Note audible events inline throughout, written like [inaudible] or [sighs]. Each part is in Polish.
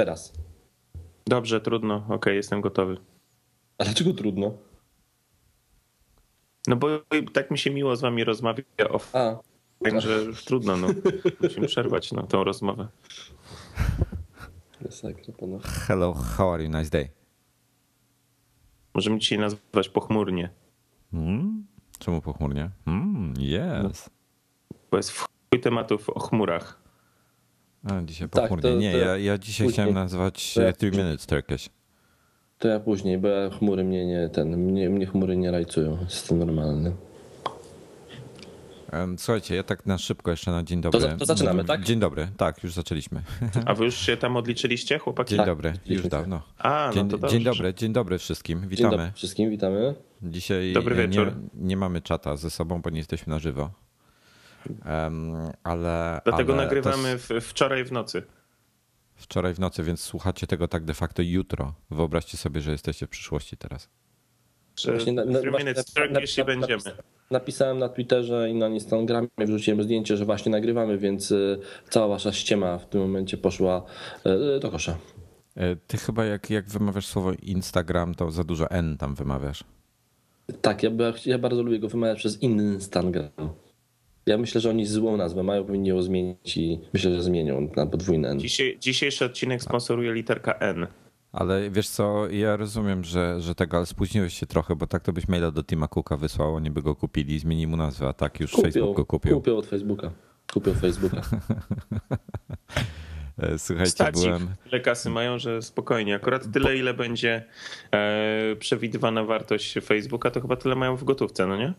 Teraz. Dobrze, trudno. Okej, jestem gotowy. A dlaczego trudno? No bo tak mi się miło z wami rozmawia o A, także trudno, no. Musimy przerwać no, tą rozmowę. pana. Hello, how are you? Nice day. Możemy dzisiaj nazwać pochmurnie, Hmm? Czemu pochmurnie? Hmm, yes. bo jest w chuj tematów o chmurach. A, dzisiaj Tak, pochmurnie. to- nie, to ja, ja dzisiaj później. chciałem nazwać To ja- e, Three Minutes Turkish. To ja później, bo ja chmury mnie nie, ten, mnie, mnie chmury nie rajcują. Jestem normalny. Słuchajcie, ja tak na szybko jeszcze na dzień dobry. za- to zaczynamy, tak? Dzień dobry, tak, już zaczęliśmy. [laughs] A wy już się tam odliczyliście, chłopaki? Dzień Tak, dobry, już dawno. A, no Dzień, to dobrze. dzień dobry, dzień dobry wszystkim, Dzień witamy. dobry wszystkim, witamy. Dzisiaj Dobry e, wieczór. Nie, nie mamy czata ze sobą, bo nie jesteśmy na żywo. Em, ale. Dlatego ale nagrywamy w, wczoraj w nocy. wczoraj w nocy, więc słuchacie tego tak de facto jutro. Wyobraźcie sobie, że jesteście w przyszłości teraz. Właśnie na- na- właśnie będziemy. Napisałem na Twitterze i na Instagramie wrzuciłem zdjęcie, że właśnie nagrywamy, więc y, cała wasza ściema w tym momencie poszła y, do kosza. E, Ty chyba jak, jak wymawiasz słowo Instagram, to za dużo N tam wymawiasz. Tak, ja, ja, ja bardzo lubię go wymawiać przez Instagram. Ja myślę, że oni złą nazwę mają, powinni ją zmienić i myślę, że zmienią na podwójne N. Dzisiaj, dzisiejszy odcinek sponsoruje literka N. Ale wiesz co, ja rozumiem, że, że tego, ale spóźniłeś się trochę, bo tak to byś maila do Tima Cooka wysłał, oni by go kupili, zmienili mu nazwę, a tak już Facebook go kupił. Kupił od Facebooka. Kupił od Facebooka. [laughs] E, Słuchajcie, Stać ich, byłem... tyle kasy mają, że spokojnie. Akurat tyle, ile będzie e, przewidywana wartość Facebooka, to chyba tyle mają w gotówce, no nie?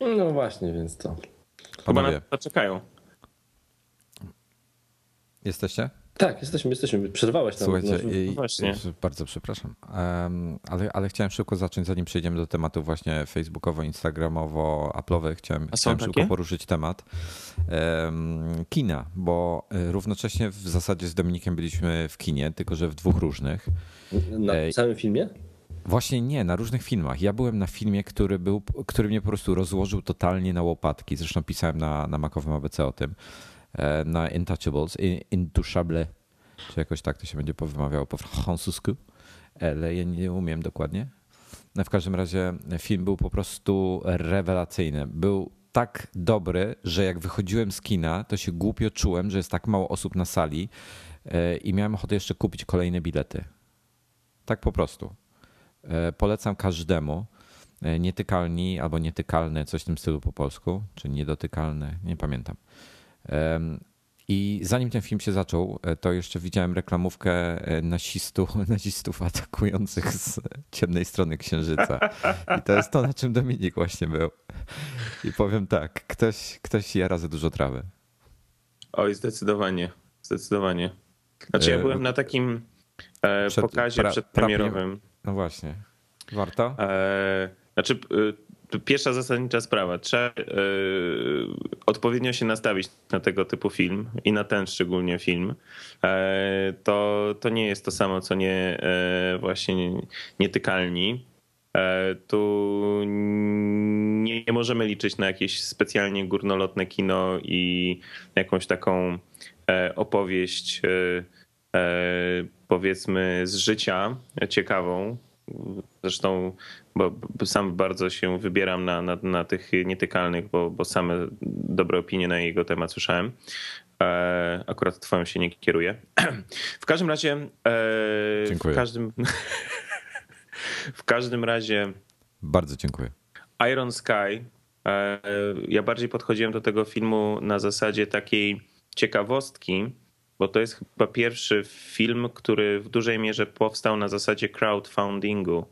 No właśnie, więc to. Chyba na to czekają. jesteście? Tak, jesteśmy, jesteśmy. Przerwałeś nam. Słuchajcie, no, i- właśnie. bardzo przepraszam, Em, ale, ale chciałem szybko zacząć, zanim przejdziemy do tematów właśnie facebookowo-instagramowo-aplowych, chciałem, A są chciałem takie? szybko poruszyć temat em, kina, bo e, równocześnie w zasadzie z Dominikiem byliśmy w kinie, tylko że w dwóch różnych. na Ej. całym filmie? Właśnie nie, na różnych filmach. Ja byłem na filmie, który, był, który mnie po prostu rozłożył totalnie na łopatki. Zresztą pisałem na, na makowym ABC o tym. E, Na Intouchables, In- Intouchable, czy jakoś tak to się będzie powymawiało po francusku, ale ja nie umiem dokładnie. No w każdym razie film był po prostu rewelacyjny. Był tak dobry, że jak wychodziłem z kina, to się głupio czułem, że jest tak mało osób na sali e, i miałem ochotę jeszcze kupić kolejne bilety. Tak po prostu. E, Polecam każdemu. E, Nietykalni albo nietykalny, coś w tym stylu po polsku, czy niedotykalny, nie pamiętam. I zanim ten film się zaczął, e, to jeszcze widziałem reklamówkę nasistów, [laughs] nazistów atakujących z ciemnej strony księżyca. I to jest to, na czym Dominik właśnie był. I powiem tak, ktoś, ktoś jara za dużo trawy. Oj, zdecydowanie. Zdecydowanie. Znaczy, ja byłem na takim przed- pokazie pra- przedpremierowym. No właśnie. Warto? E, znaczy, e, pierwsza zasadnicza sprawa. Trzeba e, odpowiednio się nastawić na tego typu film i na ten szczególnie film. E, to, to nie jest to samo, co nie właśnie nietykalni. Tu nie, możemy liczyć na jakieś specjalnie górnolotne kino i jakąś taką opowieść, powiedzmy, z życia ciekawą. Zresztą bo sam bardzo się wybieram na, na, na tych nietykalnych, bo, bo same dobre opinie na jego temat słyszałem. E, akurat twoją się nie kieruję. [clears throat] W każdym razie. E, Dziękuję. W każdym, [laughs] W każdym razie. Bardzo dziękuję. Iron Sky. E, ja bardziej podchodziłem do tego filmu na zasadzie takiej ciekawostki, bo to jest chyba pierwszy film, który w dużej mierze powstał na zasadzie crowdfundingu.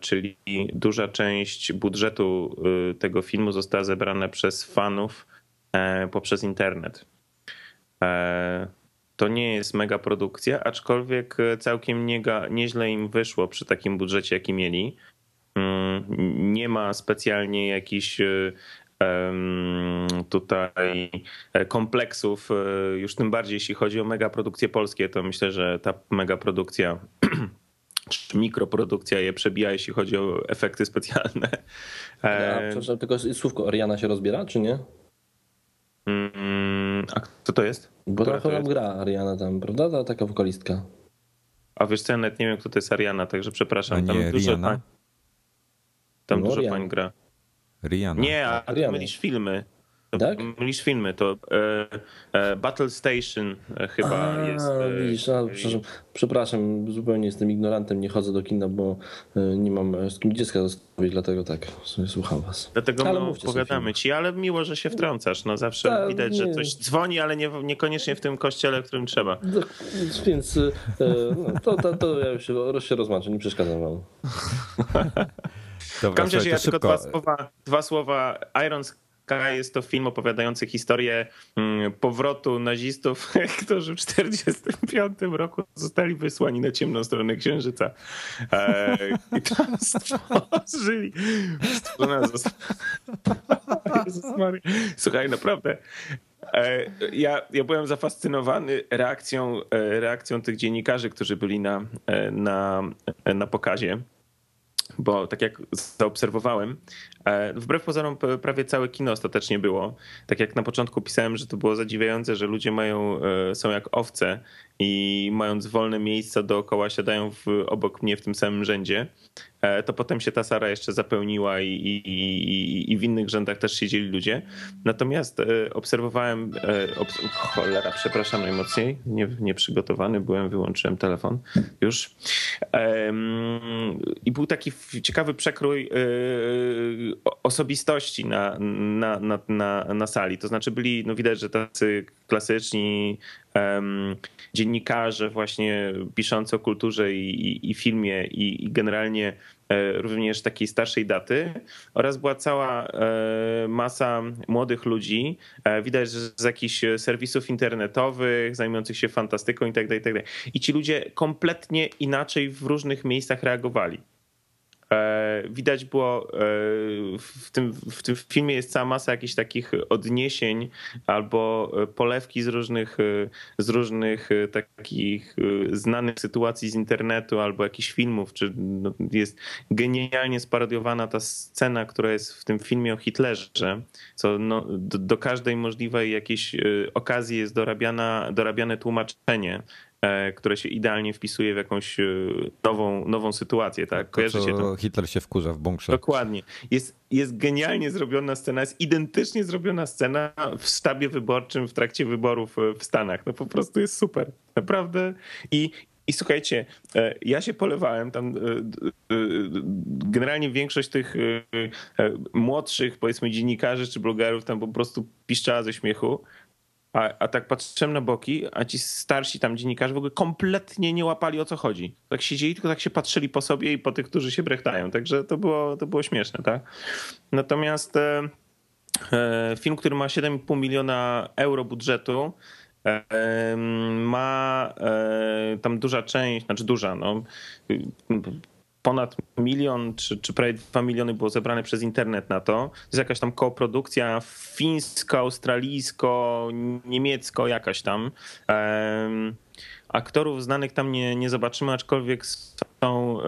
Czyli duża część budżetu y, tego filmu została zebrana przez fanów e, poprzez internet. E, to nie jest mega produkcja, aczkolwiek całkiem niega, nieźle im wyszło przy takim budżecie, jaki mieli. Mm, nie ma specjalnie jakichś y, tutaj e, kompleksów, e, już tym bardziej jeśli chodzi o megaprodukcje polskie, to myślę, że ta megaprodukcja [clears throat] czy mikroprodukcja je przebija, jeśli chodzi o efekty specjalne. A, przepraszam, tylko słówko, Ariana się rozbiera, czy nie? Mm, a kto to jest? Bo trochę nam gra Ariana tam, prawda? Ta taka wokalistka. A wiesz co, ja nawet nie wiem, kto to jest Ariana, także przepraszam. A nie, tam dużo, Rihanna? pań, tam No, dużo Rihanna. pań gra. Rihanna. Nie, a Rihanna. mylisz filmy. To Tak? Mylisz filmy, to e, e, Battle Station e, chyba A, jest. e, widzisz, a, przepraszam, przepraszam, zupełnie jestem ignorantem, nie chodzę do kina, bo e, nie mam e, z kim dziecka zostawić, dlatego tak, sobie słucham was. Dlatego Ale sobie opowiadamy ci, ale miło, że się wtrącasz. No zawsze Tak, widać, że nie. coś dzwoni, ale nie, niekoniecznie w tym kościele, w którym trzeba. No, Więc e, no, to, to, to ja już się, się rozłączę, nie przeszkadzam wam. [laughs] W każdym razie ja tylko dwa słowa, dwa słowa. Iron Sky jest to film opowiadający historię mm, powrotu nazistów, [laughs] którzy w 1945 roku zostali wysłani na ciemną stronę Księżyca. E, I tam [laughs] stworzyli... stworzona została... [laughs] Słuchaj, naprawdę... E, Ja, ja byłem zafascynowany reakcją, e, reakcją tych dziennikarzy, którzy byli na, na, na pokazie bo tak jak zaobserwowałem, e, wbrew pozorom prawie całe kino ostatecznie było. Tak jak na początku pisałem, że to było zadziwiające, że ludzie mają, e, są jak owce i mając wolne miejsca dookoła siadają w, obok mnie w tym samym rzędzie, e, to potem się ta sala jeszcze zapełniła i, i, i, i w innych rzędach też siedzieli ludzie. Natomiast e, obserwowałem, e, obs cholera, przepraszam najmocniej, nie, nieprzygotowany byłem, wyłączyłem telefon już. I był taki ciekawy przekrój osobistości na, na, na, na, na sali. To znaczy byli, no widać, że tacy klasyczni dziennikarze właśnie piszący o kulturze i, i, i filmie i, i generalnie e, również takiej starszej daty oraz była cała e, masa młodych ludzi, e, widać, że z jakichś serwisów internetowych, zajmujących się fantastyką i tak dalej, i tak. I ci ludzie kompletnie inaczej w różnych miejscach reagowali. E, Widać było e, w tym, w tym filmie jest cała masa jakichś takich odniesień albo e, polewki z różnych, z różnych takich znanych sytuacji z internetu albo jakichś filmów, czy no, jest genialnie sparodiowana ta scena, która jest w tym filmie o Hitlerze, co no, do, do każdej możliwej jakiejś okazji jest dorabiana, dorabiane tłumaczenie które się idealnie wpisuje w jakąś e, nową, nową sytuację, tak? To, Kojarzy się to? Hitler się wkurza w bunkrze. Dokładnie. Jest, jest genialnie zrobiona scena, jest identycznie zrobiona scena w sztabie wyborczym w trakcie wyborów e, w Stanach. No po prostu jest super. Naprawdę. I, i słuchajcie, e, ja się polewałem tam. e, e, Generalnie większość tych e, e, młodszych, powiedzmy, dziennikarzy czy blogerów tam po prostu piszczała ze śmiechu. A, a tak patrzyłem na boki, a ci starsi tam dziennikarze w ogóle kompletnie nie łapali o co chodzi. Tak siedzieli, tylko tak się patrzyli po sobie i po tych, którzy się brechtają. Także to było, to było śmieszne, tak? Natomiast e, e, film, który ma 7,5 miliona euro budżetu, e, ma e, tam duża część, znaczy duża, no ponad milion czy, czy prawie dwa miliony było zebrane przez internet na to. To jest jakaś tam koprodukcja fińsko, australijsko, niemiecko, jakaś tam. Em, aktorów znanych tam nie, nie zobaczymy, aczkolwiek są e,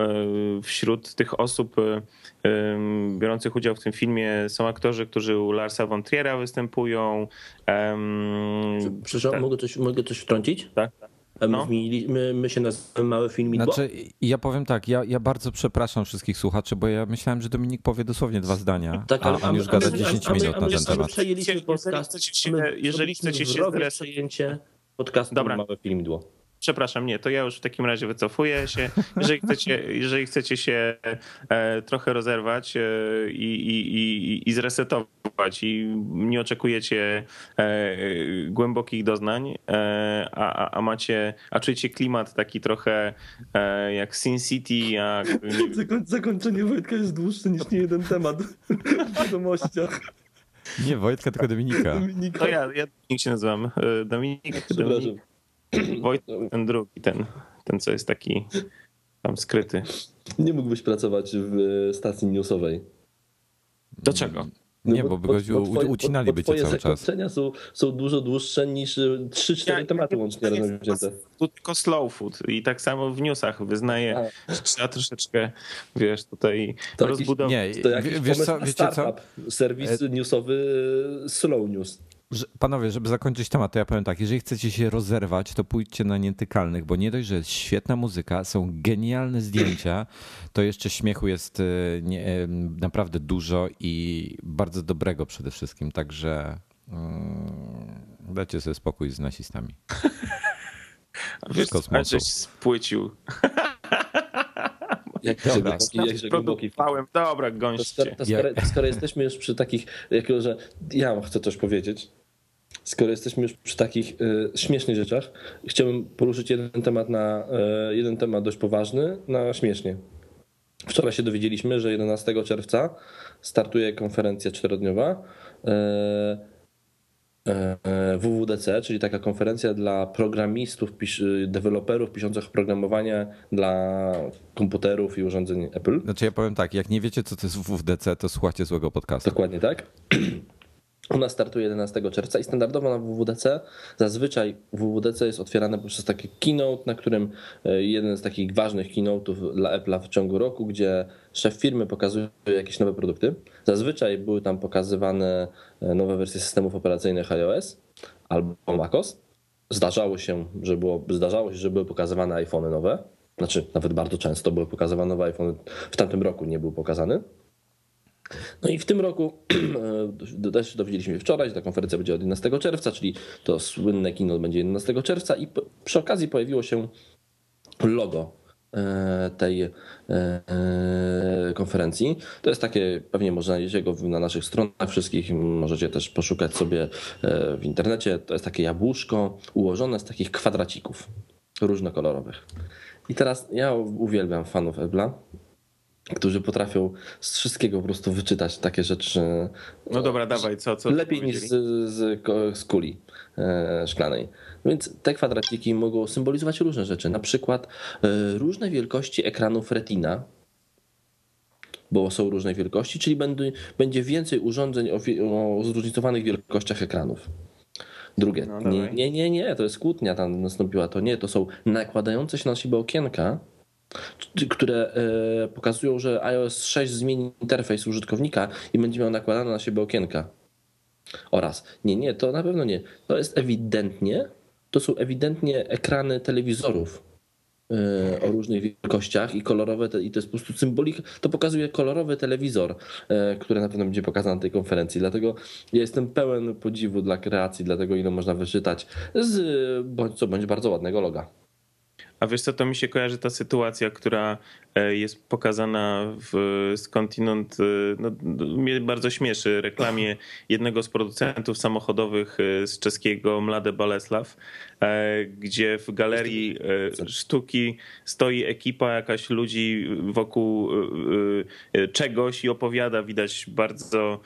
wśród tych osób e, biorących udział w tym filmie są aktorzy, którzy u Larsa von Triera występują. Przepraszam, tak. mogę, coś, mogę coś wtrącić? Tak. My, No. zmienili- my, my się nazywamy Małe Filmidło? Znaczy, ja powiem tak, ja, ja bardzo przepraszam wszystkich słuchaczy, bo ja myślałem, że Dominik powie dosłownie dwa zdania, Tak, a ale- on już a- gada a my- 10 a my- minut a na my ten temat. przejęliśmy Jeżeli podcast. chcecie się- My jeżeli chcecie się wrogie zres- przejęcie podcastu Dobra. Małe Filmidło. Przepraszam, nie, to ja już w takim razie wycofuję się. Jeżeli [laughs] chcecie, jeżeli chcecie się e, trochę rozerwać e, i, i, i, i zresetować i nie oczekujecie e, głębokich doznań, a, a, macie, a czujecie klimat taki trochę jak Sin City, jak... [laughs] Zakończenie Wojtka jest dłuższe niż nie jeden temat w wiadomościach. Nie Wojtka, tylko Dominika. Dominika. To ja, ja Dominik się nazywam. Dominik, Dominik [clears throat] Wojtek, ten drugi, ten, ten co jest taki tam skryty. Nie mógłbyś pracować w stacji newsowej. Do czego? No nie, bo, bo, bo, bo ucinaliby cię cały czas. Twoje są, są dużo dłuższe niż 3-4 ja, tematy łącznie razem wzięte. Tu tylko slow food i tak samo w newsach wyznaję, że trzeba troszeczkę, wiesz, tutaj to rozbudować. Nie, to jakiś wiesz co, wiecie co? Serwis e... newsowy Slow News. Panowie, żeby zakończyć temat, to ja powiem tak, jeżeli chcecie się rozerwać, to pójdźcie na Nietykalnych, bo nie dość, że jest świetna muzyka, są genialne zdjęcia, to jeszcze śmiechu jest e, nie, naprawdę dużo i bardzo dobrego przede wszystkim, także um, dajcie sobie spokój z nasistami. [laughs] Wiesz, a żeś spłycił. [laughs] Jak Dobra, głęboki Dobra, gońście. To skoro, to skoro, skoro jesteśmy już przy takich, jako że ja chcę coś powiedzieć, skoro jesteśmy już przy takich y, śmiesznych rzeczach, chciałbym poruszyć jeden temat na y, jeden temat dość poważny na śmiesznie. Wczoraj się dowiedzieliśmy, że 11 czerwca startuje konferencja czterodniowa y, WWDC, czyli taka konferencja dla programistów, deweloperów piszących oprogramowanie dla komputerów i urządzeń Apple. Znaczy ja powiem tak, jak nie wiecie co to jest WWDC, to słuchajcie złego podcastu. Dokładnie tak. [clears throat] Ona startuje 11 czerwca i standardowo na WWDC zazwyczaj WWDC jest otwierane poprzez taki keynote, na którym e, jeden z takich ważnych keynote'ów dla Apple'a w ciągu roku, gdzie szef firmy pokazuje jakieś nowe produkty. Zazwyczaj były tam pokazywane e, nowe wersje systemów operacyjnych iOS albo macOS. Zdarzało się, że było, zdarzało się, że były pokazywane iPhony nowe. Znaczy, nawet bardzo często były pokazywane nowe iPhony. W tamtym roku nie był pokazany. No i w tym roku [clears throat] e, też dowiedzieliśmy się wczoraj, że ta konferencja będzie od 11 czerwca, czyli to słynne kino będzie 11 czerwca i przy okazji pojawiło się logo e, tej e, konferencji. To jest takie, pewnie można znajdziecie go na naszych stronach wszystkich, możecie też poszukać sobie w internecie. To jest takie jabłuszko ułożone z takich kwadracików różnokolorowych. I teraz ja uwielbiam fanów Ebla którzy potrafią z wszystkiego po prostu wyczytać takie rzeczy. No dobra, dawaj, co? co lepiej niż z, z, z kuli e, szklanej. Więc te kwadraciki mogą symbolizować różne rzeczy, na przykład e, różne wielkości ekranów retina, bo są różne wielkości, czyli będzie, będzie więcej urządzeń o, o zróżnicowanych wielkościach ekranów. Drugie, no, nie, nie, nie, nie, to jest kłótnia tam nastąpiła, to nie, to są nakładające się na siebie okienka, które e, pokazują, że iOS 6 zmieni interfejs użytkownika i będzie miał nakładane na siebie okienka. Oraz, nie, nie, to na pewno nie. To jest ewidentnie, to są ewidentnie ekrany telewizorów e, o różnych wielkościach i kolorowe, i to jest po prostu symbolik, to pokazuje kolorowy telewizor, e, który na pewno będzie pokazany na tej konferencji. Dlatego ja jestem pełen podziwu dla kreacji, dlatego ile można wyczytać z bądź co bądź bardzo ładnego loga. A wiesz co, to mi się kojarzy ta sytuacja, która jest pokazana w skądinąd, e, no, mnie bardzo śmieszy, reklamie jednego z producentów samochodowych e, z czeskiego Mlade Boleslav, gdzie w galerii sztuki stoi ekipa jakaś ludzi wokół czegoś i opowiada, widać bardzo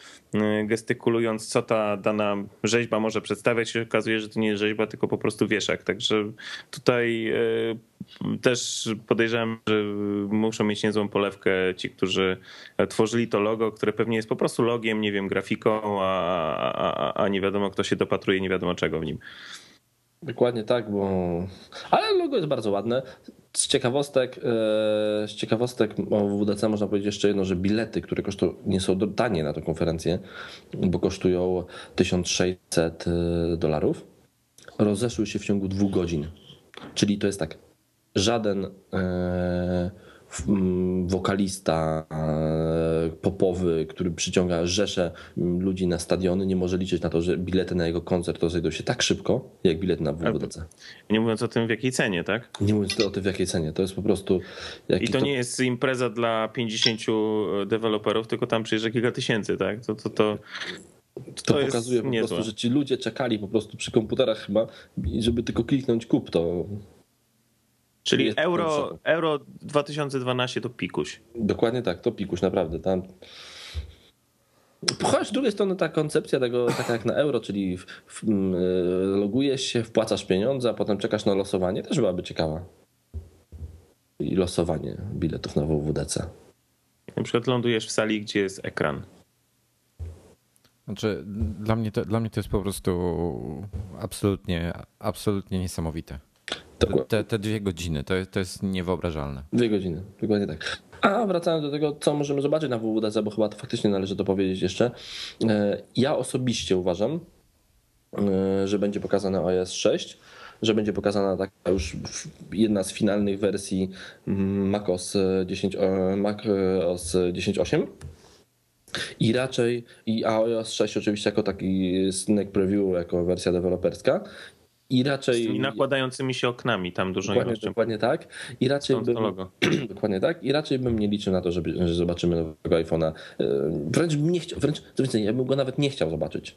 gestykulując, co ta dana rzeźba może przedstawiać. Się okazuje, że to nie jest rzeźba, tylko po prostu wieszak. Także tutaj też podejrzewam, że muszą mieć niezłą polewkę ci, którzy tworzyli to logo, które pewnie jest po prostu logiem, nie wiem, grafiką, a, a, a nie wiadomo, kto się dopatruje, nie wiadomo czego w nim. Dokładnie tak, bo. Ale logo jest bardzo ładne. Z ciekawostek, e, z ciekawostek o WDC można powiedzieć jeszcze jedno, że bilety, które kosztują, nie są tanie na tę konferencję, bo kosztują 1600 e, dolarów, rozeszły się w ciągu dwóch godzin. Czyli to jest tak, żaden e, wokalista e, popowy, który przyciąga rzesze ludzi na stadiony, nie może liczyć na to, że bilety na jego koncert rozejdą się tak szybko, jak bilety na WWDC. Nie mówiąc o tym, w jakiej cenie, tak? Nie mówiąc o tym, w jakiej cenie. To jest po prostu... I to, to, nie jest impreza dla 50 deweloperów, tylko tam przyjeżdża kilka tysięcy, tak? To, to, to, to, to pokazuje po prostu, że ci ludzie czekali po prostu przy komputerach chyba, żeby tylko kliknąć kup, to Czyli euro, euro 2012 to pikuś. Dokładnie tak, to pikuś, naprawdę. Tam... Chociaż z drugiej strony ta koncepcja tego, taka jak na euro, czyli w, w, e, logujesz się, wpłacasz pieniądze, a potem czekasz na losowanie, też byłaby ciekawa. I losowanie biletów na WWDC. Na przykład lądujesz w sali, gdzie jest ekran. Znaczy, dla mnie to, dla mnie to jest po prostu absolutnie, absolutnie niesamowite. Te, te dwie godziny, to jest, to jest niewyobrażalne. Dwie godziny, dokładnie tak. A wracając do tego, co możemy zobaczyć na WWDC, bo chyba to faktycznie należy to powiedzieć jeszcze. E, ja osobiście uważam, e, że będzie pokazane OS 6, że będzie pokazana taka już jedna z finalnych wersji mm, macOS 10, macOS 10.8. I raczej, i iOS 6 oczywiście jako taki sneak preview, jako wersja deweloperska. I raczej. Z tymi nakładającymi się oknami, tam dużo Dokładnie, dokładnie tak. I raczej bym, [clears throat] dokładnie tak. I raczej bym nie liczył na to, żeby, że zobaczymy nowego iPhone'a. E, wręcz bym nie chciał, wręcz co więcej, ja bym go nawet nie chciał zobaczyć.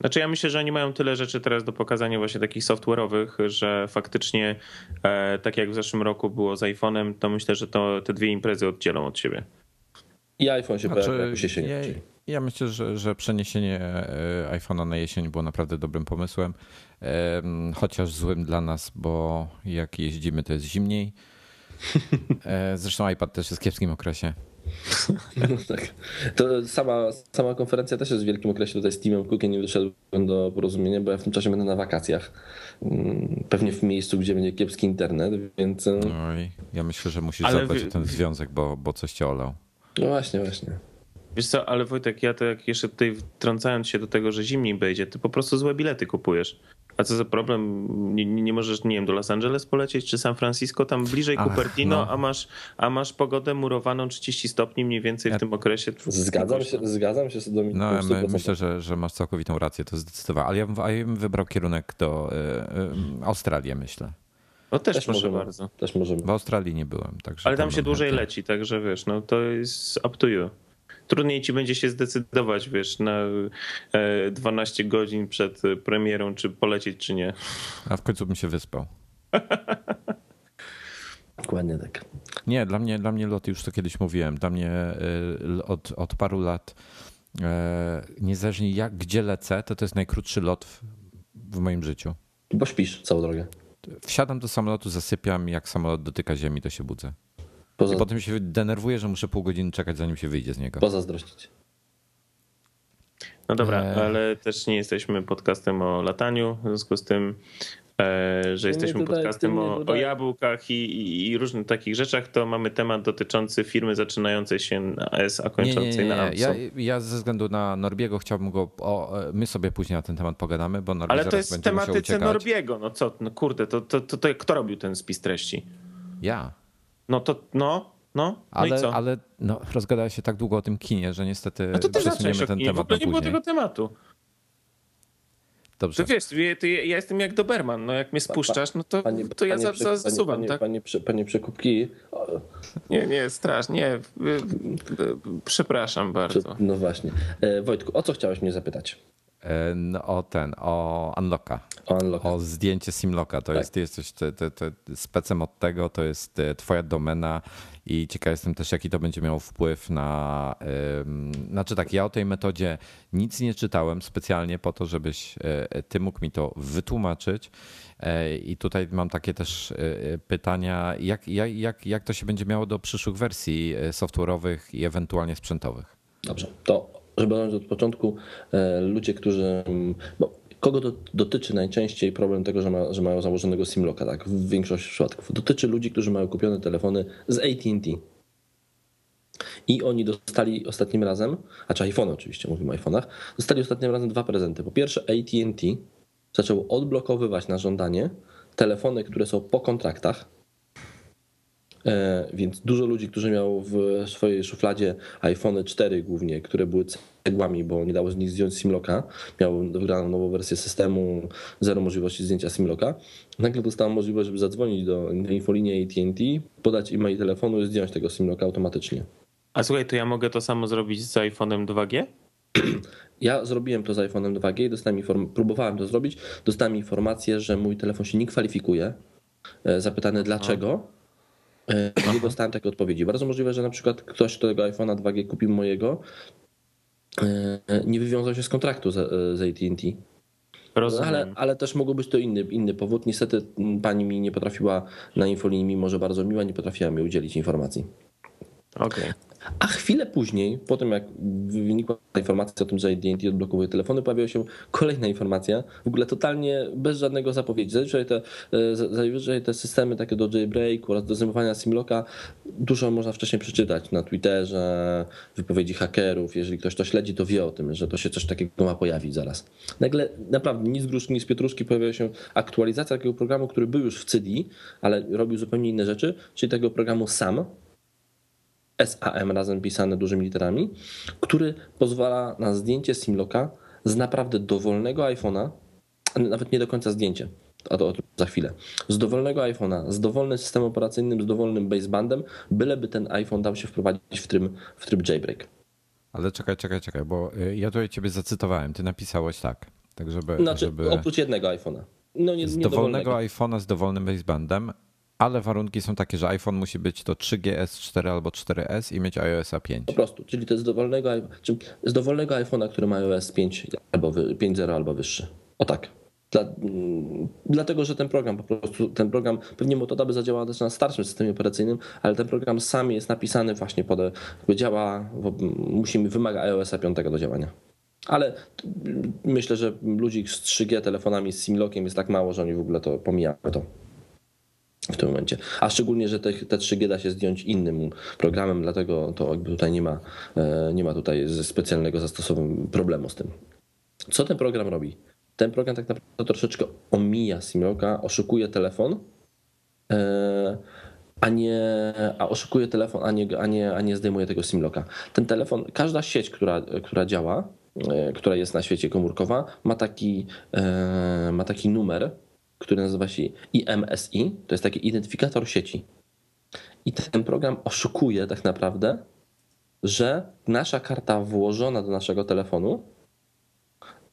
Znaczy ja myślę, że oni mają tyle rzeczy teraz do pokazania właśnie takich software'owych, że faktycznie e, tak jak w zeszłym roku było z iPhone'em, to myślę, że to te dwie imprezy oddzielą od siebie. I iPhone się znaczy, pojawi jakoś jesienią. Ja, ja myślę, że, że przeniesienie e, iPhone'a na jesień było naprawdę dobrym pomysłem, chociaż złym dla nas, bo jak jeździmy, to jest zimniej. E, zresztą iPad też jest w kiepskim okresie. [laughs] No tak. To sama, sama konferencja też jest w wielkim okresie. Tutaj z Teamem Cookiem nie doszedłem do porozumienia, bo ja w tym czasie będę na wakacjach. Mm, pewnie w miejscu, gdzie będzie kiepski internet, więc. E, Oj, ja myślę, że musisz Ale zadbać o ten związek, bo, bo coś cię olał. No właśnie, właśnie. Wiesz co, ale Wojtek, ja to jak jeszcze tutaj wtrącając się do tego, że zimniej będzie, ty po prostu złe bilety kupujesz. A co za problem? Nie, nie możesz, nie wiem, do Los Angeles polecieć, czy San Francisco, tam bliżej Ach, Cupertino, no. a, masz, a masz pogodę murowaną 30 stopni mniej więcej w tym okresie. Zgadzam się, zgadzam się z Dominikiem. No, my, myślę, że, że masz całkowitą rację, to zdecydowanie. Ale ja bym, ja bym wybrał kierunek do y, y, Australii, myślę. No też, też proszę możemy, bardzo. Też możemy. W Australii nie byłem. Także Ale tam, tam się dłużej leci, także wiesz, no to jest up to you trudniej ci będzie się zdecydować, wiesz, na 12 e, godzin przed premierą, czy polecieć, czy nie. A w końcu bym się wyspał. [laughs] Dokładnie tak. Nie, dla mnie, dla mnie lot, już to kiedyś mówiłem, dla mnie e, od, od paru lat, e, niezależnie jak, gdzie lecę, to to jest najkrótszy lot w, w moim życiu. Bo śpisz całą drogę. Wsiadam do samolotu, zasypiam, jak samolot dotyka ziemi, to się budzę. Poza... I potem się denerwuję, że muszę pół godziny czekać, zanim się wyjdzie z niego. Pozazdrościć. No dobra, e... ale też nie jesteśmy podcastem o lataniu, w związku z tym że jesteśmy tutaj, podcastem o, o, jabłkach i, i, i, różnych takich rzeczach, to mamy temat dotyczący firmy zaczynającej się na S, a kończącej nie, nie, nie, na Ja, ja ze względu na Norbiego chciałbym go, o, my sobie później na ten temat pogadamy, bo Norbi Ale to jest w tematyce Norbiego, no co, no kurde, to, to, to, to kto robił ten spis treści? Ja. No to, no, no, no ale, i co? Ale no, rozgadała się tak długo o tym kinie, że niestety no to też przesuniemy ten temat w ogóle nie było tego tematu. Dobrze. To wiesz, to ja jestem jak Doberman, no jak mnie spuszczasz, no to, panie, to ja panie, za, zasuwam, panie, tak? Panie, panie, panie przekupki. Nie, nie, strasznie, nie. Przepraszam bardzo. No właśnie. E, Wojtku, o co chciałeś mnie zapytać? E, no, o ten, o Unlocka. O, unlocka. o zdjęcie Simlocka. To tak. jest, jesteś te, te, te specem od tego, to jest e, twoja domena i ciekaw jestem też, jaki to będzie miało wpływ na... Znaczy tak, ja o tej metodzie nic nie czytałem specjalnie po to, żebyś e, ty mógł mi to wytłumaczyć i tutaj mam takie też pytania, jak, jak, jak, jak to się będzie miało do przyszłych wersji software'owych i ewentualnie sprzętowych? Dobrze, to żeby zacząć od początku, e, ludzie, którzy. Bo kogo do, dotyczy najczęściej problem tego, że, ma, że mają założonego SIM-locka, tak? W większości przypadków. Dotyczy ludzi, którzy mają kupione telefony z AT&T. I oni dostali ostatnim razem, a czy iPhone oczywiście, mówimy o iPhone'ach, dostali ostatnim razem dwa prezenty. Po pierwsze AT&T zaczęło odblokowywać na żądanie telefony, które są po kontraktach, E, więc dużo ludzi, którzy miał w swojej szufladzie iPhone 4 głównie, które były cegłami, bo nie dało z nich zdjąć simlocka, miał dograną nową wersję systemu, zero możliwości zdjęcia simlocka, nagle dostałem możliwość, żeby zadzwonić do infolinii AT&T, podać e-mail telefonu i zdjąć tego simlocka automatycznie. A słuchaj, to ja mogę to samo zrobić z iPhone'em 2G? [clears throat] Ja zrobiłem to z iPhone'em 2G i dostałem inform- próbowałem to zrobić. Dostałem informację, że mój telefon się nie kwalifikuje. E, zapytany dlaczego. E, nie dostałem takiej odpowiedzi. Bardzo możliwe, że na przykład ktoś, kto tego iPhone'a 2G kupił mojego, nie wywiązał się z kontraktu z, z AT&T. Rozumiem. Ale, ale też mógł być to inny, inny powód. Niestety pani mi nie potrafiła na infolinii, mimo że bardzo miła, nie potrafiła mi udzielić informacji. Okej. Okay. A chwilę później, po tym jak wynikła informacja o tym, że AT&T odblokowuje telefony, pojawiła się kolejna informacja, w ogóle totalnie bez żadnego zapowiedzi. Zazwyczaj te, e, zazwyczaj te systemy takie do jailbreaku oraz do zajmowania simlocka dużo można wcześniej przeczytać na Twitterze, wypowiedzi hakerów. Jeżeli ktoś to śledzi, to wie o tym, że to się coś takiego ma pojawić zaraz. Nagle naprawdę nic z gruszki, nic z pietruszki pojawiła się aktualizacja takiego programu, który był już w CD, ale robił zupełnie inne rzeczy, czyli tego programu SAM, SAM razem pisane dużymi literami, który pozwala na zdjęcie Simlocka z naprawdę dowolnego iPhone'a, nawet nie do końca zdjęcie, a to za chwilę, z dowolnego iPhone'a, z dowolnym systemem operacyjnym, z dowolnym basebandem, byleby ten iPhone dał się wprowadzić w tryb, w tryb jailbreak. Ale czekaj, czekaj, czekaj, bo y, ja tutaj ciebie zacytowałem, ty napisałeś tak, tak żeby... Znaczy, żeby... oprócz jednego iPhone'a. No nie, z dowolnego iPhone'a z dowolnym basebandem, ale warunki są takie, że iPhone musi być to 3GS, 4 albo 4S i mieć iOS 5. Po prostu, czyli to jest z dowolnego, z dowolnego iPhone'a, który ma iOS 5 albo 5.0 albo wyższy. O tak. Dla, mm, dlatego, że ten program po prostu, ten program pewnie Motoda by zadziałał też na starszym systemie operacyjnym, ale ten program sam jest napisany właśnie pod, działa, musimy, wymaga iOS 5 do działania. Ale myślę, że ludzi z 3G telefonami z Simlockiem jest tak mało, że oni w ogóle to pomijają to w tym momencie. A szczególnie, że te, te 3G da się zdjąć innym programem, dlatego to jakby tutaj nie ma, e, nie ma tutaj specjalnego zastosowania problemu z tym. Co ten program robi? Ten program tak naprawdę troszeczkę omija Simlocka, oszukuje telefon, e, a nie, a oszukuje telefon, a nie, a nie, a nie zdejmuje tego Simlocka. Ten telefon, każda sieć, która, która działa, e, która jest na świecie komórkowa, ma taki, ma taki numer, który nazywa się IMSI. To jest taki identyfikator sieci. I ten program oszukuje tak naprawdę, że nasza karta włożona do naszego telefonu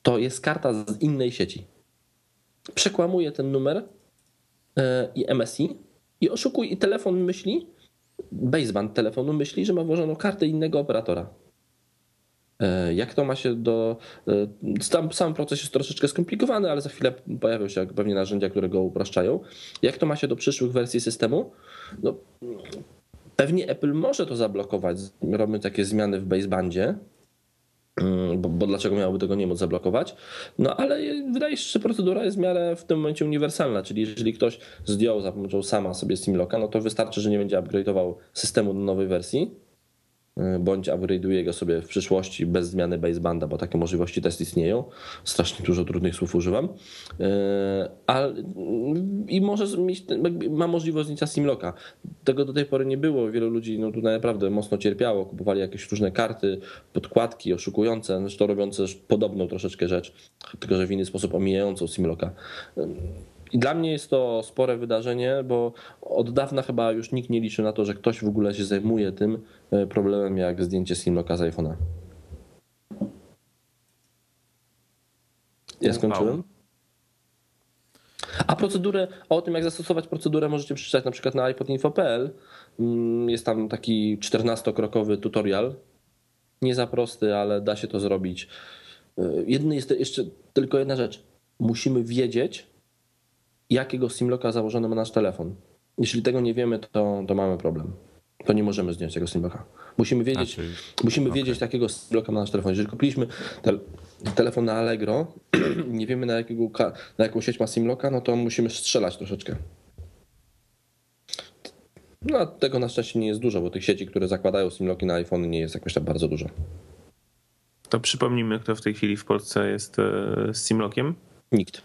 to jest karta z innej sieci. Przekłamuje ten numer e, IMSI i oszukuje. I telefon myśli, baseband telefonu myśli, że ma włożoną kartę innego operatora. E, jak to ma się do. Sam, sam proces jest troszeczkę skomplikowany, ale za chwilę pojawią się pewnie narzędzia, które go upraszczają. Jak to ma się do przyszłych wersji systemu? No, pewnie Apple może to zablokować, robiąc takie zmiany w basebandzie. Mm, bo, bo, dlaczego miałoby tego nie móc zablokować? No ale wydaje się, że procedura jest w miarę w tym momencie uniwersalna, czyli jeżeli ktoś zdjął za pomocą sama sobie Simlocka, no to wystarczy, że nie będzie upgrade'ował systemu do nowej wersji, bądź upgrade'uje go sobie w przyszłości bez zmiany basebanda, bo takie możliwości też istnieją. Strasznie dużo trudnych słów używam. Y, a, I może mieć, ma możliwość zdjęcia simlocka. Tego do tej pory nie było. Wielu ludzi no, tutaj naprawdę mocno cierpiało. Kupowali jakieś różne karty, podkładki oszukujące, zresztą robiące podobną troszeczkę rzecz, tylko że w inny sposób omijającą simlocka. I dla mnie jest to spore wydarzenie, bo od dawna chyba już nikt nie liczy na to, że ktoś w ogóle się zajmuje tym e, problemem jak zdjęcie Simlocka z iPhone'a. Ja skończyłem. A procedurę, o tym jak zastosować procedurę możecie przeczytać na przykład na iPodinfo.pl. Mm, jest tam taki 14-krokowy tutorial. Nie za prosty, ale da się to zrobić. E, Jedny jest jeszcze tylko jedna rzecz. Musimy wiedzieć, jakiego simlocka założony ma nasz telefon. Jeśli tego nie wiemy, to, to mamy problem. To nie możemy zdjąć tego simlocka. Musimy wiedzieć, czyli... musimy okay. wiedzieć, jakiego simlocka ma nasz telefon. Jeżeli kupiliśmy te, telefon na Allegro, [clears throat] nie wiemy na, jakiego, na jaką sieć ma simlocka, no to musimy strzelać troszeczkę. No, tego na szczęście nie jest dużo, bo tych sieci, które zakładają simlocki na iPhone nie jest jakoś tak bardzo dużo. To przypomnijmy, kto w tej chwili w Polsce jest z e, simlockiem? Nikt.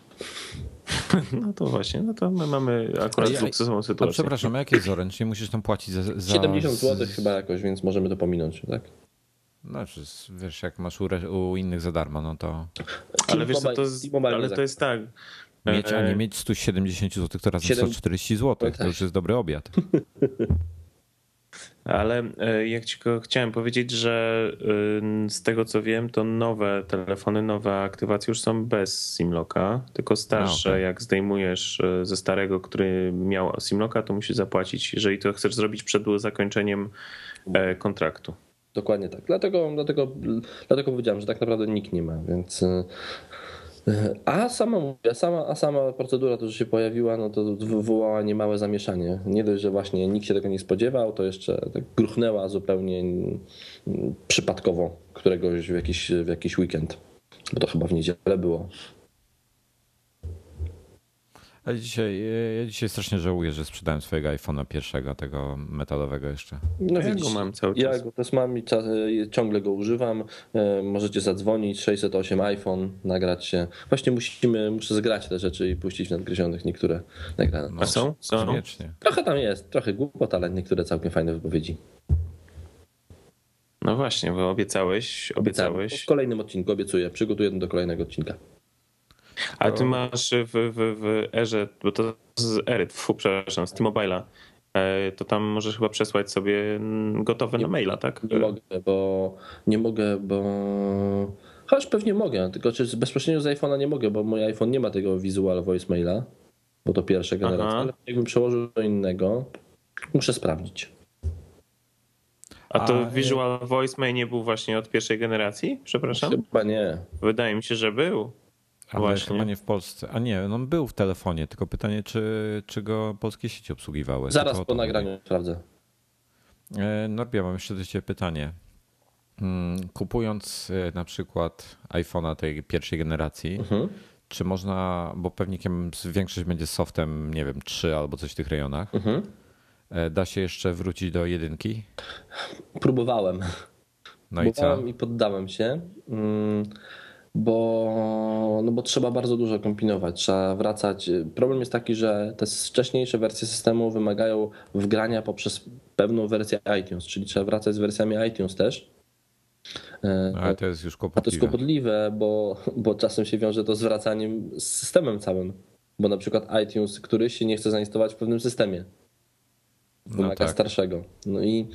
[laughs] No to właśnie, no to my mamy akurat Ja- luksusową A sytuację. przepraszam, a jak jest Orange? Nie musisz tam płacić za... za 70 z- zł chyba jakoś, więc możemy to pominąć, tak? Znaczy, wiesz, jak masz u, u innych za darmo, no to Ale wiesz to, z, ale za- to jest tak. mieć, a e, nie mieć 170 zł, to razem Siedem- 140 zł. Tak. To już jest dobry obiad. [laughs] Ale e, jak ci chciałem powiedzieć, że y, z tego co wiem, to nowe telefony, nowe aktywacje już są bez Simlocka, tylko starsze. A, okej. Jak zdejmujesz e, ze starego, który miał Simlocka, to musisz zapłacić, jeżeli to chcesz zrobić przed zakończeniem e, kontraktu. Dokładnie tak. Dlatego, dlatego, dlatego powiedziałem, że tak naprawdę nikt nie ma, więc. A sama, mówię, sama, a sama procedura, to, że się pojawiła, no to wywołała niemałe zamieszanie. Nie dość, że właśnie nikt się tego nie spodziewał, to jeszcze tak gruchnęła zupełnie przypadkowo któregoś w jakiś, w jakiś weekend. Bo to chyba w niedzielę było. Ja dzisiaj, ja dzisiaj strasznie żałuję, że sprzedałem swojego iPhone'a pierwszego, tego metalowego jeszcze. No Ja go mam cały Ja czas. go też mam i y, ciągle go używam. Y, Możecie zadzwonić 608 iPhone, nagrać się. Właśnie musimy, muszę zgrać te rzeczy i puścić nadgryzionych niektóre nagrane. A są? Są? Koniecznie. Trochę tam jest, trochę głupot, ale niektóre całkiem fajne wypowiedzi. No właśnie, bo obiecałeś, obiecałeś. W kolejnym odcinku obiecuję, przygotuję do kolejnego odcinka. A ty masz w, w, w erze, bo to z ery, fu, przepraszam, z T-Mobile'a, e, to tam możesz chyba przesłać sobie mm, gotowe na maila, tak? Nie mogę, bo nie mogę, bo. Chociaż pewnie mogę, tylko czy bezpośrednio z iPhone'a nie mogę, bo mój iPhone nie ma tego visual voicemaila, bo to pierwsza generacja, Aha. ale jakbym przełożył do innego, muszę sprawdzić. A to A, Visual Voicemail nie był właśnie od pierwszej generacji? Przepraszam? Chyba nie. Wydaje mi się, że był. Ale Właśnie. chyba nie w Polsce. A nie, on był w telefonie, tylko pytanie, czy, czy go polskie sieci obsługiwały. Zaraz po nagraniu sprawdzę. mówię. E, Norbia, mam jeszcze do ciebie pytanie. Mm, Kupując e, na przykład iPhone'a tej pierwszej generacji, Mhm. czy można, bo pewnie większość będzie softem, nie wiem, 3 albo coś w tych rejonach, Mhm. e, da się jeszcze wrócić do jedynki? Próbowałem. No i co? Próbowałem i poddałem się, mm, bo, no bo trzeba bardzo dużo kombinować, trzeba wracać. Problem jest taki, że te wcześniejsze wersje systemu wymagają wgrania poprzez pewną wersję iTunes, czyli trzeba wracać z wersjami iTunes też. E, Ale to jest już A to jest kłopotliwe. kłopotliwe, bo, bo czasem się wiąże to z wracaniem z systemem całym. Bo na przykład iTunes, któryś się nie chce zainstalować w pewnym systemie. Wymaga tak. starszego. No i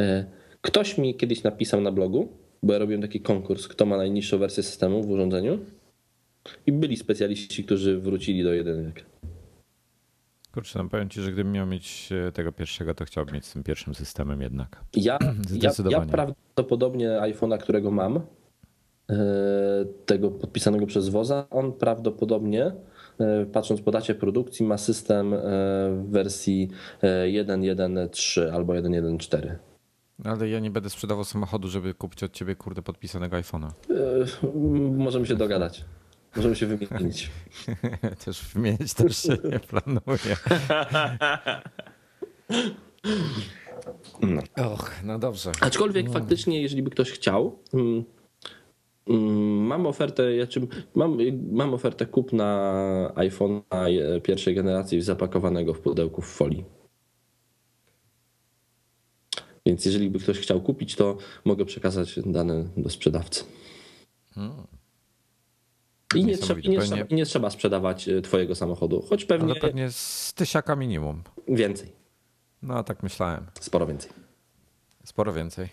e, ktoś mi kiedyś napisał na blogu, bo ja robiłem taki konkurs, kto ma najniższą wersję systemu w urządzeniu. I byli specjaliści, którzy wrócili do jedynek. Kurczę, no powiem ci, że gdybym miał mieć e, tego pierwszego, to chciałbym mieć z tym pierwszym systemem jednak. Ja, [clears throat] ja, ja prawdopodobnie iPhone'a, którego mam, e, tego podpisanego przez Woza, on prawdopodobnie, e, patrząc po dacie produkcji, ma system w wersji e, 1.1.3 albo 1.1.4. Ale ja nie będę sprzedawał samochodu, żeby kupić od ciebie kurde podpisanego iPhone'a. E, Możemy się dogadać. Możemy się wymienić. [laughs] też wymienić też się nie planuję. Och, no dobrze. Aczkolwiek faktycznie, jeżeli by ktoś chciał, mm, mm, mam ofertę, ja czym, mam, mam ofertę kupna iPhone'a pierwszej generacji zapakowanego w pudełku w folii. Więc jeżeli by ktoś chciał kupić, to mogę przekazać dane do sprzedawcy. I nie, trzeba, i, nie Pewnie- trzeba, nie trzeba sprzedawać e, twojego samochodu, choć pewnie, Ale pewnie z tysiaka minimum. więcej, No tak myślałem. sporo więcej. Sporo więcej.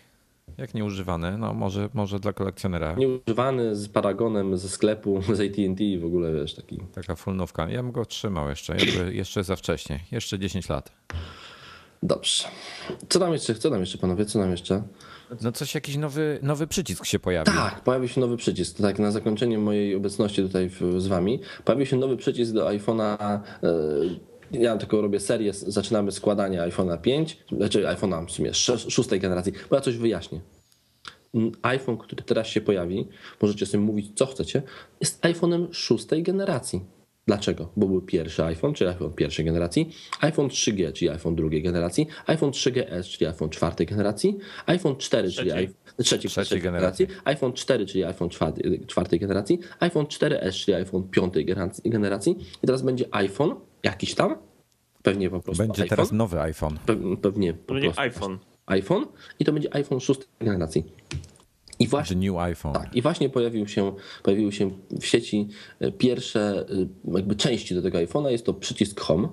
Jak nieużywane, no może, może dla kolekcjonera. Nieużywany z paragonem ze sklepu, [laughs] z AT&T i w ogóle wiesz, taki Taka fullnówka. Ja bym go trzymał jeszcze, jakby jeszcze za wcześnie. Jeszcze 10 lat. Dobrze. Co tam jeszcze, co tam jeszcze panowie, co tam jeszcze? No coś, jakiś nowy, nowy przycisk się pojawił. Tak, pojawił się nowy przycisk. Tak, na zakończenie mojej obecności tutaj w, z wami. Pojawił się nowy przycisk do iPhone'a. e, Ja tylko robię serię, zaczynamy składanie iPhone'a 5, znaczy iPhone'a w sumie sz- szóstej generacji, bo ja coś wyjaśnię. IPhone, który teraz się pojawi, możecie sobie mówić co chcecie, jest iPhone'em szóstej generacji. Dlaczego? Bo był pierwszy iPhone, czyli iPhone pierwszej generacji, iPhone 3G, czyli iPhone drugiej generacji, iPhone 3GS, czyli iPhone czwartej generacji, iPhone 4, czyli Trzeciej. iPhone trzeciej, Trzeciej generacji. iPhone 4, czyli iPhone czwartej, czwartej generacji, iPhone 4S, czyli iPhone piątej generacji- i teraz będzie iPhone jakiś tam, pewnie po prostu Będzie iPhone, teraz nowy iPhone. pe- pewnie po To będzie prostu iPhone. iPhone i to będzie iPhone szóstej generacji. I właśnie The new iPhone. tak, i właśnie pojawił się, pojawiły się w sieci e, pierwsze e, jakby części do tego iPhone'a. Jest to przycisk Home,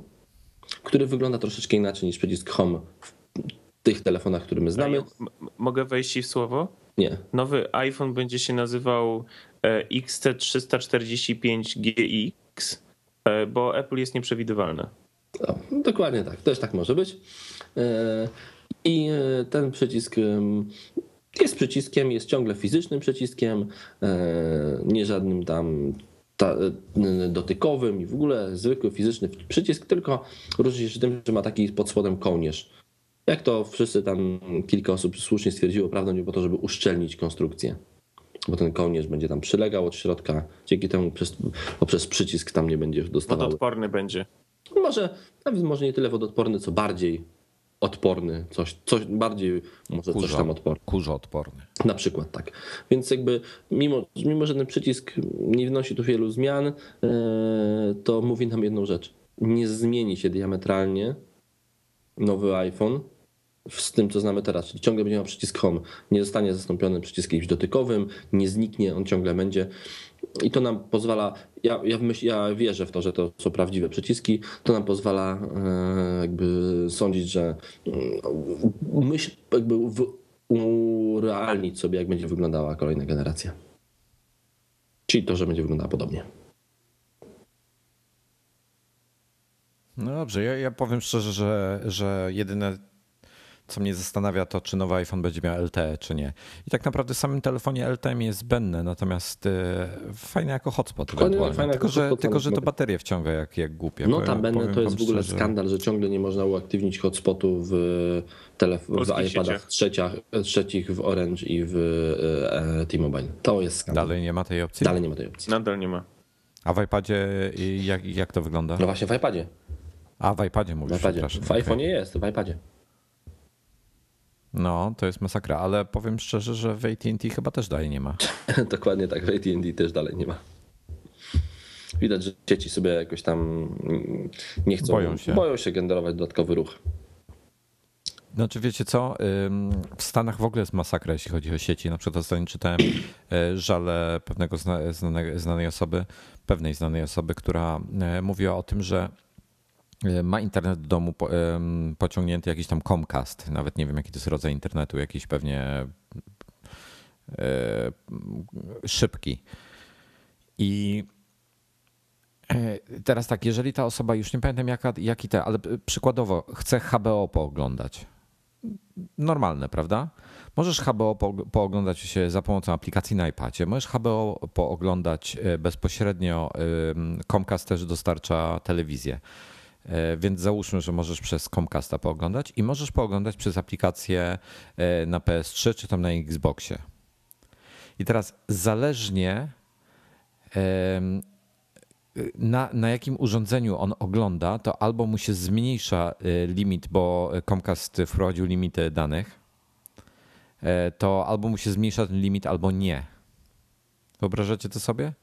który wygląda troszeczkę inaczej niż przycisk Home w tych telefonach, które my znamy. Mogę wejść w słowo? Nie. Nowy iPhone będzie się nazywał e, XT345GX, e, bo Apple jest nieprzewidywalne. No, dokładnie tak, też tak może być. I ten przycisk jest przyciskiem, jest ciągle fizycznym przyciskiem, e, nie żadnym tam ta, e, dotykowym i w ogóle zwykły fizyczny przycisk, tylko różni się tym, że ma taki pod spodem kołnierz. Jak to wszyscy tam kilka osób słusznie stwierdziło, prawdą po to, żeby uszczelnić konstrukcję. Bo ten kołnierz będzie tam przylegał od środka, dzięki temu przez, poprzez przycisk tam nie będzie dostawał Wodoodporny będzie. może, nawet może nie tyle wodoodporny, co bardziej odporny, coś, coś bardziej może coś tam odporny. Kurzo odporny. Na przykład tak. Więc jakby mimo, mimo że ten przycisk nie wnosi tu wielu zmian, e, to mówi nam jedną rzecz. Nie zmieni się diametralnie nowy iPhone z tym, co znamy teraz, czyli ciągle będzie miał przycisk Home. Nie zostanie zastąpiony przyciskiem dotykowym, nie zniknie, on ciągle będzie. I to nam pozwala, ja, ja, myśl, ja wierzę w to, że to są prawdziwe przyciski, to nam pozwala e, jakby sądzić, że mm, myśl, jakby urealnić sobie, jak będzie wyglądała kolejna generacja. Czyli to, że będzie wyglądała podobnie. No dobrze, ja, ja powiem szczerze, że, że jedyne co mnie zastanawia to, czy nowy iPhone będzie miał LTE, czy nie. I tak naprawdę w samym telefonie LTE jest zbędne, natomiast e, fajne jako hotspot Fajne- ewentualnie. fajne tylko, jako że, hotspot, tylko, że to baterie wciąga jak, jak głupie. No Notabene powiem to jest w ogóle szczerze. skandal, że ciągle nie można uaktywnić hotspotu w, telef- w iPadach trzeciach, trzecich w Orange i w e, T-Mobile. To jest skandal. Dalej nie ma tej opcji? Dalej nie ma tej opcji. Nadal nie ma. A w iPadzie y, jak, jak to wygląda? No właśnie w iPadzie. A w iPadzie W, mówisz, iPadzie. przepraszam. w okej. iPhone'ie jest, w iPadzie. No, to jest masakra, ale powiem szczerze, że w AT&T chyba też dalej nie ma. [laughs] Dokładnie tak, w AT&T też dalej nie ma. Widać, że dzieci sobie jakoś tam mm, nie chcą, Boją się. boją się generować dodatkowy ruch. Znaczy wiecie co, w Stanach w ogóle jest masakra, jeśli chodzi o sieci. Na przykład ostatnio czytałem e, żale pewnego zna, znane, znanej osoby, pewnej znanej osoby, która e, mówiła o tym, że ma internet do domu pociągnięty jakiś tam Comcast. Nawet nie wiem jaki to jest rodzaj internetu, jakiś pewnie e, szybki. I e, teraz tak, jeżeli ta osoba, już nie pamiętam jaka, jaki te, ale przykładowo chce HBO pooglądać. Normalne, prawda? Możesz HBO po, pooglądać się za pomocą aplikacji na iPadzie. Możesz HBO pooglądać e, bezpośrednio. Comcast też dostarcza telewizję. E, Więc załóżmy, że możesz przez Comcasta pooglądać i możesz pooglądać przez aplikację e, na PS3 czy tam na Xboxie. I teraz zależnie na, na jakim urządzeniu on ogląda, to albo mu się zmniejsza y, limit, bo Comcast wprowadził limity danych, e, to albo mu się zmniejsza ten limit, albo nie. Wyobrażacie to sobie?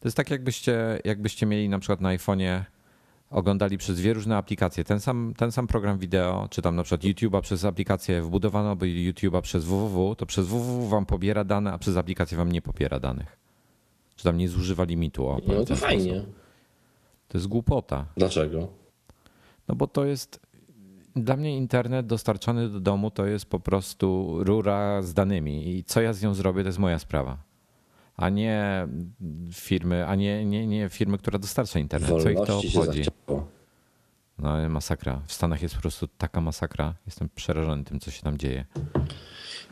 To jest tak, jakbyście, jakbyście mieli na przykład na iPhone'ie oglądali przez dwie różne aplikacje ten sam, ten sam program wideo, czy tam na przykład YouTube'a przez aplikację wbudowaną, albo YouTube'a przez www, to przez www wam pobiera dane, a przez aplikację wam nie pobiera danych. Czy tam nie zużywa limitu. O, No to fajnie. sposób. To jest głupota. Dlaczego? No bo to jest. Dla mnie internet dostarczany do domu to jest po prostu rura z danymi i co ja z nią zrobię, to jest moja sprawa. A nie firmy, a nie, nie, nie firmy, która dostarcza internet. Co ich to obchodzi? No masakra. W Stanach jest po prostu taka masakra. Jestem przerażony tym, co się tam dzieje.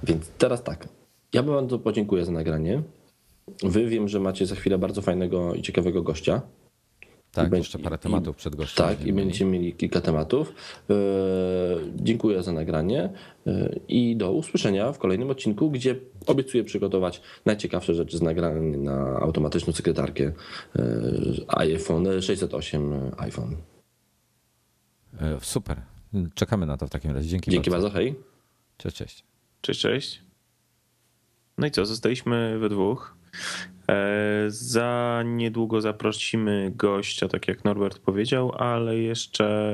Więc teraz tak. Ja wam bardzo podziękuję za nagranie. Wy wiem, że macie za chwilę bardzo fajnego i ciekawego gościa. Tak, I jeszcze parę i- tematów przed gościem. Tak, i będziemy mieli kilka tematów. E, Dziękuję za nagranie e, i do usłyszenia w kolejnym odcinku, gdzie obiecuję przygotować najciekawsze rzeczy z nagrań na automatyczną sekretarkę e, iPhone 608 iPhone. Super. Czekamy na to w takim razie. Dzięki, Dzięki bardzo. bardzo, hej. Cześć, cześć. Cześć, cześć. No i co, zostaliśmy we dwóch. E, Za niedługo zaprosimy gościa, tak jak Norbert powiedział, ale jeszcze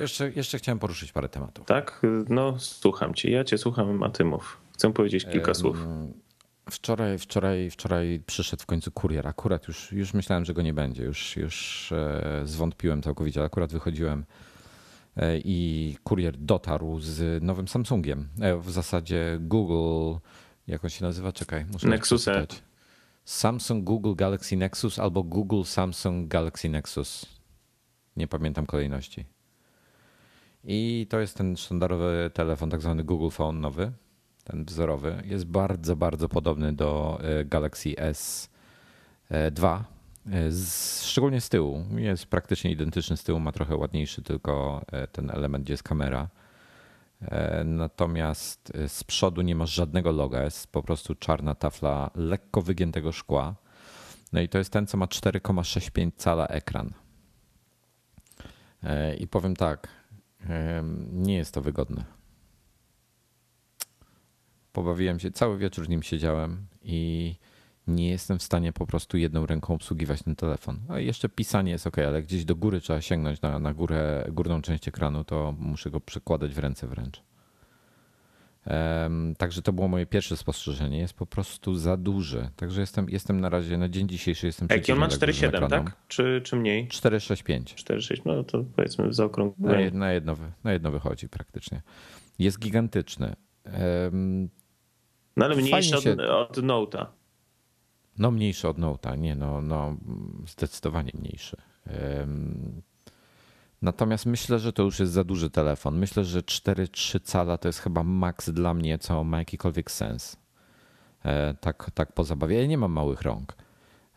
Jeszcze, jeszcze chciałem poruszyć parę tematów. tak, no słucham cię. Ja cię słucham, a ty mów. Chcę powiedzieć kilka słów. Wczoraj, wczoraj, wczoraj przyszedł w końcu kurier. Akurat już, już myślałem, że go nie będzie. Już, już e, zwątpiłem całkowicie. Akurat wychodziłem e, i kurier dotarł z nowym Samsungiem. W zasadzie Google, jak on się nazywa? Czekaj, muszę Nexusem. Samsung Google Galaxy Nexus albo Google Samsung Galaxy Nexus. Nie pamiętam kolejności. I to jest ten sztandarowy telefon, tak zwany Google Phone nowy, ten wzorowy. Jest bardzo, bardzo podobny do e, Galaxy S2, e, z, szczególnie z tyłu. Jest praktycznie identyczny z tyłu, ma trochę ładniejszy tylko e, ten element, gdzie jest kamera. E, Natomiast e, z przodu nie masz żadnego loga, jest po prostu czarna tafla lekko wygiętego szkła. No i to jest ten, co ma 4,65 cala ekran. E, I powiem tak, nie jest to wygodne. Pobawiłem się, cały wieczór nim siedziałem i nie jestem w stanie po prostu jedną ręką obsługiwać ten telefon. A jeszcze pisanie jest ok, ale gdzieś do góry trzeba sięgnąć na, na górę, górną część ekranu, to muszę go przekładać w ręce wręcz. Także to było moje pierwsze spostrzeżenie. Jest po prostu za duży. Także jestem, jestem na razie, na dzień dzisiejszy jestem Jaki on ma przeciwny tak dużym 4,7, ekranom. tak? Czy, czy mniej? 465. 4,6, no to powiedzmy w Na, zaokrągleniu. na, jedno, wy- na jedno wychodzi praktycznie. Jest gigantyczny. No ale mniejszy od, się- od Note'a. No mniejszy od Note'a, nie no, no zdecydowanie mniejszy. Natomiast myślę, że to już jest za duży telefon. Myślę, że 4,3 cala to jest chyba maks dla mnie, co ma jakikolwiek sens. E, Tak, tak po zabawie. Ja nie mam małych rąk.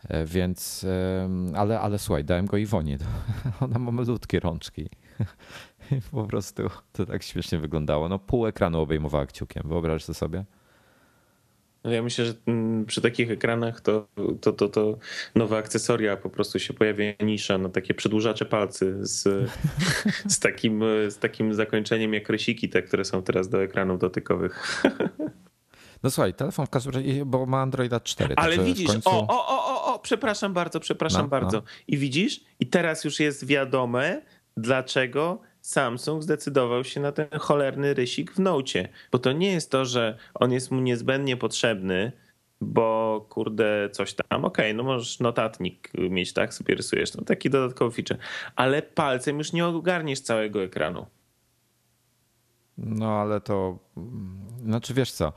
E, Więc, ale, ale słuchaj, dałem go Iwonie. [laughs] Ona ma malutkie rączki. I [laughs] po prostu to tak śmiesznie wyglądało. No pół ekranu obejmowała kciukiem. Wyobraź sobie. No Ja myślę, że mm, przy takich ekranach to, to, to, to nowe akcesoria po prostu się pojawia nisza na takie przedłużacze palcy z, [laughs] z, takim, z takim zakończeniem jak rysiki, te, które są teraz do ekranów dotykowych. [laughs] No słuchaj, telefon w każdym razie, bo ma Androida 4. Ale widzisz, końcu... o, o, o, o, o, przepraszam bardzo, przepraszam No, bardzo. no. I widzisz, i teraz już jest wiadome, dlaczego Samsung zdecydował się na ten cholerny rysik w Nocie. Bo to nie jest to, że on jest mu niezbędnie potrzebny, bo kurde, coś tam, okej, no możesz notatnik mieć, tak, sobie rysujesz, no taki dodatkowy feature, ale palcem już nie ogarniesz całego ekranu. No ale to, mm, znaczy wiesz co,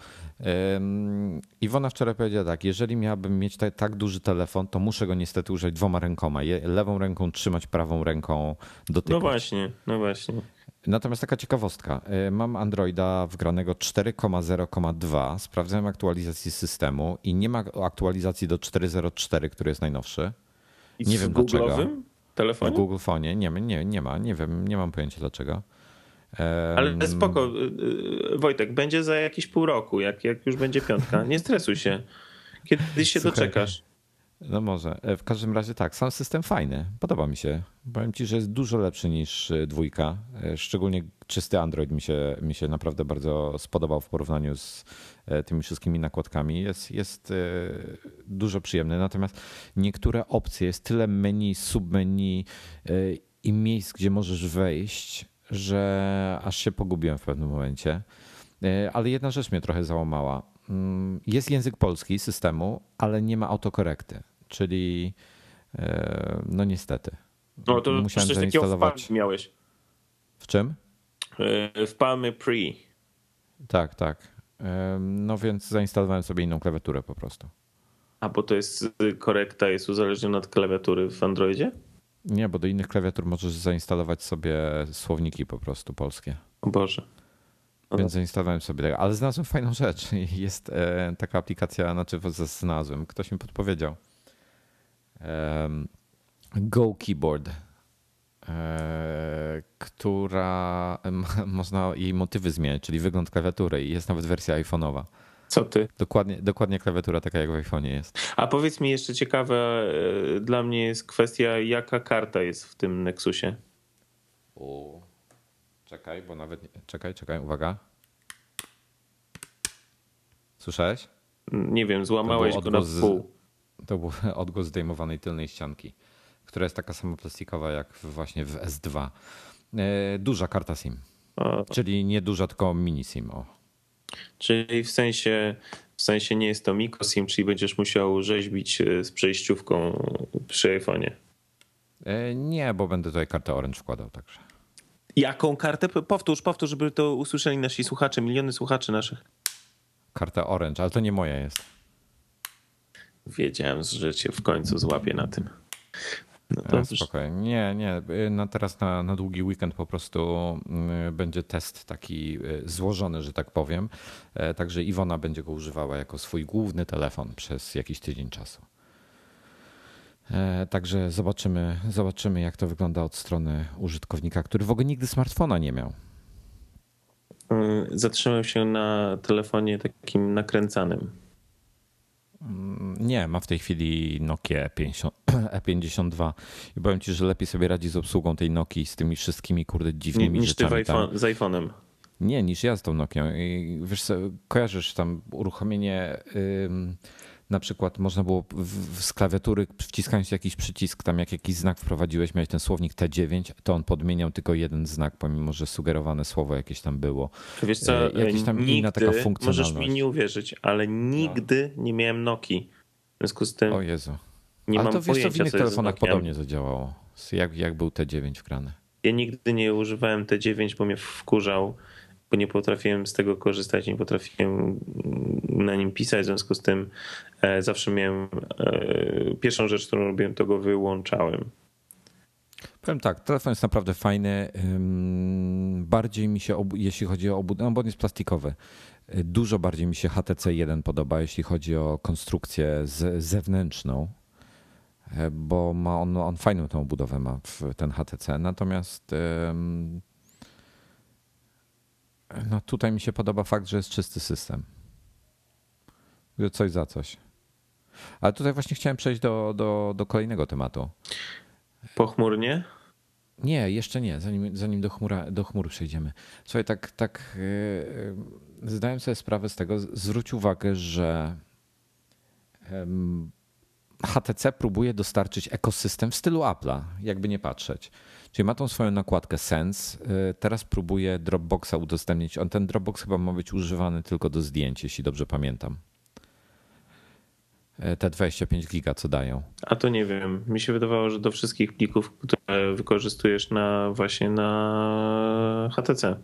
Iwona wczoraj powiedziała tak, jeżeli miałabym mieć tak, tak duży telefon, to muszę go niestety użyć dwoma rękoma. Lewą ręką trzymać, prawą ręką dotykać. No właśnie, no właśnie. Natomiast taka ciekawostka. Y, Mam Androida wgranego 4,0,2. Sprawdzałem aktualizację systemu i nie ma aktualizacji do 4.0.4, który jest najnowszy. I Nie w wiem dlaczego. Google'owym W telefonie? Google Phone nie, nie, nie ma, nie wiem, nie mam pojęcia dlaczego. Ale spoko, y, y, Wojtek, będzie za jakieś pół roku, jak, jak już będzie piątka. Nie stresuj się. Kiedyś się Słuchaj. doczekasz. No może. E, W każdym razie tak, sam system fajny. Podoba mi się. Powiem ci, że jest dużo lepszy niż e, dwójka. E, Szczególnie czysty Android mi się, mi się naprawdę bardzo spodobał w porównaniu z tymi wszystkimi nakładkami. Jest, jest dużo przyjemny. Natomiast niektóre opcje, jest tyle menu, submenu i miejsc, gdzie możesz wejść, że aż się pogubiłem w pewnym momencie. E, Ale jedna rzecz mnie trochę załamała. Mm, Jest język polski systemu, ale nie ma autokorekty, czyli e, no niestety. No to Musiałem coś takiego w. Palmie miałeś. W czym? Y, W Palmie Pre. Tak, tak. E, No więc zainstalowałem sobie inną klawiaturę po prostu. A bo to jest y, korekta, jest uzależniona od klawiatury w Androidzie? Nie, bo do innych klawiatur możesz zainstalować sobie słowniki po prostu polskie. O Boże. No Więc zainstalowałem sobie tego. Ale znalazłem fajną rzecz. [laughs] Jest e, taka aplikacja, znaczy znalazłem, ktoś mi podpowiedział. Go Keyboard, e, która [laughs] można jej motywy zmieniać, czyli wygląd klawiatury i jest nawet wersja iPhone'owa. Co ty? Dokładnie, dokładnie klawiatura taka jak w iPhone'ie jest. A powiedz mi jeszcze ciekawe e, dla mnie jest kwestia, jaka karta jest w tym Nexusie. U. Czekaj, bo nawet. Nie... Czekaj, czekaj, uwaga. Słyszałeś? Nie wiem, złamałeś go na pół. To był [laughs] odgłos zdejmowanej tylnej ścianki, która jest taka sama plastikowa jak właśnie w S2. E, duża karta SIM. O. Czyli nie duża, tylko mini SIM. O. Czyli w sensie, w sensie nie jest to micro SIM, czyli będziesz musiał rzeźbić e, z przejściówką przy iPhone'ie. E, nie, bo będę tutaj kartę Orange wkładał także. Jaką kartę? Powtórz, powtórz, żeby to usłyszeli nasi słuchacze, miliony słuchaczy naszych. Karta Orange, ale to nie moja jest. Wiedziałem, że cię w końcu złapię na tym. No to e, Spokojnie. Nie, nie. Na teraz na, na długi weekend po prostu mm, będzie test taki e, złożony, że tak powiem. E, także Iwona będzie go używała jako swój główny telefon przez jakiś tydzień czasu. Także zobaczymy, zobaczymy, jak to wygląda od strony użytkownika, który w ogóle nigdy smartfona nie miał. Zatrzymał się na telefonie takim nakręcanym. Mm, nie, ma w tej chwili Nokia E50, [clears throat] E52 i powiem ci, że lepiej sobie radzi z obsługą tej Nokii z tymi wszystkimi kurde dziwnymi niż rzeczami. Niż ty iPhone, z iPhone'em. Nie, niż ja z tą Nokią. I wiesz co, kojarzysz tam uruchomienie na przykład można było w, z klawiatury wciskając jakiś przycisk, tam jak jakiś znak wprowadziłeś, miałeś ten słownik T9, to on podmieniał tylko jeden znak, pomimo że sugerowane słowo jakieś tam było. Wiesz co, e, Jakaś tam nigdy, inna taka funkcjonalność. Możesz mi nie uwierzyć, ale nigdy no. nie miałem Nokii. W związku z tym O Jezu. Nie ale mam to wiesz co, w innych telefonach podobnie zadziałało. Jak, jak był T9 wgrany. Ja nigdy nie używałem T9, bo mnie wkurzał bo nie potrafiłem z tego korzystać, nie potrafiłem na nim pisać, w związku z tym e, zawsze miałem, e, pierwszą rzecz, którą robiłem, to go wyłączałem. Powiem tak, telefon jest naprawdę fajny. Bardziej mi się, jeśli chodzi o obudowę, no bo on jest plastikowy, dużo bardziej mi się HTC 1 podoba, jeśli chodzi o konstrukcję z, zewnętrzną, e, bo ma on, on fajną tą obudowę ma ten HTC. Natomiast no tutaj mi się podoba fakt, że jest czysty system. Coś za coś. Ale tutaj właśnie chciałem przejść do, do, do kolejnego tematu. Pochmurnie? Nie, jeszcze nie, zanim, zanim do, chmura, do chmur przejdziemy. Słuchaj, tak, tak yy, zdałem sobie sprawę z tego, zwróć uwagę, że yy, HTC próbuje dostarczyć ekosystem w stylu Apple'a, jakby nie patrzeć. Czyli ma tą swoją nakładkę Sense. Y, teraz próbuje Dropboxa udostępnić. On ten Dropbox chyba ma być używany tylko do zdjęć, jeśli dobrze pamiętam. Y, te 25 giga, co dają. A to nie wiem. Mi się wydawało, że do wszystkich plików, które wykorzystujesz na właśnie na HTC.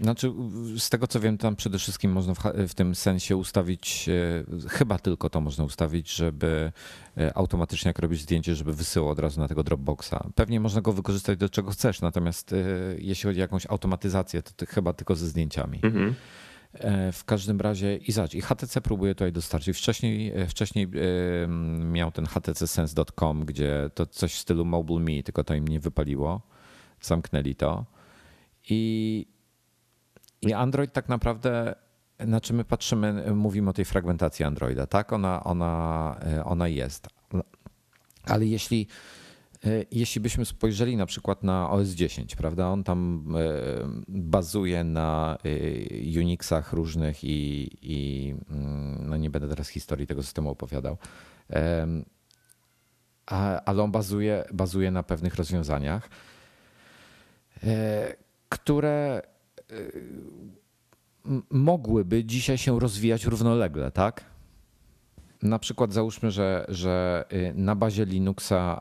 Znaczy, z tego co wiem, tam przede wszystkim można w, w, tym sensie ustawić, e, chyba tylko to można ustawić, żeby e, automatycznie jak robisz zdjęcie, żeby wysyłał od razu na tego Dropboxa. Pewnie można go wykorzystać do czego chcesz, natomiast e, jeśli chodzi o jakąś automatyzację, to ty, chyba tylko ze zdjęciami. Mhm. W każdym razie i zobacz, i HTC próbuje tutaj dostarczyć. Wcześniej, wcześniej miał ten HTC Sense.com, gdzie to coś w stylu Mobile Me, tylko to im nie wypaliło. Zamknęli to. I i Android tak naprawdę, na czym my patrzymy, mówimy o tej fragmentacji Androida, tak? Ona, ona, ona jest. Ale jeśli, jeśli byśmy spojrzeli na przykład na OS 10, prawda? On tam e, bazuje na e, Unixach różnych i, i mm, no nie będę teraz historii tego systemu opowiadał. Ale on bazuje, bazuje na pewnych rozwiązaniach, e, które mogłyby dzisiaj się rozwijać równolegle, tak? Na przykład załóżmy, że, że y, na bazie Linuxa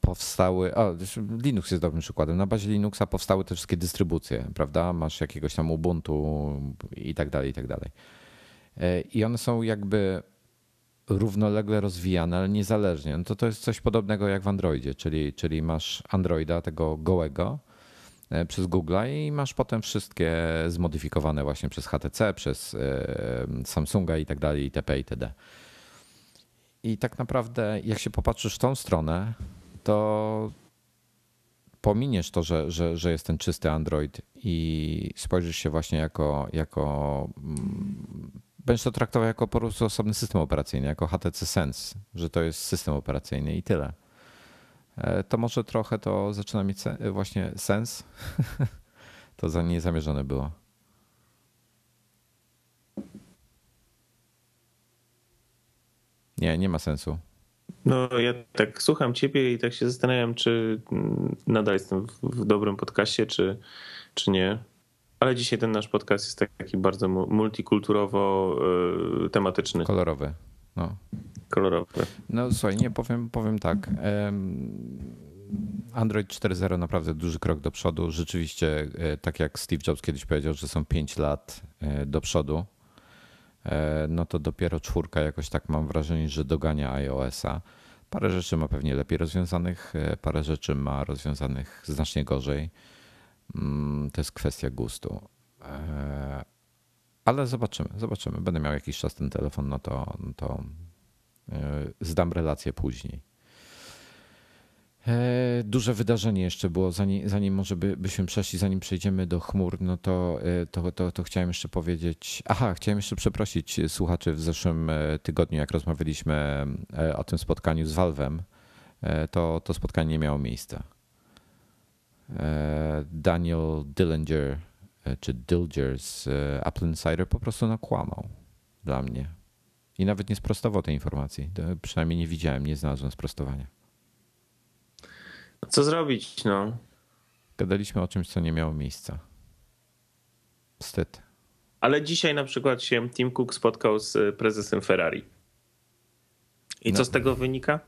powstały, o, Linux jest dobrym przykładem, na bazie Linuxa powstały te wszystkie dystrybucje, prawda? Masz jakiegoś tam Ubuntu i tak dalej, i tak dalej. Y, I one są jakby równolegle rozwijane, ale niezależnie. No to to jest coś podobnego jak w Androidzie, czyli, czyli masz Androida, tego gołego, przez Google i masz potem wszystkie zmodyfikowane właśnie przez HTC, przez e, Samsunga i tak dalej, itp. itd. I tak naprawdę, jak się popatrzysz w tą stronę, to pominiesz to, że, że, że jest ten czysty Android i spojrzysz się właśnie jako, jako mm, będziesz to traktował jako po prostu osobny system operacyjny, jako HTC Sense, że to jest system operacyjny i tyle. E, to może trochę to zaczyna mieć właśnie sens. [laughs] to za niezamierzone było. Nie, nie ma sensu. No, ja tak słucham ciebie i tak się zastanawiam, czy nadal jestem w, dobrym podcaście, czy, czy nie. Ale dzisiaj ten nasz podcast jest taki bardzo multikulturowo y, tematyczny. Kolorowy. No. Kolorowy. No słuchaj, nie powiem, powiem tak. Android 4.0 naprawdę duży krok do przodu. Rzeczywiście, e, tak jak Steve Jobs kiedyś powiedział, że są 5 lat e, do przodu, e, no to dopiero czwórka jakoś tak mam wrażenie, że dogania iOS-a. Parę rzeczy ma pewnie lepiej rozwiązanych, parę rzeczy ma rozwiązanych znacznie gorzej. Mm, to jest kwestia gustu. Ale zobaczymy, zobaczymy. Będę miał jakiś czas ten telefon, no to, to zdam relację później. E, duże wydarzenie jeszcze było, zanim, zanim może by, byśmy przeszli, zanim przejdziemy do chmur, no to, e, to, to, to chciałem jeszcze powiedzieć. Aha, chciałem jeszcze przeprosić słuchaczy w zeszłym e, tygodniu, jak rozmawialiśmy o tym spotkaniu z Valve'em, to, to spotkanie nie miało miejsca. Daniel Dillinger, czy Dilger z Apple Insider po prostu nakłamał dla mnie. I nawet nie sprostował tej informacji. Przynajmniej nie widziałem, nie znalazłem sprostowania. Co zrobić, no? Gadaliśmy o czymś, co nie miało miejsca. Wstyd. Ale dzisiaj na przykład się Tim Cook spotkał z prezesem Ferrari. I no. co z tego wynika?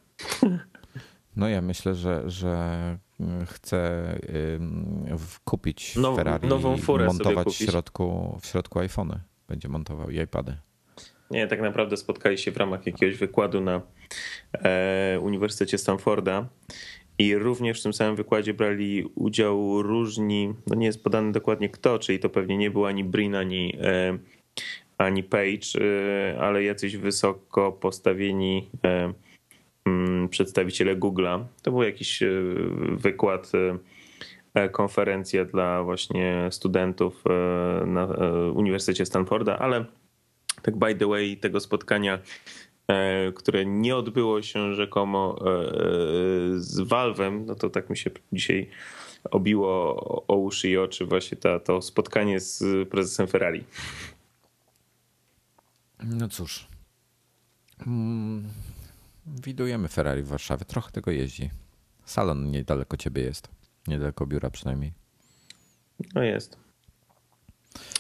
No ja myślę, że, że chce kupić Now, Ferrari nową furę montować w środku, w środku iPhony. Będzie montował i iPady. Nie, tak naprawdę spotkali się w ramach jakiegoś wykładu na e, Uniwersytecie Stanforda i również w tym samym wykładzie brali udział różni, no nie jest podane dokładnie kto, czyli to pewnie nie był ani Brin, ani, e, ani Page, e, ale jacyś wysoko postawieni e, przedstawiciele Google'a. To był jakiś wykład, konferencja dla właśnie studentów na Uniwersytecie Stanforda, ale tak by the way tego spotkania E, które nie odbyło się rzekomo e, e, z Valve'em, no to tak mi się dzisiaj obiło o uszy i oczy właśnie ta, to spotkanie z prezesem Ferrari. No cóż. Widujemy Ferrari w Warszawie. Trochę tego jeździ. Salon niedaleko ciebie jest. Niedaleko biura przynajmniej. No jest.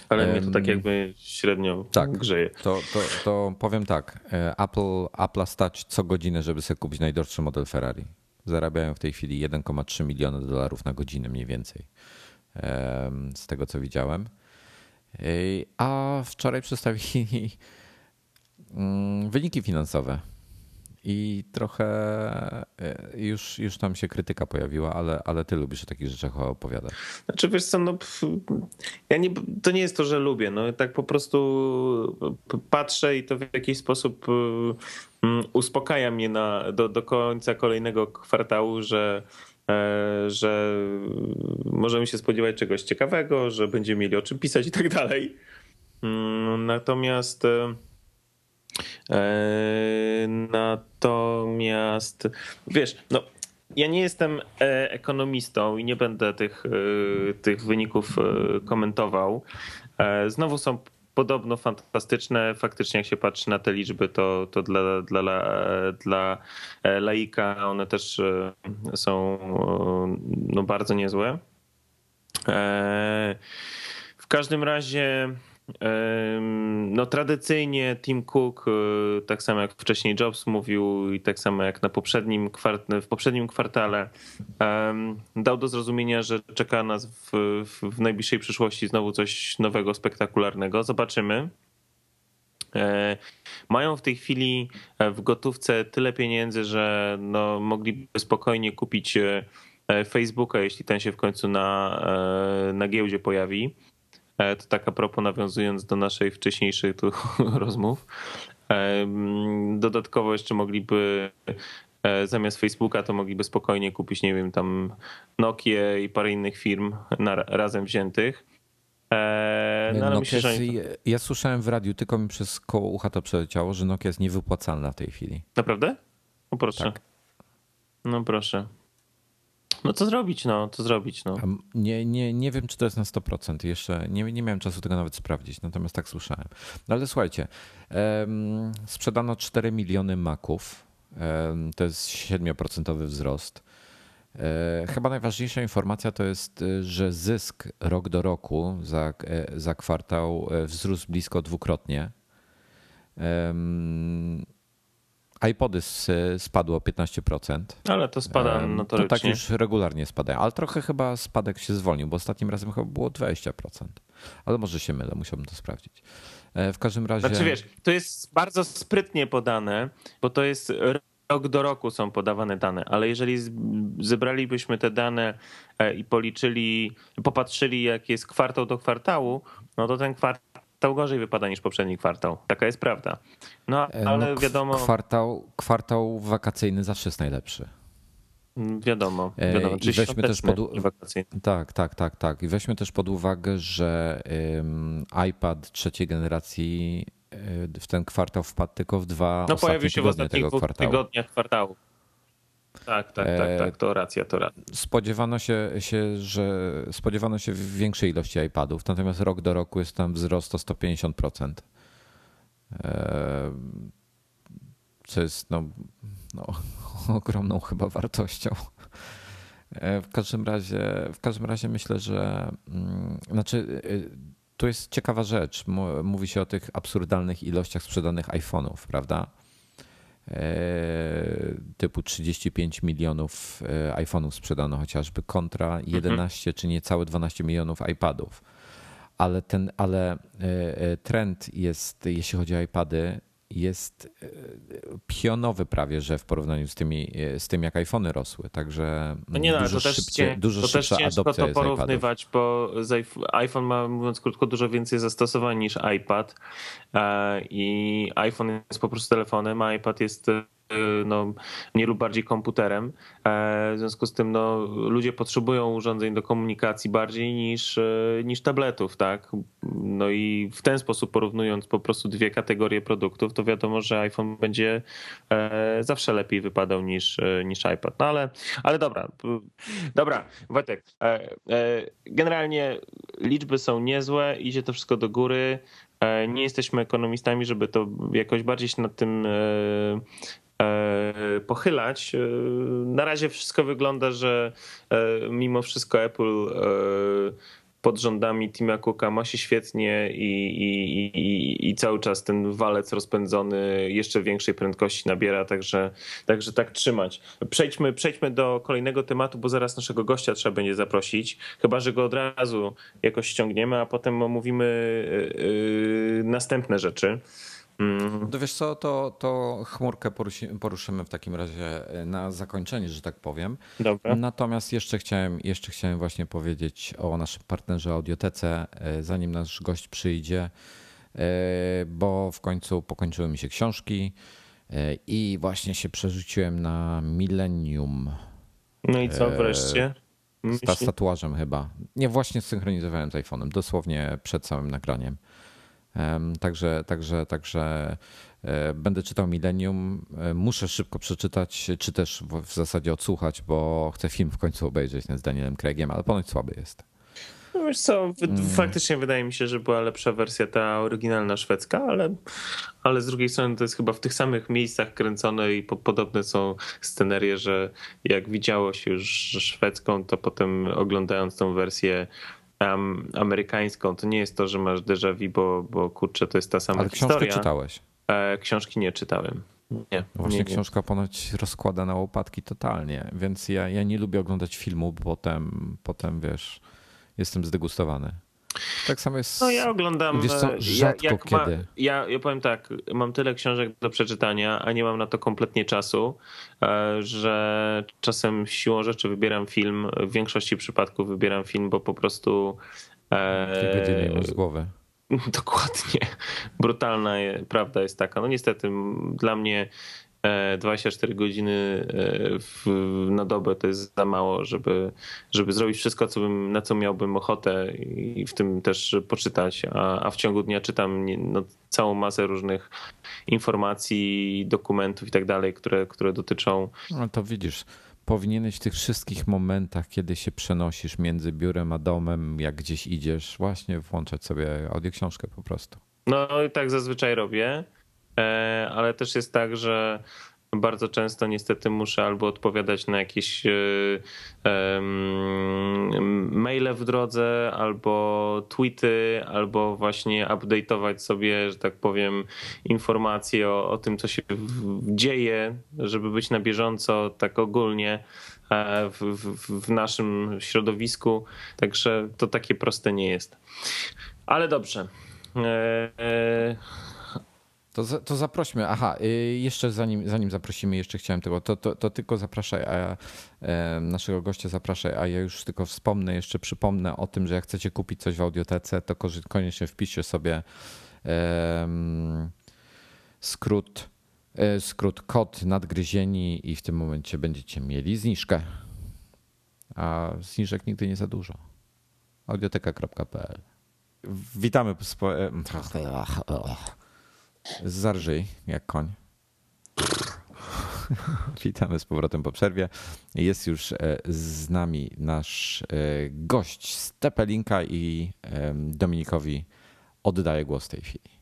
Ale mnie to tak jakby średnio tak, grzeje. To, to, to powiem tak. E, Apple, Apple stać co godzinę, żeby sobie kupić najdroższy model Ferrari. Zarabiają w tej chwili 1,3 miliony dolarów na godzinę mniej więcej. Z tego co widziałem. E, a wczoraj przedstawili [laughs] mm, wyniki finansowe i trochę e, już, już tam się krytyka pojawiła, ale, ale ty lubisz o takich rzeczach opowiadać. Znaczy wiesz co, no, ja nie, to nie jest to, że lubię, no tak po prostu patrzę i to w jakiś sposób mm, uspokaja mnie na, do, do końca kolejnego kwartału, że e, że możemy się spodziewać czegoś ciekawego, że będziemy mieli o czym pisać i tak dalej. Mm, natomiast E, natomiast wiesz, no ja nie jestem e, ekonomistą i nie będę tych, e, tych wyników komentował. Znowu są podobno fantastyczne. Faktycznie, jak się patrzy na te liczby, to, to dla, dla, dla laika one też są no, bardzo niezłe. W każdym razie no tradycyjnie Tim Cook, e, tak samo jak wcześniej Jobs mówił i tak samo jak na poprzednim w poprzednim kwartale, dał do zrozumienia, że czeka nas w, w najbliższej przyszłości znowu coś nowego, spektakularnego. Zobaczymy. E, mają w tej chwili e, w gotówce tyle pieniędzy, że no, mogliby spokojnie kupić Facebooka, jeśli ten się w końcu na, na giełdzie pojawi. E, to tak a propos nawiązując do naszej wcześniejszych tu [laughs] rozmów. Dodatkowo jeszcze mogliby zamiast Facebooka to mogliby spokojnie kupić, nie wiem, tam Nokia i parę innych firm na, razem wziętych. no, ale myślę, że oni... Ja słyszałem w radiu, tylko mi przez koło ucha to przeleciało, że Nokia jest niewypłacalna w tej chwili. Naprawdę? No proszę. Tak. No proszę. No co zrobić, no, co zrobić, no. Nie, nie, nie wiem, czy to jest na 100%. Jeszcze nie, nie miałem czasu tego nawet sprawdzić, natomiast tak słyszałem. No ale słuchajcie, um, sprzedano 4 miliony maków. Um, to jest 7% wzrost. E, chyba najważniejsza informacja to jest, e, że zysk rok do roku za, e, za kwartał wzrósł blisko dwukrotnie iPody spadło o 15%. Ale to spada notorycznie. To tak już regularnie spadają, ale trochę chyba spadek się zwolnił, bo ostatnim razem chyba było 20%. Ale może się mylę, musiałbym to sprawdzić. E, w każdym razie... Znaczy wiesz, to jest bardzo sprytnie podane, bo to jest rok do roku są podawane dane, ale jeżeli zebralibyśmy te dane e, i policzyli, popatrzyli jak jest kwartał do kwartału, no to ten kwartał kwartał gorzej wypada niż poprzedni kwartał. Taka jest prawda. No e, ale no, wiadomo. Kwartał, kwartał wakacyjny zawsze jest najlepszy. Mm, wiadomo, e, wiadomo. I weźmy też pod... Tak, tak, tak, tak. I weźmy też pod uwagę, że iPad trzeciej generacji e, w ten kwartał wpadł tylko w dwa no, pojawił się w ostatnich dwóch tygodniach kwartału. Tak, tak, tak, tak, to racja, to racja. Spodziewano się, się, że spodziewano się większej ilości iPadów, natomiast rok do roku jest tam wzrost o 150%. Co jest no, no, [laughs] ogromną chyba wartością. W każdym razie, w każdym razie myślę, że mm, znaczy tu jest ciekawa rzecz. Mówi się o tych absurdalnych ilościach sprzedanych iPhone'ów, prawda? E, typu 35 milionów e, iPhone'ów sprzedano chociażby kontra 11 mhm. czy niecałe 12 milionów iPadów. Ale ten, ale e, trend jest, jeśli chodzi o iPady, jest e, pionowy prawie, że w porównaniu z, tymi, e, z tym, jak iPhony rosły. Także no nie, no, dużo, to szybciej, też, dużo to szybsza też adopcja to porównywać, bo iPhone ma, mówiąc krótko, dużo więcej zastosowań niż iPad e, i iPhone jest po prostu telefonem, a iPad jest no, mniej lub bardziej komputerem. E, w związku z tym no, ludzie potrzebują urządzeń do komunikacji bardziej niż, e, niż tabletów, tak? No i w ten sposób porównując po prostu dwie kategorie produktów, to wiadomo, że iPhone będzie e, zawsze lepiej wypadał niż, niż iPad. No ale, ale dobra, dobra, Wojtek, generalnie liczby są niezłe, idzie to wszystko do góry. Nie jesteśmy ekonomistami, żeby to jakoś bardziej się nad tym pochylać. E, na razie wszystko wygląda, że e, mimo wszystko Apple pod rządami Tima Cooka ma się świetnie i, i, i, i, cały czas ten walec rozpędzony jeszcze większej prędkości nabiera, także, także tak trzymać. Przejdźmy, przejdźmy do kolejnego tematu, bo zaraz naszego gościa trzeba będzie zaprosić, chyba że go od razu jakoś ściągniemy, a potem omówimy yy, następne rzeczy. Mm. To wiesz co, to, to chmurkę poruszymy w takim razie e, na zakończenie, że tak powiem. Dobra. Natomiast jeszcze chciałem, jeszcze chciałem właśnie powiedzieć o naszym partnerze Audiotece, e, zanim nasz gość przyjdzie, e, bo w końcu pokończyły mi się książki i właśnie się przerzuciłem na Millennium. No i co wreszcie? Z tatuażem chyba. Nie, właśnie synchronizowałem z iPhone'em, dosłownie przed samym nagraniem. Także, także, także e, będę czytał Millennium. E, muszę szybko przeczytać, czy też w zasadzie odsłuchać, bo chcę film w końcu obejrzeć z Danielem Craigiem, ale ponoć słaby jest. No wiesz co, mm. faktycznie wydaje mi się, że była lepsza wersja ta oryginalna szwedzka, ale, ale z drugiej strony to jest chyba w tych samych miejscach kręcone i po, podobne są scenerie, że jak widziało się już szwedzką, to potem oglądając tą wersję um, amerykańską, to nie jest to, że masz déjà vu, bo, bo kurczę, to jest ta sama Ale historia. książkę czytałeś? E, książki nie czytałem. Nie, Właśnie nie, książka ponoć rozkłada na łopatki totalnie, więc ja, ja nie lubię oglądać filmu, bo potem, potem wiesz, jestem zdegustowany. Tak samo jest. No ja oglądam. Wiesz co, rzadko jak kiedy. Ma, ja, ja powiem tak, mam tyle książek do przeczytania, a nie mam na to kompletnie czasu, e, że czasem siłą rzeczy wybieram film. W większości przypadków wybieram film, bo po prostu. E, Dwie godziny z głowy. [laughs] Dokładnie. Brutalna prawda jest taka. No niestety dla mnie 24 e, godziny e, w, na dobę to jest za mało, żeby, żeby zrobić wszystko, co bym, na co miałbym ochotę i w tym też poczytać. A, a w ciągu dnia czytam no, całą masę różnych informacji, dokumentów i tak dalej, które, które dotyczą. No to widzisz. Powinieneś w tych wszystkich momentach, kiedy się przenosisz między biurem a domem, jak gdzieś idziesz, właśnie włączać sobie audioksiążkę po prostu. No i tak zazwyczaj robię. E, ale też jest tak, że bardzo często niestety muszę albo odpowiadać na jakieś e, maile w drodze, albo tweety, albo właśnie update'ować sobie, że tak powiem, informacje o, o tym, co się dzieje, żeby być na bieżąco tak ogólnie e, w, w, w naszym środowisku. Także to takie proste nie jest. Ale dobrze. To, to zaprośmy. Aha, y, jeszcze zanim, zanim zaprosimy, jeszcze chciałem tego, to, to, to tylko zapraszaj, a e, naszego gościa zapraszaj, a ja już tylko wspomnę, jeszcze przypomnę o tym, że jak chcecie kupić coś w audiotece, to koniecznie wpiszcie sobie um, skrót, e, skrót kod nadgryzieni i w tym momencie będziecie mieli zniżkę. A zniżek nigdy nie za dużo. audioteka.pl Witamy. Spo... Zarżyj jak koń. [laughs] Witamy z powrotem po przerwie. Jest już e, z nami nasz e, gość z Tepelinka i Dominikowi oddaję głos w tej chwili.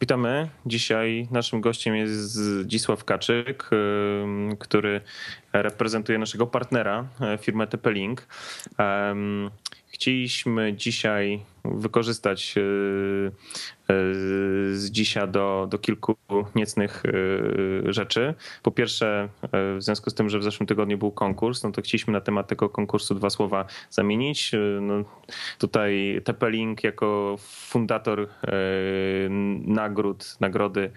Witamy. Dzisiaj naszym gościem jest Zdzisław Kaczyk, który reprezentuje naszego partnera, e, firmę TP-Link. Chcieliśmy dzisiaj wykorzystać e, e, z dzisiaj do, do kilku niecnych e, rzeczy. Po pierwsze, w związku z tym, że w zeszłym tygodniu był konkurs, no to chcieliśmy na temat tego konkursu dwa słowa zamienić. No, tutaj TP-Link jako fundator nagród, nagrody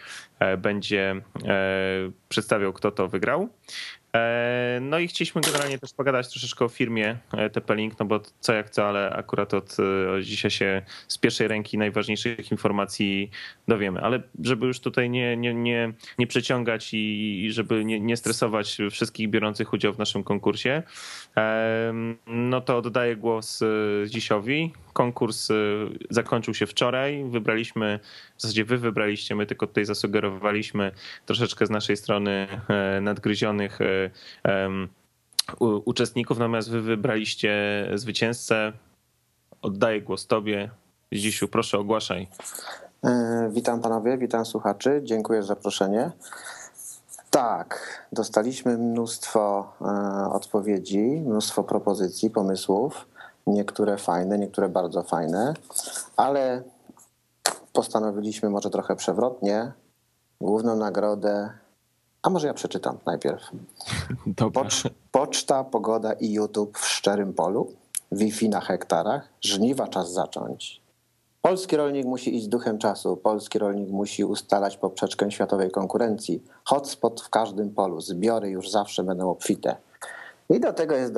będzie przedstawiał, kto to wygrał. E, no i chcieliśmy generalnie też pogadać troszeczkę o firmie e, TP-Link, no bo co jak co, ale akurat od, e, od dzisiaj się z pierwszej ręki najważniejszych informacji dowiemy. Ale żeby już tutaj nie, nie, nie, nie przeciągać i, i żeby nie, nie stresować wszystkich biorących udział w naszym konkursie, no to oddaję głos Dzisiowi. Konkurs zakończył się wczoraj. Wybraliśmy, w zasadzie wy wybraliście, my tylko tutaj zasugerowaliśmy troszeczkę z naszej strony nadgryzionych uczestników, natomiast wy wybraliście zwycięzcę. Oddaję głos tobie. Dzisiu, proszę ogłaszaj. E, witam panowie, witam słuchaczy. Dziękuję za zaproszenie. Tak, dostaliśmy mnóstwo e, odpowiedzi, mnóstwo propozycji, pomysłów. Niektóre fajne, niektóre bardzo fajne, ale postanowiliśmy może trochę przewrotnie. Główną nagrodę a może ja przeczytam najpierw. [laughs] Pocz, poczta, pogoda i YouTube w szczerym polu. Wi-Fi na hektarach. Żniwa czas zacząć. Polski rolnik musi iść duchem czasu. Polski rolnik musi ustalać poprzeczkę światowej konkurencji. Hotspot w każdym polu. Zbiory już zawsze będą obfite. I do tego jest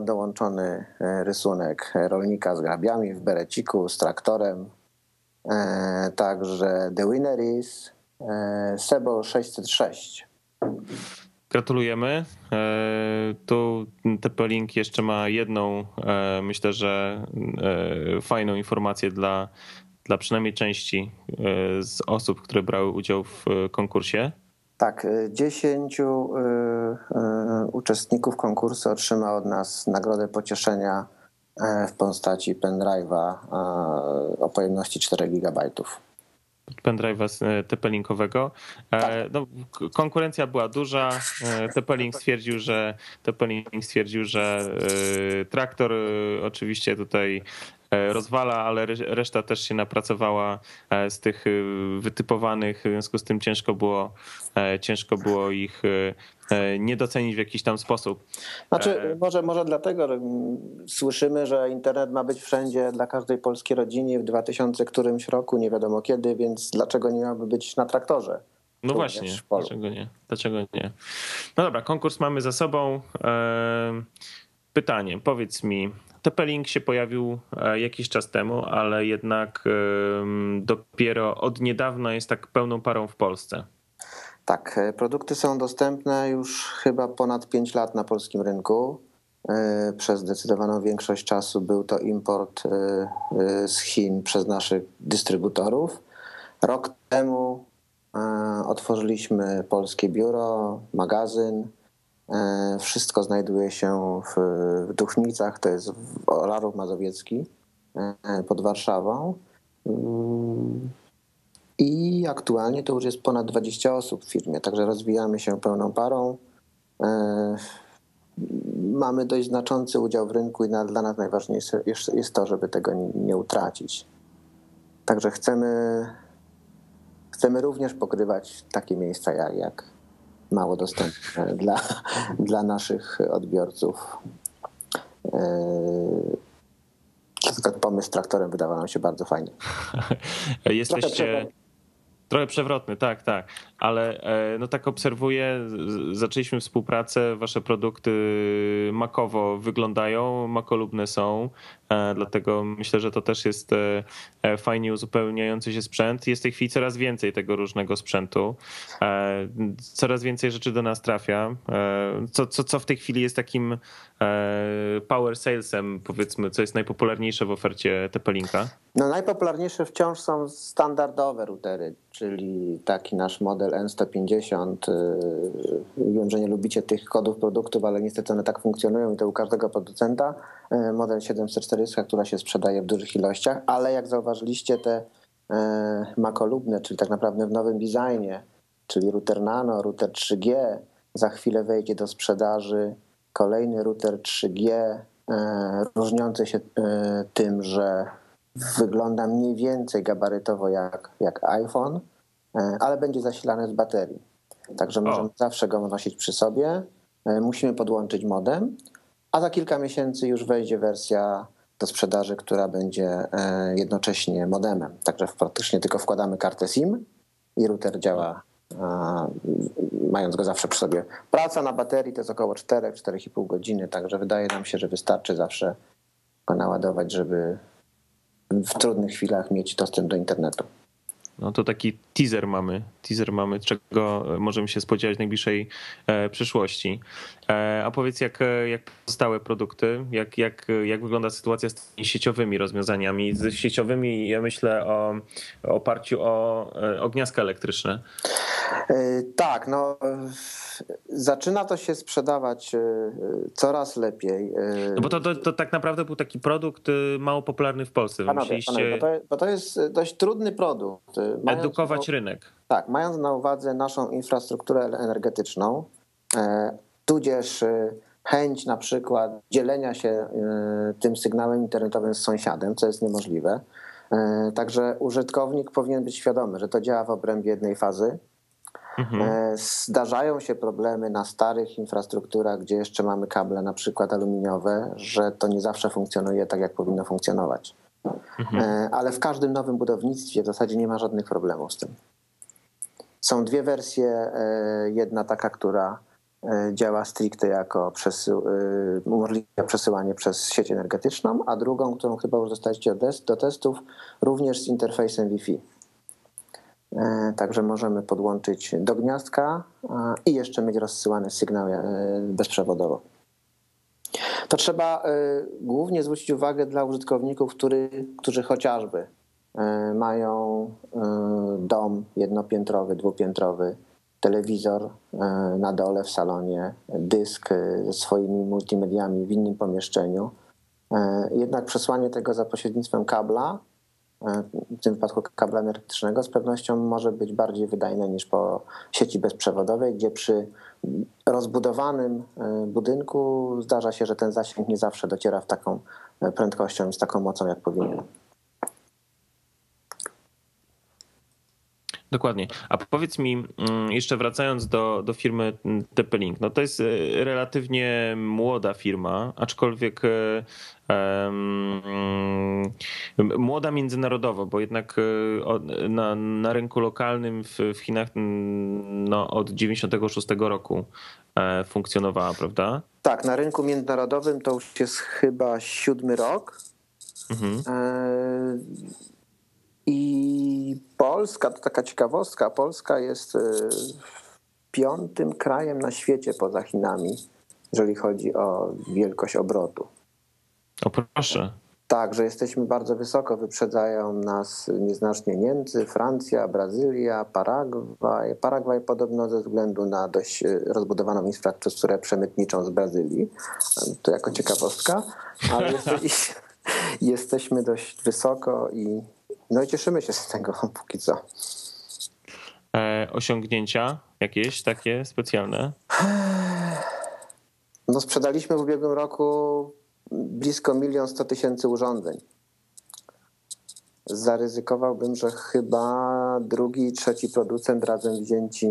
dołączony e, rysunek rolnika z grabiami w bereciku, z traktorem. E, także The Winner is e, Sebo 606. Gratulujemy. E, tu TP-Link jeszcze ma jedną, myślę, że fajną informację dla, dla przynajmniej części z osób, które brały udział w konkursie. Tak, dziesięciu uczestników konkursu otrzyma od nas nagrodę pocieszenia w postaci pendrive'a o pojemności 4 GB pendrive'a e, TP-Linkowego. E, tak. No, konkurencja była duża. E, TP-Link stwierdził, że TP-Link stwierdził, że traktor oczywiście tutaj rozwala, ale reszta też się napracowała z tych wytypowanych, w związku z tym ciężko było, ciężko było ich E, nie docenić w jakiś tam sposób. Znaczy, e, może, może dlatego słyszymy, że internet ma być wszędzie dla każdej polskiej rodzinie w 2000 którymś roku, nie wiadomo kiedy, więc dlaczego nie miałby być na traktorze? No właśnie, dlaczego nie? Dlaczego nie? No dobra, konkurs mamy za sobą. E, pytanie, powiedz mi, TP-Link się pojawił jakiś czas temu, ale jednak dopiero od niedawna jest tak pełną parą w Polsce. Tak, produkty są dostępne już chyba ponad 5 lat na polskim rynku. Przez zdecydowaną większość czasu był to import z Chin przez naszych dystrybutorów. Rok temu otworzyliśmy polskie biuro, magazyn. Wszystko znajduje się w Duchnicach, to jest Olarów Mazowiecki pod Warszawą. I aktualnie to już jest ponad 20 osób w firmie, także rozwijamy się pełną parą. Mamy dość znaczący udział w rynku i dla nas najważniejsze jest to, żeby tego nie utracić. Także chcemy Chcemy również pokrywać takie miejsca jak, jak mało dostępne [laughs] dla, dla naszych odbiorców. Yy, pomysł z traktorem wydawał nam się bardzo fajny. [laughs] Jesteście trochę przewrotny, tak, tak ale e, no tak obserwuję, zaczęliśmy współpracę, wasze produkty makowo wyglądają, makolubne są, e, dlatego myślę, że to też jest e, fajnie uzupełniający się sprzęt. Jest w tej chwili coraz więcej tego różnego sprzętu, coraz więcej rzeczy do nas trafia. Co, co, co w tej chwili jest takim power salesem, powiedzmy, co jest najpopularniejsze w ofercie TP-Linka? No najpopularniejsze wciąż są standardowe routery, czyli taki nasz model model N150. Y, wiem, że nie lubicie tych kodów produktów, ale niestety one tak funkcjonują i to u każdego producenta. Y, model 740, która się sprzedaje w dużych ilościach, ale jak zauważyliście, te y, makolubne, czyli tak naprawdę w nowym designie, czyli router nano, router 3G, za chwilę wejdzie do sprzedaży kolejny router 3G, różniący się tym, że wygląda mniej więcej gabarytowo jak, jak iPhone, E, ale będzie zasilany z baterii. Także możemy o. zawsze go nosić przy sobie. E, musimy podłączyć modem, a za kilka miesięcy już wejdzie wersja do sprzedaży, która będzie e, jednocześnie modemem. Także praktycznie tylko wkładamy kartę SIM i router działa mając go zawsze przy sobie. Praca na baterii to jest około 4-4,5 godziny, także wydaje nam się, że wystarczy zawsze go naładować, żeby w trudnych chwilach mieć dostęp do internetu. No to taki teaser mamy, teaser mamy, czego możemy się spodziewać w najbliższej e, przyszłości. E, a powiedz, jak, jak pozostałe produkty, jak, jak, jak wygląda sytuacja z tymi sieciowymi rozwiązaniami? Z sieciowymi ja myślę o, o oparciu o e, ogniazka elektryczne. Tak, no zaczyna to się sprzedawać coraz lepiej. No bo to, to, to tak naprawdę był taki produkt mało popularny w Polsce. Panowie, panowie, bo, to, bo to jest dość trudny produkt. Edukować rynek. Tak, mając na uwadze naszą infrastrukturę energetyczną, e, tudzież e, chęć na przykład dzielenia się e, tym sygnałem internetowym z sąsiadem, co jest niemożliwe. Także użytkownik powinien być świadomy, że to działa w obrębie jednej fazy. Mhm. Zdarzają się problemy na starych infrastrukturach, gdzie jeszcze mamy kable na przykład aluminiowe, że to nie zawsze funkcjonuje tak, jak powinno funkcjonować. Mhm. Ale w każdym nowym budownictwie w zasadzie nie ma żadnych problemów z tym. Są dwie wersje. E, jedna taka, która e, działa stricte jako e, umożliwia przesyłanie przez sieć energetyczną, a drugą, którą chyba już dostaliście do testów, również z interfejsem Wi-Fi. Także możemy podłączyć do gniazdka i jeszcze mieć rozsyłany sygnał bezprzewodowo. To trzeba głównie zwrócić uwagę dla użytkowników, który, którzy chociażby E, mają e, dom jednopiętrowy, dwupiętrowy, telewizor e, na dole w salonie, dysk ze swoimi multimediami w innym pomieszczeniu. Jednak przesłanie tego za pośrednictwem kabla, w tym wypadku kabla energetycznego, z pewnością może być bardziej wydajne niż po sieci bezprzewodowej, gdzie przy rozbudowanym budynku zdarza się, że ten zasięg nie zawsze dociera w taką prędkością i z taką mocą, jak powinien. Dokładnie. A powiedz mi, mm, jeszcze wracając do, do firmy TP-Link, no to jest e, relatywnie młoda firma, aczkolwiek um, młoda międzynarodowo, bo jednak e, na, na rynku lokalnym w, w Chinach no, od 96 roku funkcjonowała, prawda? Tak, na rynku międzynarodowym to już jest chyba siódmy rok. Mhm. E, I Polska, to taka ciekawostka, Polska jest e, piątym krajem na świecie poza Chinami, jeżeli chodzi o wielkość obrotu. O proszę. Tak, że jesteśmy bardzo wysoko, wyprzedzają nas nieznacznie Niemcy, Francja, Brazylia, Paragwaj. Paragwaj podobno ze względu na dość e, rozbudowaną infrastrukturę przemytniczą z Brazylii. To jako ciekawostka, ale [laughs] jesteśmy dość wysoko i no i cieszymy się z tego [laughs] póki co. E, osiągnięcia jakieś takie specjalne? [sighs] No sprzedaliśmy w ubiegłym roku blisko milion sto tysięcy urządzeń. Zaryzykowałbym, że chyba drugi trzeci producent razem wzięci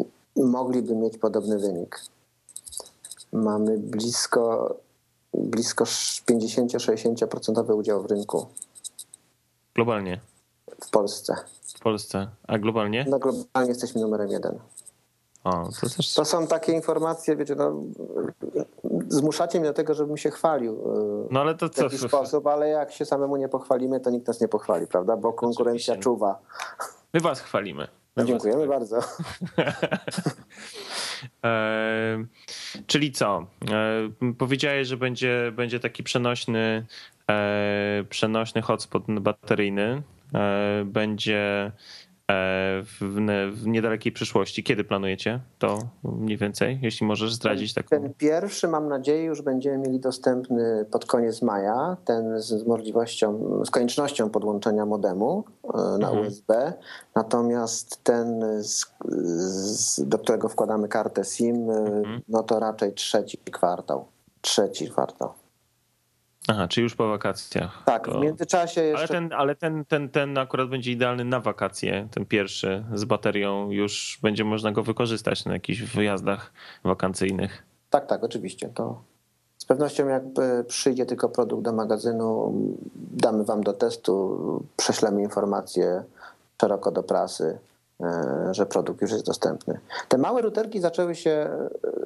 yy, mogliby mieć podobny wynik. Mamy blisko, blisko 50-60% udział w rynku. Globalnie? W Polsce. W Polsce. A globalnie? No globalnie jesteśmy numerem jeden. O, to, też... to są takie informacje, wiecie, no, zmuszacie mnie do tego, żebym się chwalił e, no, ale to w jakiś sposób, ale jak się samemu nie pochwalimy, to nikt nas nie pochwali, prawda? Bo konkurencja Oczywiście. czuwa. My was chwalimy. My dziękujemy bardzo. [laughs] e, czyli co? E, powiedziałeś, że będzie, będzie taki przenośny, przenośny hotspot bateryjny. E, będzie E, w, w, niedalekiej przyszłości. Kiedy planujecie to mniej więcej, jeśli możesz zdradzić taką? Ten pierwszy mam nadzieję już będziemy mieli dostępny pod koniec maja, ten z możliwością, z koniecznością podłączenia modemu e, na mhm. USB, natomiast ten, z, z, do którego wkładamy kartę SIM, e, mhm. no to raczej trzeci kwartał. Trzeci kwartał. Aha, czy już po wakacjach. Tak, to... w międzyczasie jeszcze... Ale, ten, ale ten, ten, ten akurat będzie idealny na wakacje, ten pierwszy z baterią. Już będzie można go wykorzystać na jakichś wyjazdach wakacyjnych. Tak, tak, oczywiście. To z pewnością jakby przyjdzie tylko produkt do magazynu, damy wam do testu, prześlemy informacje szeroko do prasy, e, że produkt już jest dostępny. Te małe routerki zaczęły się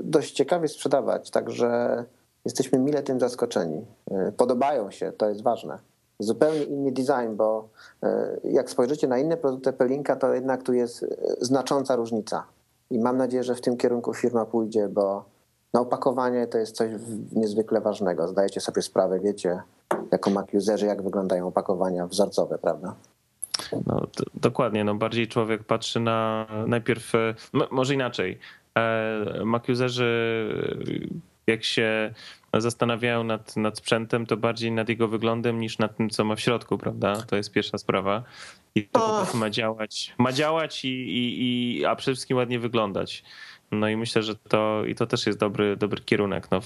dość ciekawie sprzedawać, także jesteśmy mile tym zaskoczeni. E, podobają się, to jest ważne. Zupełnie inny design, bo e, jak spojrzycie na inne produkty Pelinka, to jednak tu jest e, znacząca różnica. I mam nadzieję, że w tym kierunku firma pójdzie, bo no, opakowanie to jest coś niezwykle ważnego. Zdajecie sobie sprawę, wiecie, jako Mac userzy, jak wyglądają opakowania wzorcowe, prawda? No, dokładnie, no bardziej człowiek patrzy na najpierw, może inaczej, Mac userzy jak się zastanawiają nad, nad sprzętem, to bardziej nad jego wyglądem niż nad tym, co ma w środku, prawda? To jest pierwsza sprawa. I to po prostu ma działać, ma działać i, i, i, a przede wszystkim ładnie wyglądać. No i myślę, że to, i to też jest dobry, dobry kierunek. No,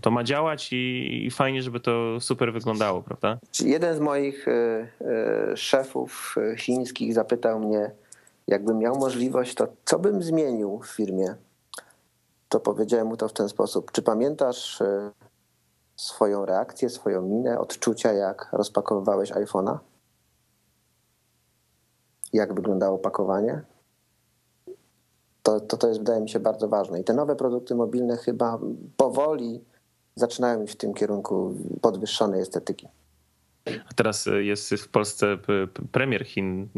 to ma działać i, i fajnie, żeby to super wyglądało, prawda? Jeden z moich e, e, szefów e, chińskich zapytał mnie, jakbym miał możliwość, to co bym zmienił w firmie? To powiedziałem mu to w ten sposób. Czy pamiętasz e, swoją reakcję, swoją minę, odczucia, jak rozpakowywałeś iPhone'a? Jak wyglądało pakowanie? To, to, to jest, wydaje mi się, bardzo ważne. I te nowe produkty mobilne chyba powoli zaczynają iść w tym kierunku podwyższonej estetyki. A teraz e, jest w Polsce premier Chin,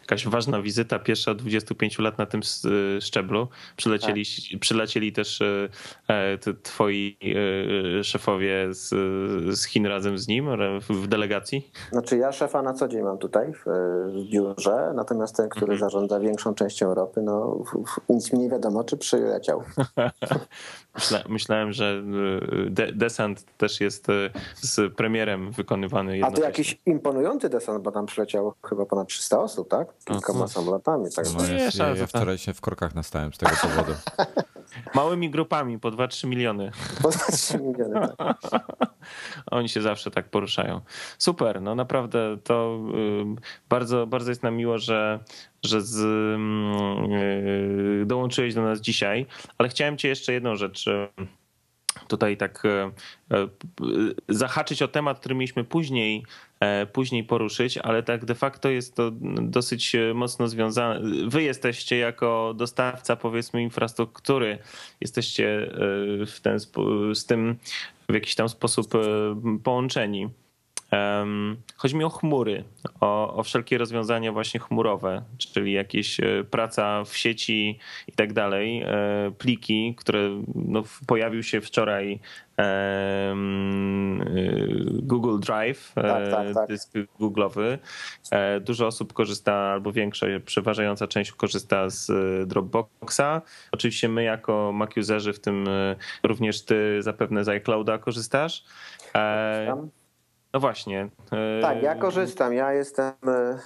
jakaś ważna wizyta, pierwsza od 25 lat na tym e, szczeblu. Przylecieli, tak. przylecieli też e, twoi szefowie z, z Chin razem z nim w delegacji? Znaczy ja szefa na co dzień mam tutaj w, biurze, natomiast ten, który mhm. zarządza większą częścią Europy, no nic mi nie wiadomo, czy przyleciał. [laughs] Myśla, myślałem, że desant też jest z premierem wykonywany A to jakiś imponujący desant, bo tam przyleciało chyba ponad 300 osób, tak? Kilkoma no, samolotami. Tak no, jest, ja, ja wczoraj się w korkach nastałem z tego powodu. [laughs] Małymi grupami, po 2-3 miliony. Po 2-3 miliony, tak. [laughs] Oni się zawsze tak poruszają. Super, no naprawdę to bardzo, bardzo jest nam miło, że, że z, yy, dołączyłeś do nas dzisiaj, ale chciałem cię jeszcze jedną rzecz tutaj tak e, e, zahaczyć o temat, który mieliśmy później, później poruszyć, ale tak de facto jest to dosyć mocno związane. Wy jesteście jako dostawca, powiedzmy, infrastruktury, jesteście w ten, z tym w jakiś tam sposób połączeni. Chodzi mi o chmury, o, o, wszelkie rozwiązania właśnie chmurowe, czyli jakieś e, praca w sieci i tak dalej, e, pliki, które no, pojawił się wczoraj e, Google Drive, tak, tak, tak. dysk Google'owy. Dużo osób korzysta, albo większość, przeważająca część korzysta z Dropboxa. Oczywiście my jako Mac userzy, w tym również ty zapewne z iClouda korzystasz. No właśnie. Tak, ja korzystam. Ja jestem, e,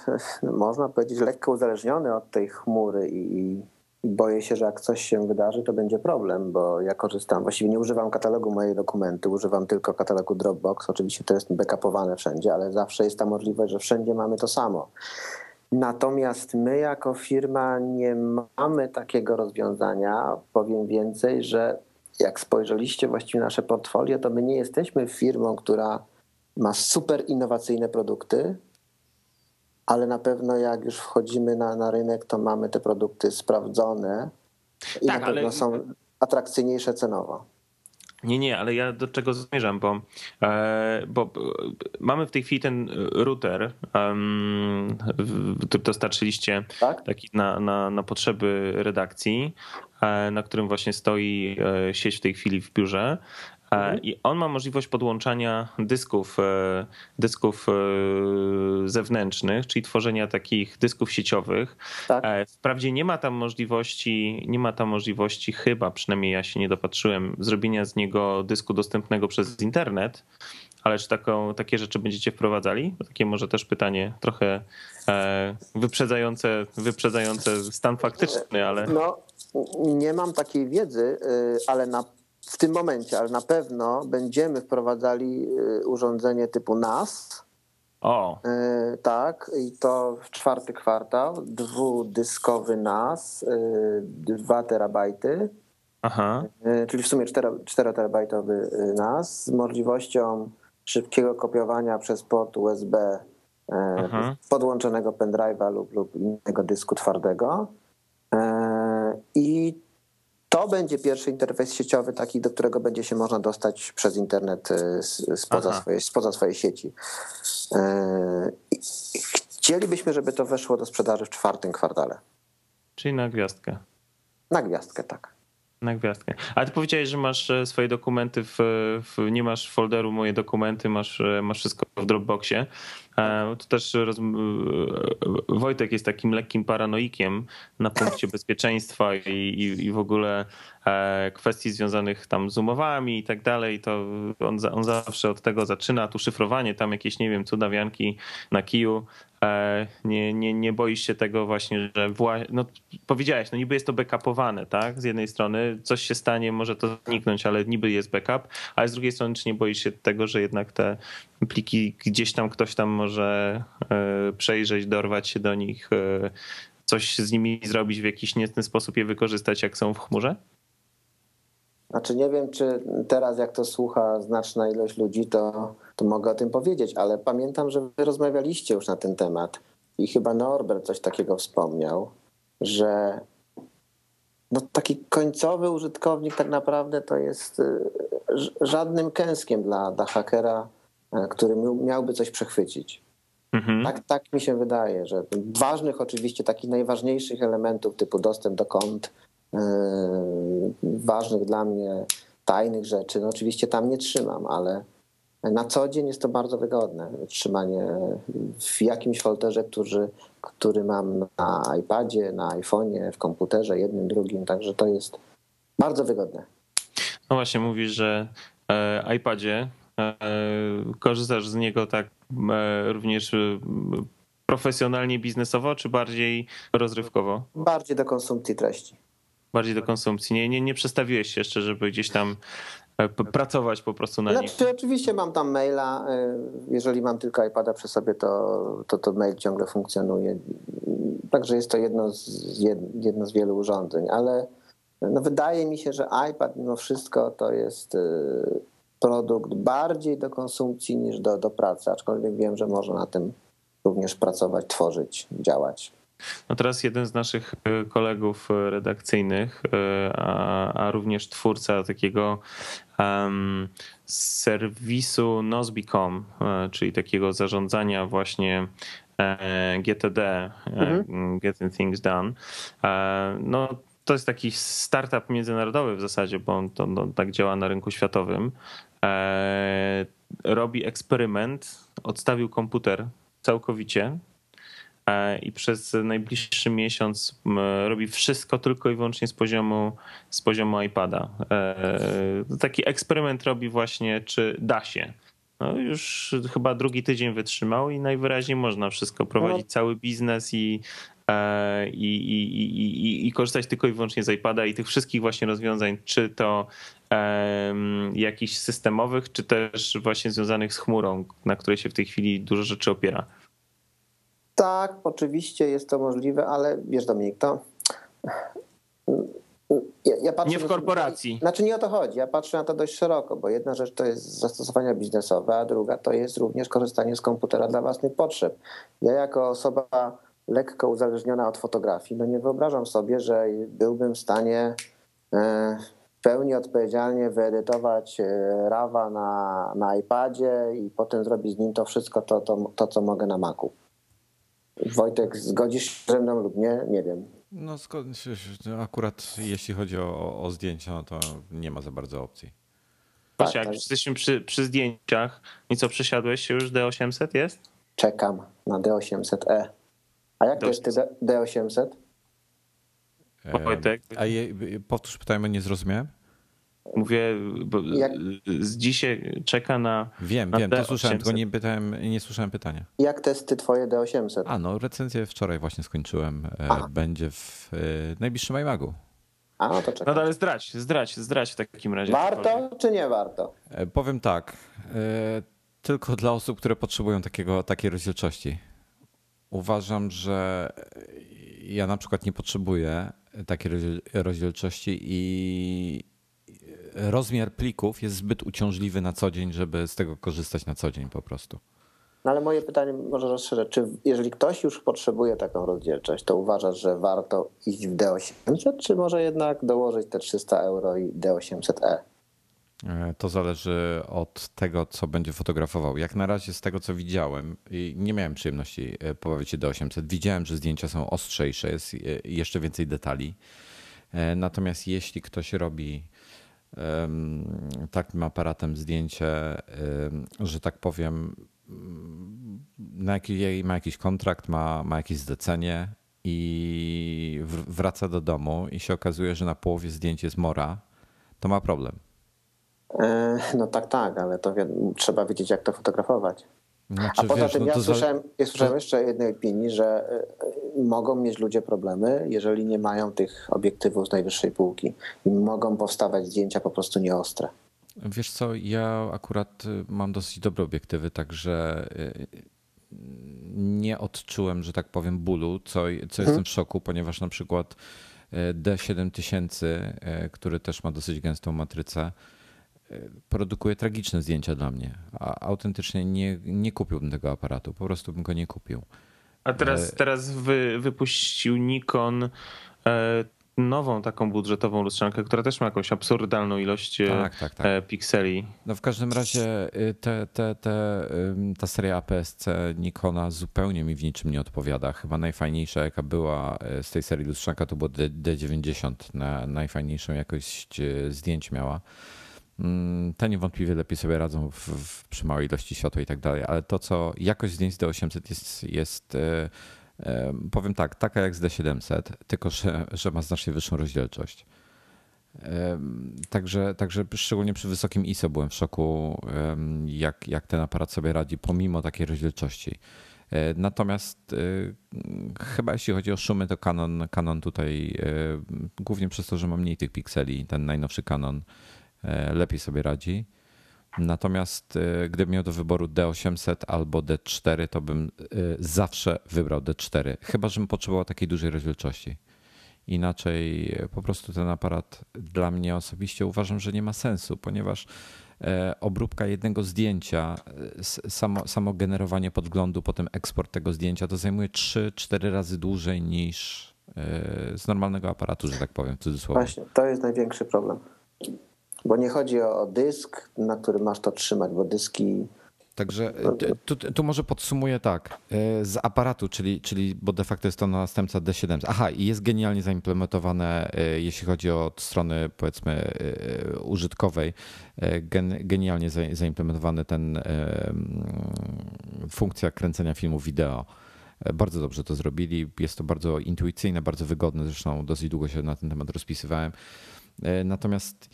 [laughs] można powiedzieć, lekko uzależniony od tej chmury i, i boję się, że jak coś się wydarzy, to będzie problem, bo ja korzystam, właściwie nie używam katalogu mojej dokumenty, używam tylko katalogu Dropbox. Oczywiście to jest backupowane wszędzie, ale zawsze jest ta możliwość, że wszędzie mamy to samo. Natomiast my jako firma nie mamy takiego rozwiązania. Powiem więcej, że jak spojrzeliście właściwie nasze portfolio, to my nie jesteśmy firmą, która ma super innowacyjne produkty, ale na pewno jak już wchodzimy na, na rynek, to mamy te produkty sprawdzone i tak, na pewno ale... są atrakcyjniejsze cenowo. Nie, nie, ale ja do czego zmierzam, bo, e, bo mamy w tej chwili ten router, który dostarczyliście tak? taki na, na, na potrzeby redakcji, e, na którym właśnie stoi e, sieć w tej chwili w biurze. Mhm. I on ma możliwość podłączania dysków, e, dysków e, zewnętrznych, czyli tworzenia takich dysków sieciowych. Tak. E, wprawdzie nie ma tam możliwości, nie ma tam możliwości, chyba przynajmniej ja się nie dopatrzyłem, zrobienia z niego dysku dostępnego przez internet. Ale czy taką, takie rzeczy będziecie wprowadzali? Takie może też pytanie trochę wyprzedzające, wyprzedzające stan faktyczny, ale. No, nie mam takiej wiedzy, ale na w tym momencie, ale na pewno będziemy wprowadzali y, urządzenie typu NAS. O. Y, tak, i to w czwarty kwartał. Dwudyskowy NAS, 2 y, terabajty. Aha. Czyli w sumie 4, 4 terabajtowy NAS z możliwością szybkiego kopiowania przez port USB Aha. podłączonego pendrive'a lub, lub innego dysku twardego. I to będzie pierwszy interfejs sieciowy, taki, do którego będzie się można dostać przez internet y, spoza, swojej, spoza swojej sieci. Y, chcielibyśmy, żeby to weszło do sprzedaży w czwartym kwartale. Czyli na gwiazdkę. Na gwiazdkę, tak. Na gwiazdkę. A ty powiedziałeś, że masz e, swoje dokumenty, w, w, nie masz folderu moje dokumenty, masz, e, masz wszystko w Dropboxie. E, to też roz... Wojtek jest takim lekkim paranoikiem na punkcie [laughs] bezpieczeństwa i, i, i w ogóle kwestii związanych tam z umowami i tak dalej, to on, on zawsze od tego zaczyna, tu szyfrowanie, tam jakieś, nie wiem, cudawianki na kiju, nie, nie, nie boisz się tego właśnie, że wła... no, powiedziałeś, no niby jest to backupowane, tak? Z jednej strony coś się stanie, może to zniknąć, ale niby jest backup, ale z drugiej strony czy nie boisz się tego, że jednak te pliki gdzieś tam ktoś tam może e, przejrzeć, dorwać się do nich, e, coś z nimi zrobić w jakiś niecny sposób je wykorzystać, jak są w chmurze? Znaczy nie wiem, czy teraz jak to słucha znaczna ilość ludzi, to, to mogę o tym powiedzieć, ale pamiętam, że wy rozmawialiście już na ten temat i chyba Norbert coś takiego wspomniał, że no taki końcowy użytkownik tak naprawdę to jest y, żadnym kęskiem dla, dla hakera, e, który miałby coś przechwycić. Mhm. Tak, tak mi się wydaje, że ważnych oczywiście, takich najważniejszych elementów typu dostęp do kont, E, ważnych dla mnie tajnych rzeczy. No oczywiście tam nie trzymam, ale na co dzień jest to bardzo wygodne. Trzymanie w jakimś folderze, który, który mam na iPadzie, na iPhone'ie, w komputerze, jednym, drugim, także to jest bardzo wygodne. No właśnie, mówisz, że e, iPadzie e, korzystasz z niego tak również profesjonalnie, biznesowo, czy bardziej rozrywkowo? Bardziej do konsumpcji treści bardziej do konsumpcji. Nie, nie, nie przestawiłeś się jeszcze, żeby gdzieś tam e, pracować po prostu na nim. Znaczy, oczywiście mam tam maila. E, jeżeli mam tylko iPada przy sobie, to, to, to mail ciągle funkcjonuje. Także jest to jedno z, jedno z wielu urządzeń, ale no wydaje mi się, że iPad mimo wszystko to jest y, produkt bardziej do konsumpcji niż do, do pracy, aczkolwiek wiem, że można na tym również pracować, tworzyć, działać. No teraz jeden z naszych y, kolegów y, redakcyjnych, a, a również twórca takiego um, serwisu Nozbi.com, czyli takiego zarządzania właśnie e, GTD, mhm. Getting Things Done. E, no, to jest taki startup międzynarodowy w zasadzie, bo on to, no, tak działa na rynku światowym. E, robi eksperyment, odstawił komputer całkowicie e, i przez najbliższy miesiąc robi wszystko tylko i wyłącznie z poziomu, z poziomu iPada. E, taki eksperyment robi właśnie, czy da się. No już chyba drugi tydzień wytrzymał i najwyraźniej można wszystko prowadzić, no. cały biznes i E, i, i, i, i, korzystać tylko i wyłącznie z iPada i tych wszystkich właśnie rozwiązań, czy to um, jakichś systemowych, czy też właśnie związanych z chmurą, na której się w tej chwili dużo rzeczy opiera. Tak, oczywiście jest to możliwe, ale wiesz Dominik, to ja, ja patrzę, nie w korporacji. Znaczy nie o to chodzi. Ja patrzę na to dość szeroko, bo jedna rzecz to jest zastosowania biznesowe, a druga to jest również korzystanie z komputera dla własnych potrzeb. Ja jako osoba lekko uzależniona od fotografii. No nie wyobrażam sobie, że byłbym w stanie e, w pełni odpowiedzialnie wyedytować e, RAWa na, na iPadzie i potem zrobić z nim to wszystko, to, to, to co mogę na Macu. Wojtek, zgodzisz się ze mną lub nie? Nie wiem. No akurat jeśli chodzi o, o zdjęcia, no to nie ma za bardzo opcji. Patrz, tak, jak tak. jesteśmy przy, przy zdjęciach, i co, przesiadłeś się już? D800 jest? Czekam na D800E. A jak to jest D800? Wojtek. A je, powtórz pytanie, nie zrozumiałem. Mówię, bo jak... z dzisiaj czeka na. Wiem, na wiem, to słyszałem, tylko nie, pytałem, nie słyszałem pytania. Jak testy twoje D800? A no, recenzję wczoraj właśnie skończyłem. E, A. Będzie w e, najbliższym iMagu. A no to czekaj. No ale zdrać, zdrać, zdrać w takim razie. Warto czy nie warto? E, powiem tak. Tylko dla osób, które potrzebują takiego, takiej rozdzielczości. Uważam, że ja na przykład nie potrzebuję takiej rozdzielczości i rozmiar plików jest zbyt uciążliwy na co dzień, żeby z tego korzystać na co dzień po prostu. No ale moje pytanie może rozszerzę. Czy jeżeli ktoś już potrzebuje taką rozdzielczość, to uważasz, że warto iść w D800, czy może jednak dołożyć te 300 euro i D800E? E, to zależy od tego, co będzie fotografował. Jak na razie z tego, co widziałem, i nie miałem przyjemności e, pobawić się do 800, widziałem, że zdjęcia są ostrzejsze, jest e, jeszcze więcej detali. Natomiast jeśli ktoś robi takim aparatem zdjęcie, że tak powiem, na jaki, ma jakiś kontrakt, ma, ma jakieś zlecenie i wraca do domu i się okazuje, że na połowie zdjęć jest mora, to ma problem E, no tak, tak, ale to trzeba wiedzieć, jak to fotografować. Znaczy, A poza wiesz, tym no ja, słyszałem, ja słyszałem jeszcze jednej opinii, że e, mogą mieć ludzie problemy, jeżeli nie mają tych obiektywów z najwyższej półki i mogą powstawać zdjęcia po prostu nieostre. Wiesz co, ja akurat y, mam dosyć dobre obiektywy, także y, nie odczułem, że tak powiem, bólu, co, co hmm. jestem w szoku, ponieważ na przykład y, D7000, który też ma dosyć gęstą matrycę, produkuje tragiczne zdjęcia dla mnie. A autentycznie nie, nie kupiłbym tego aparatu, po prostu bym go nie kupił. A teraz, e, teraz wy, wypuścił Nikon e, nową taką budżetową lustrzankę, która też ma jakąś absurdalną ilość e, tak, tak, tak. pikseli. No w każdym razie te, te, te, ta seria APS-C Nikona zupełnie mi w niczym nie odpowiada. Chyba najfajniejsza jaka była z tej serii lustrzanka to było D90. Na, najfajniejszą jakość zdjęć miała. Mm, te niewątpliwie lepiej sobie radzą w, w, przy małej ilości światła i tak dalej, ale to, co jakość zdjęć z D800 jest, jest e, e, powiem tak, taka jak z D700, tylko że, że ma znacznie wyższą rozdzielczość. E, także, także szczególnie przy wysokim ISO byłem w szoku, jak, jak ten aparat sobie radzi, pomimo takiej rozdzielczości. Natomiast chyba jeśli chodzi o szumy, to Canon, Canon tutaj, głównie przez to, że ma mniej tych pikseli, ten najnowszy Canon E, lepiej sobie radzi. Natomiast e, gdybym miał do wyboru D800 albo D4, to bym e, zawsze wybrał D4, chyba żebym potrzebował takiej dużej rozdzielczości. Inaczej po prostu ten aparat dla mnie osobiście uważam, że nie ma sensu, ponieważ e, obróbka jednego zdjęcia, e, samo, samo generowanie podglądu, potem eksport tego zdjęcia, to zajmuje 3-4 razy dłużej niż e, z normalnego aparatu, że tak powiem, w cudzysłowie. Właśnie, to jest największy problem. Bo nie chodzi o dysk, na którym masz to trzymać, bo dyski Także tu, tu, może podsumuję tak. Z aparatu, czyli, czyli bo de facto jest to następca D7. Aha, i jest genialnie zaimplementowane, jeśli chodzi o od strony powiedzmy użytkowej, gen, genialnie zaimplementowany ten funkcja kręcenia filmu wideo. Bardzo dobrze to zrobili. Jest to bardzo intuicyjne, bardzo wygodne. Zresztą dosyć długo się na ten temat rozpisywałem. Natomiast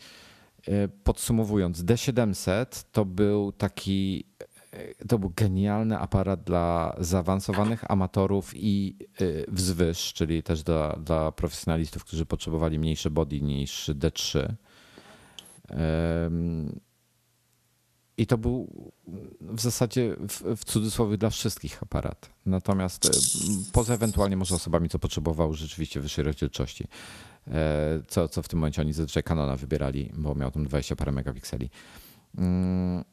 podsumowując, D700 to był taki to był genialny aparat dla zaawansowanych amatorów i y, wzwyż, czyli też dla, dla profesjonalistów, którzy potrzebowali mniejsze body niż D3. I to był w zasadzie w, w cudzysłowie dla wszystkich aparat. Natomiast poza ewentualnie może osobami, co potrzebowały rzeczywiście wyższej rozdzielczości. E, co, co w tym momencie oni zazwyczaj Canona wybierali, bo miał tam 20 parę megapikseli. Mm,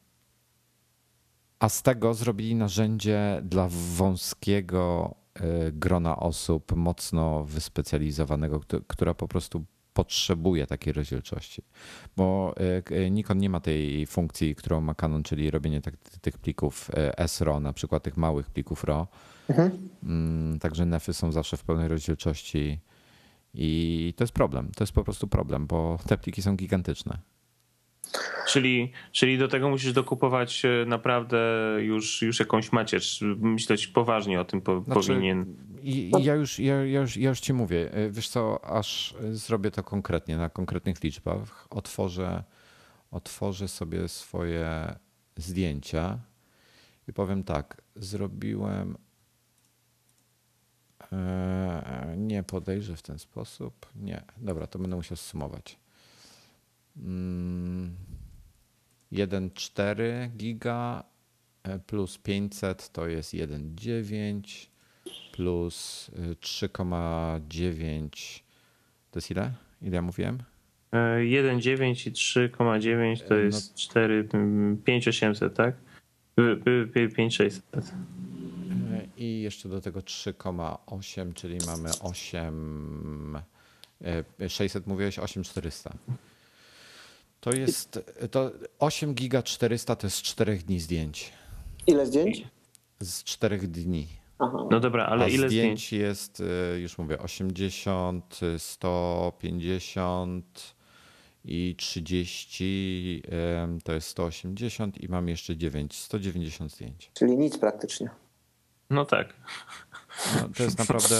a z tego zrobili narzędzie dla wąskiego e, grona osób mocno wyspecjalizowanego, która po prostu potrzebuje takiej rozdzielczości. Bo e, Nikon nie ma tej funkcji, którą ma Canon, czyli robienie tak, tych plików SRAW, na przykład tych małych plików RAW. Mhm. Mm, także nefy są zawsze w pełnej rozdzielczości i to jest problem. To jest po prostu problem, bo te pliki są gigantyczne. Czyli, czyli do tego musisz dokupować e, naprawdę już, już jakąś macierz. Myśleć poważnie o tym po, znaczy, powinien. I, ja, już, ja, ja, już, ja już ci mówię. E, wiesz co, aż zrobię to konkretnie, na konkretnych liczbach. Otworzę, otworzę sobie swoje zdjęcia i powiem tak. Zrobiłem. E, nie podejrzę w ten sposób. Nie. Dobra, to będę musiał sumować. 1,4 mm, giga e, plus 500 to jest 1,9 plus 3,9 e, to jest ile? Ile ja mówiłem? 1,9 e, i 3,9 to jest no, 4, 5800, tak? 5600. I jeszcze do tego 3,8, czyli mamy 8. 600 mówiłeś 8400. To jest to 8 giga 400 to jest 4 dni zdjęć. Ile zdjęć? Z 4 dni. Aha. No dobra, ale A ile zdjęć, zdjęć jest, e, już mówię, 80, 150 i 30 to jest 180 i mam jeszcze 9, 190 zdjęć. Czyli nic praktycznie. No tak. No, to jest naprawdę,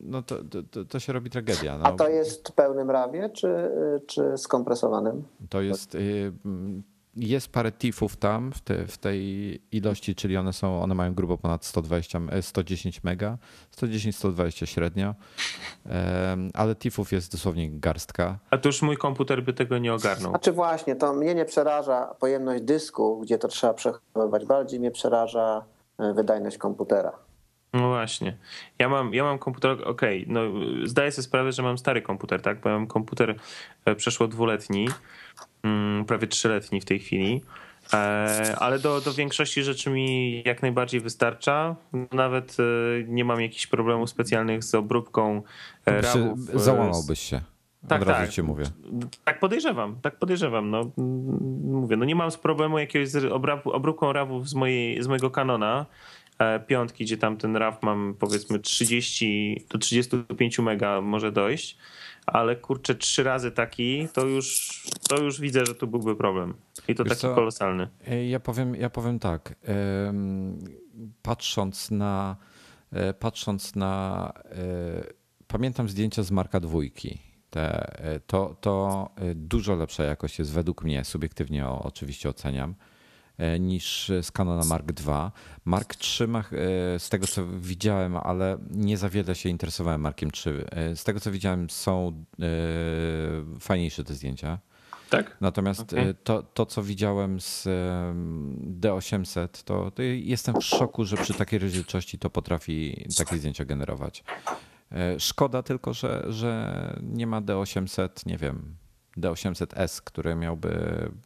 no to, to, to się robi tragedia. No. A to jest w pełnym rawie, czy, czy skompresowanym? To jest, y, jest parę tifów tam w, te, w, tej ilości, czyli one są, one mają grubo ponad 120, 110 e, mega, 110-120 średnio, ale tifów jest dosłownie garstka. A to już mój komputer by tego nie ogarnął. Znaczy właśnie, to mnie nie przeraża pojemność dysku, gdzie to trzeba przechowywać, bardziej mnie przeraża wydajność komputera. No właśnie. Ja mam, ja mam komputer, okej, okay, no zdaję sobie sprawę, że mam stary komputer, tak? Bo ja mam komputer e, przeszło dwuletni, mm, prawie trzyletni w tej chwili. E, ale do, do większości rzeczy mi jak najbardziej wystarcza. Nawet e, nie mam jakichś problemów specjalnych z obróbką. Załamałbyś się. Tak, Od razu tak. Ci mówię. Tak podejrzewam, tak podejrzewam. No, mówię, no nie mam z problemu jakiegoś z obróbką RAWów z, mojej, z mojego kanona E, piątki, gdzie tam ten RAW mam powiedzmy 30 do 35 mega może dojść, ale kurczę trzy razy taki, to już, to już widzę, że tu byłby problem. I to Wiesz taki co? kolosalny. E, ja powiem, ja powiem tak. Patrząc na e, patrząc na pamiętam zdjęcia z Marka dwójki. Te, to, to dużo lepsza jakość jest według mnie, subiektywnie oczywiście oceniam E, niż z Canona Mark II. Mark III e, z tego co widziałem, ale nie za wiele się interesowałem Markiem III. E, z tego co widziałem są fajniejsze te zdjęcia. Tak? Natomiast okay. to, to, co widziałem z D800, to, to jestem w szoku, że przy takiej rozdzielczości to potrafi takie zdjęcia generować. E, szkoda tylko, że, że nie ma D800, nie wiem, D800S, który miałby,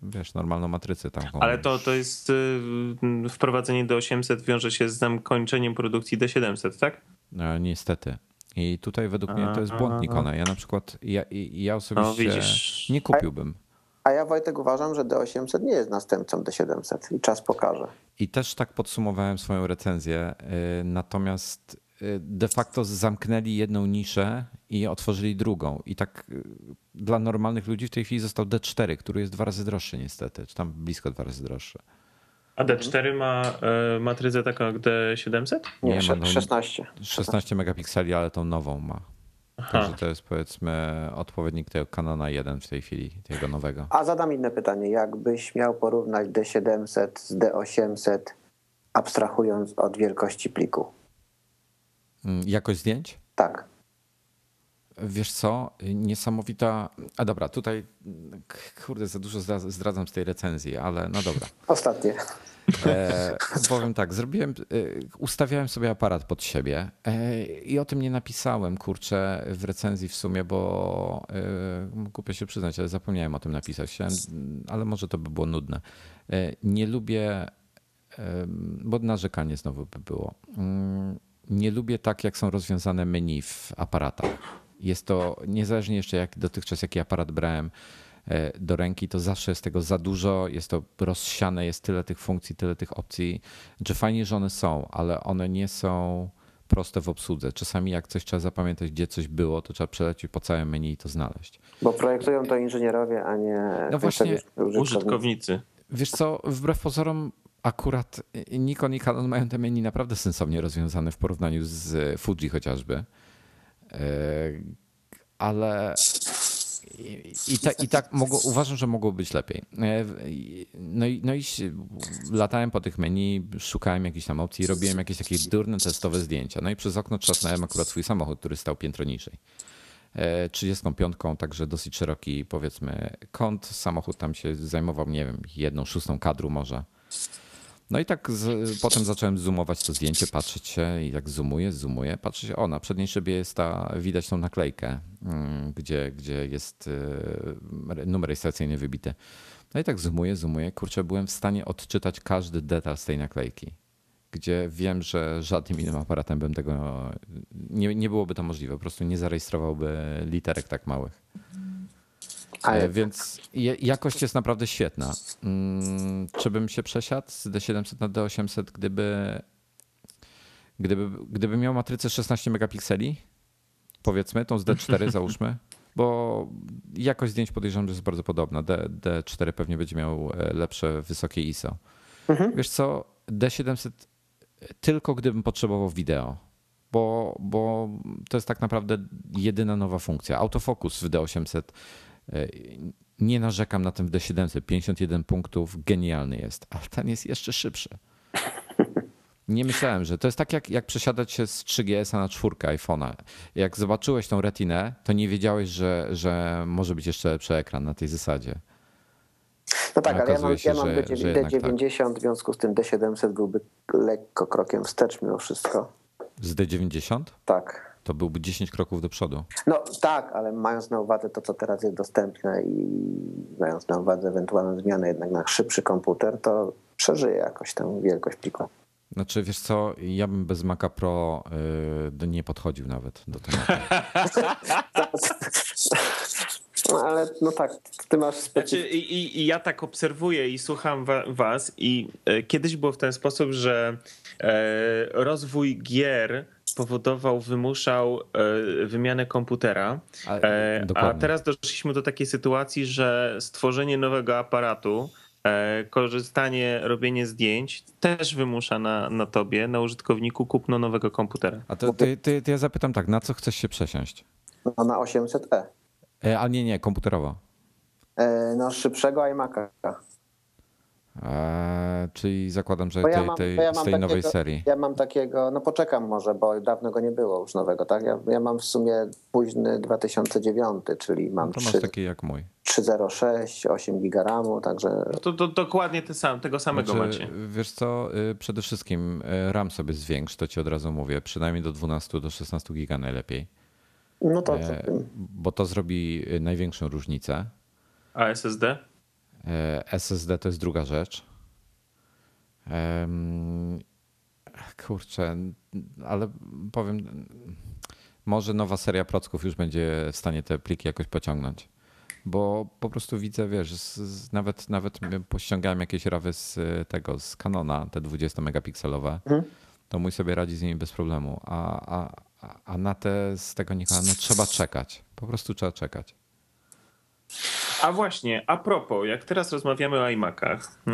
wiesz, normalną matrycę tam. Ale to, to jest y, wprowadzenie D800 wiąże się z zakończeniem produkcji D700, tak? No, niestety. I tutaj według mnie to jest błąd Nikona. Ja na przykład, ja, ja osobiście no, nie kupiłbym. A ja Wojtek uważam, że D800 nie jest następcą D700 i czas pokaże. I też tak podsumowałem swoją recenzję. Y, natomiast de facto zamknęli jedną niszę i otworzyli drugą. I tak y, dla normalnych ludzi w tej chwili został D4, który jest dwa razy droższy niestety, czy tam blisko dwa razy droższy. A D4 ma matrycę taką jak D700? Nie, nie ma 16. 16 megapikseli, ale tą nową ma. Także to jest powiedzmy odpowiednik tego Canona 1 w tej chwili, tego nowego. A zadam inne pytanie. Jakbyś miał porównać D700 z D800, abstrahując od wielkości pliku? Mm, jakość zdjęć? Tak. Wiesz co, niesamowita. A dobra, tutaj kurde, za dużo zdradzam z tej recenzji, ale no dobra. [laughs] Ostatnie. E, powiem tak, zrobiłem, e, ustawiałem sobie aparat pod siebie e, i o tym nie napisałem, kurczę, w recenzji w sumie, bo e, kupię się przyznać, ale zapomniałem o tym napisać, ale może to by było nudne. E, nie lubię, e, bo narzekanie znowu by było. Nie lubię tak, jak są rozwiązane menu w aparatach. Jest to, niezależnie jeszcze jak dotychczas jaki aparat brałem, E, do ręki, to zawsze jest tego za dużo, jest to rozsiane, jest tyle tych funkcji, tyle tych opcji, że fajnie, że one są, ale one nie są proste w obsłudze. Czasami jak coś trzeba zapamiętać, gdzie coś było, to trzeba przelecieć po całym menu i to znaleźć. Bo projektują to inżynierowie, a nie no właśnie, użytkownicy. Wiesz co, wbrew pozorom akurat Nikon i Canon mają te menu naprawdę sensownie rozwiązane w porównaniu z Fuji chociażby. E, ale i, i, ta, i tak mogło, uważam, że mogło być lepiej. E, no i, no i latałem po tych menu, szukałem jakichś tam opcji, robiłem jakieś takie durne testowe zdjęcia. No i przez okno trzasnąłem akurat swój samochód, który stał piętro niżej. 35, e, także dosyć szeroki powiedzmy kąt. Samochód tam się zajmował, nie wiem, jedną szóstą kadru może. No i tak z, potem zacząłem zoomować to zdjęcie, patrzeć się i jak zoomuję, zoomuję, patrzę się, o na przedniej szybie jest ta, widać tą naklejkę, mm, gdzie, gdzie jest y, numer rejestracyjny wybity. No i tak zoomuję, zoomuję, kurczę, byłem w stanie odczytać każdy detal z tej naklejki, gdzie wiem, że żadnym innym aparatem bym tego, nie, nie byłoby to możliwe, po prostu nie zarejestrowałby literek tak małych. Ale... Więc jakość jest naprawdę świetna. Mm, czy bym się przesiadł z D700 na D800, gdyby, gdyby, gdyby miał matrycę 16 megapikseli? Powiedzmy, tą z D4 [laughs] załóżmy. Bo jakość zdjęć podejrzewam, że jest bardzo podobna. D, D4 pewnie będzie miał e, lepsze, wysokie ISO. Mhm. Wiesz co, D700 tylko gdybym potrzebował wideo. Bo, bo to jest tak naprawdę jedyna nowa funkcja. Autofokus w D800 E, nie narzekam na ten w D700. 51 punktów, genialny jest, ale ten jest jeszcze szybszy. Nie myślałem, że to jest tak jak, jak przesiadać się z 3GS na czwórkę iPhone'a. Jak zobaczyłeś tą retinę, to nie wiedziałeś, że, że może być jeszcze lepszy ekran na tej zasadzie. No tak, ale ja mam, ja mam że, D90, tak. w związku z tym D700 byłby lekko krokiem wstecz mimo wszystko. Z D90? Tak to byłby 10 kroków do przodu. No tak, ale mając na uwadze to, co teraz jest dostępne i mając na uwadze ewentualną zmianę jednak na szybszy komputer, to przeżyje jakoś tę wielkość pliku. Znaczy, wiesz co, ja bym bez Maca Pro yy, nie podchodził nawet do tego. [laughs] no [laughs] ale no tak, ty masz znaczy, i, i, ja tak obserwuję i słucham wa was i y, kiedyś było w ten sposób, że y, rozwój gier powodował, wymuszał e, wymianę komputera. A, e, a teraz doszliśmy do takiej sytuacji, że stworzenie nowego aparatu, e, korzystanie, robienie zdjęć też wymusza na, na tobie, na użytkowniku kupno nowego komputera. A to, ty, ty, ty ja zapytam tak, na co chcesz się przesiąść? No na 800e. A nie, nie, komputerowo. No szybszego iMac'a. Eee, czyli zakładam, że tej, ja mam, tej, ja z tej takiego, nowej serii. Ja mam takiego, no poczekam może, bo dawno go nie było już nowego, tak? Ja, ja mam w sumie późny 2009, czyli mam no to 3, taki jak mój. 306, 8 giga RAMu, także... No to, to dokładnie te sam, tego samego znaczy, macie. Wiesz co, y, przede wszystkim y, RAM sobie zwiększ, to ci od razu mówię, przynajmniej do 12, do 16 giga najlepiej. No to e, tym? bo to zrobi największą różnicę. A SSD? E, SSD to jest druga rzecz. Kurczę, ale powiem, może nowa seria procków już będzie w stanie te pliki jakoś pociągnąć. Bo po prostu widzę, wiesz, z, z, nawet, nawet pościągałem jakieś rawy z tego, z Canona, te 20-megapikselowe, to mój sobie radzi z nimi bez problemu. A, a, a- a na te z tego Nikona, no trzeba czekać. Po prostu trzeba czekać. A właśnie, a propos, jak teraz rozmawiamy o iMacach, yy,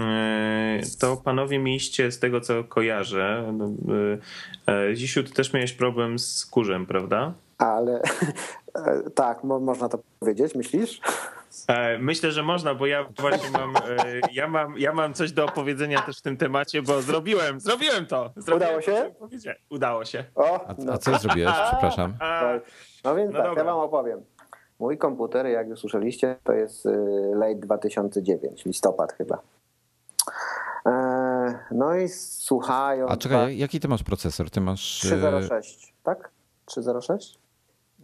to panowie mieliście, z tego co kojarzę, yy, yy, Zisiu, ty też miałeś problem z kurzem, prawda? Ale [laughs] e, tak, mo, można to powiedzieć, myślisz? E, Myślę, że można, bo ja właśnie mam, e, ja mam, ja mam coś do opowiedzenia też w tym temacie, bo zrobiłem, zrobiłem to. Zrobiłem Udało się? to. Udało się. O, A, no, a co zrobiłeś? Przepraszam. A, no więc No tak, dobra. ja wam opowiem. Mój komputer, jak już słyszeliście, to jest y, late 2009, listopad chyba. E, No i słuchają. A czekaj, jaki ty masz procesor? Ty masz... e, 306, tak? 306?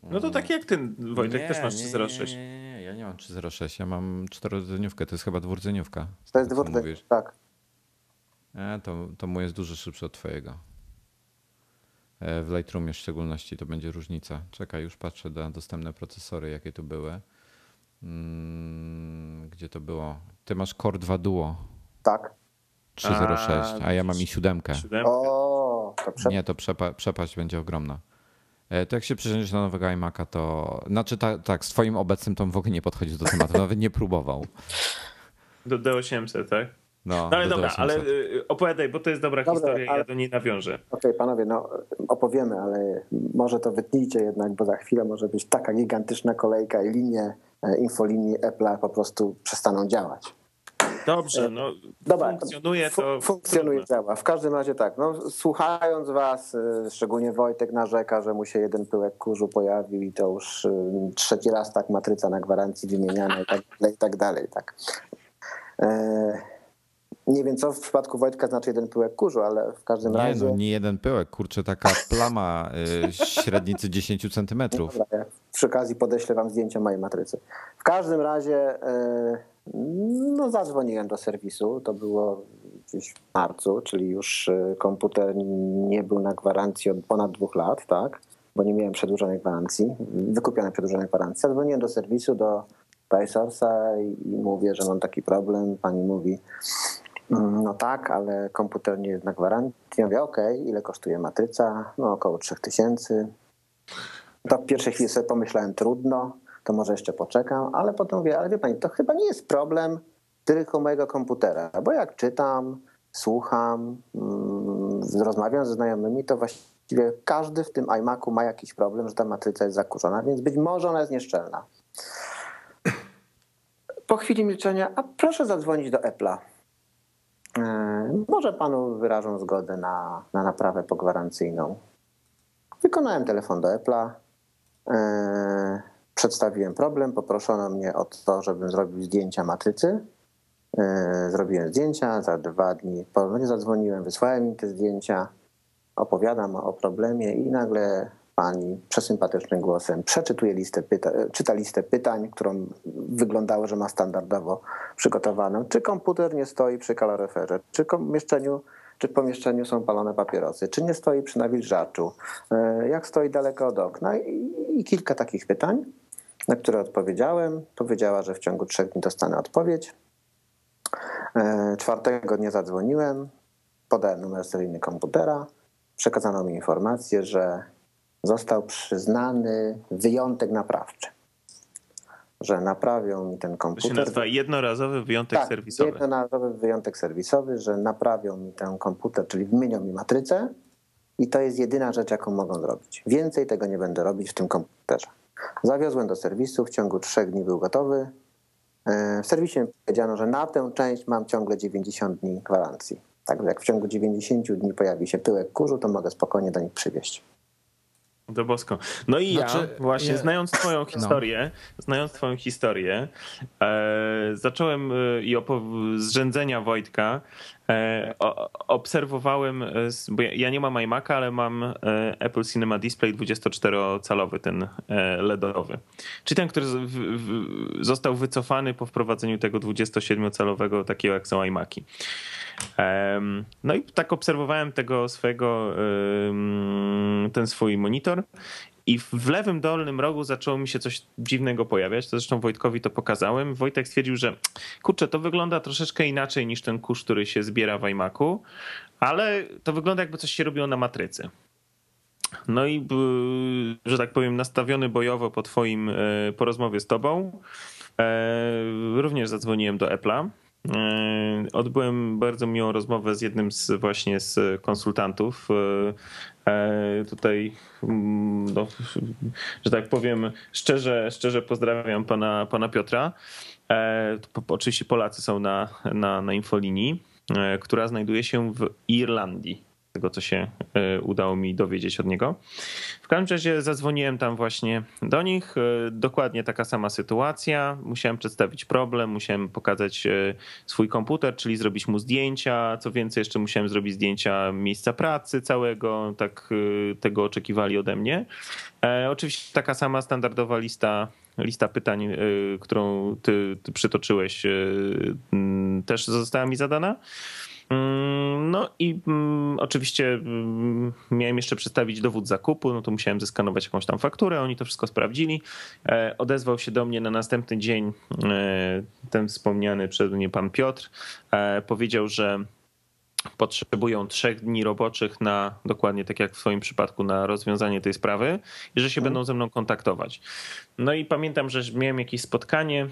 no to tak jak ty, Wojtek, Nie, też masz nie, 306. Nie, nie, nie, ja nie mam 306, ja mam czterodzenniówkę, to jest chyba dwurdzeniówka. To jest dwurdzeń, mówisz. tak. E, to, to mój jest dużo szybszy od twojego. E, W Lightroomie w szczególności to będzie różnica. Czekaj, już patrzę na dostępne procesory, jakie tu były. Mm, Gdzie to było? Ty masz Core 2 Duo Tak. 306, a ja mam i siódemkę. O, to prze... Nie, to przepa- przepaść będzie ogromna. E, To jak się przeniesiesz na nowego iMac'a, to... Znaczy ta, tak, z twoim obecnym to w ogóle nie podchodzi do tematu, nawet nie próbował. Do D800, tak? No, No ale do dobra, 800. ale y, opowiadaj, bo to jest dobra Dobra, historia i ale- ja do niej nawiążę. Okej, panowie, no opowiemy, ale może to wytnijcie jednak, bo za chwilę może być taka gigantyczna kolejka i linie, e, infolinii Apple'a po prostu przestaną działać. Dobrze, no Dobra, funkcjonuje fu- to. Funkcjonuje, trudno. działa. W każdym razie tak, no, słuchając was, y, szczególnie Wojtek narzeka, że mu się jeden pyłek kurzu pojawił i to już trzeci raz tak matryca na gwarancji wymieniana i tak dalej, i tak dalej. Tak. Nie wiem, co w przypadku Wojtka znaczy jeden pyłek kurzu, ale w każdym Nie, razie... no nie jeden pyłek, kurczę, taka plama y, [laughs] średnicy 10 centymetrów. Dobra, ja przy okazji podeślę wam zdjęcia mojej matrycy. W każdym razie e, no, zadzwoniłem do serwisu. To było gdzieś w marcu, czyli już e, komputer nie był na gwarancji od ponad dwóch lat, tak? Bo nie miałem przedłużonej gwarancji, wykupionej przedłużonej gwarancji. Zadzwoniłem do serwisu, do PySource'a i, mówię, że mam taki problem. Pani mówi, "Mm, no tak, ale komputer nie jest na gwarancji. Ja mówię, okej, ile kosztuje matryca? No około 3000. To w pierwszej chwili sobie pomyślałem, trudno, to może jeszcze poczekam, ale potem mówię, ale wie pani, to chyba nie jest problem tylko mojego komputera, bo jak czytam, słucham, mm, rozmawiam ze znajomymi, to właściwie każdy w tym iMacu ma jakiś problem, że ta matryca jest zakurzona, więc być może ona jest nieszczelna. Po chwili milczenia, a proszę zadzwonić do Apple'a. Może panu wyrażą zgodę na, na naprawę pogwarancyjną. Wykonałem telefon do Apple'a, e, przedstawiłem problem, poproszono mnie o to, żebym zrobił zdjęcia matrycy. E, zrobiłem zdjęcia, za dwa dni ponownie zadzwoniłem, wysłałem im te zdjęcia, opowiadam o problemie i nagle pani przesympatycznym głosem przeczytuje listę pyta- czyta listę pytań, którą wyglądało, że ma standardowo przygotowaną. Czy komputer nie stoi przy kaloryferze? Czy pomieszczeniu, czy w pomieszczeniu są palone papierosy? Czy nie stoi przy nawilżaczu? E, Jak stoi daleko od okna? I, I kilka takich pytań, na które odpowiedziałem. Powiedziała, że w ciągu trzech dni dostanę odpowiedź. E, Czwartego dnia zadzwoniłem, podałem numer seryjny komputera, przekazano mi informację, że został przyznany wyjątek naprawczy. Że naprawią mi ten To się komputer. nazywa jednorazowy wyjątek tak, serwisowy. jednorazowy wyjątek serwisowy, że naprawią mi ten komputer, czyli wymienią mi matrycę i to jest jedyna rzecz, jaką mogą zrobić. Więcej tego nie będę robić w tym komputerze. Zawiozłem do serwisu, w ciągu trzech dni był gotowy. E, W serwisie mi powiedziano, że na tę część mam ciągle 90 dni gwarancji. Także jak w ciągu 90 dni pojawi się pyłek kurzu, to mogę spokojnie do nich przywieźć. Do bosko. No i Znaczy, ja właśnie ja- znając twoją historię, znając twoją historię, e, zacząłem e, i opo- z rzędzenia Wojtka E, obserwowałem, bo ja nie mam iMac'a, ale mam Apple Cinema Display 24-calowy, ten LEDowy. Czyli ten, który został wycofany po wprowadzeniu tego 27-calowego, takiego jak są iMac'i. No i tak obserwowałem tego swojego, ten swój monitor i w lewym dolnym rogu zaczęło mi się coś dziwnego pojawiać. To zresztą Wojtkowi to pokazałem. Wojtek stwierdził, że kurczę, to wygląda troszeczkę inaczej niż ten kurz, który się zbiera w iMacu, ale to wygląda jakby coś się robiło na matrycy. No i, że tak powiem, nastawiony bojowo po twoim, e, po rozmowie z tobą, e, również zadzwoniłem do Apple'a odbyłem bardzo miłą rozmowę z jednym z właśnie z konsultantów. E, e, tutaj, mm, no, że tak powiem, szczerze, szczerze pozdrawiam pana, pana Piotra. Oczywiście Polacy są na, na, na infolinii, która znajduje się w Irlandii tego, co się e, udało mi dowiedzieć od niego. W każdym razie zadzwoniłem tam właśnie do nich. E, dokładnie taka sama sytuacja. Musiałem przedstawić problem, musiałem pokazać e, swój komputer, czyli zrobić mu zdjęcia. Co więcej, jeszcze musiałem zrobić zdjęcia miejsca pracy całego. Tak tego oczekiwali ode mnie. Oczywiście taka sama standardowa lista lista pytań, którą ty, ty przytoczyłeś, też została mi zadana. Mm, no i mm, oczywiście mm, miałem jeszcze przedstawić dowód zakupu, no to musiałem zeskanować jakąś tam fakturę, oni to wszystko sprawdzili. E, odezwał się do mnie na następny dzień e, ten wspomniany przed mnie pan Piotr. E, powiedział, że potrzebują trzech dni roboczych na, dokładnie tak jak w swoim przypadku, na rozwiązanie tej sprawy i że się hmm. będą ze mną kontaktować. No i pamiętam, że miałem jakieś spotkanie,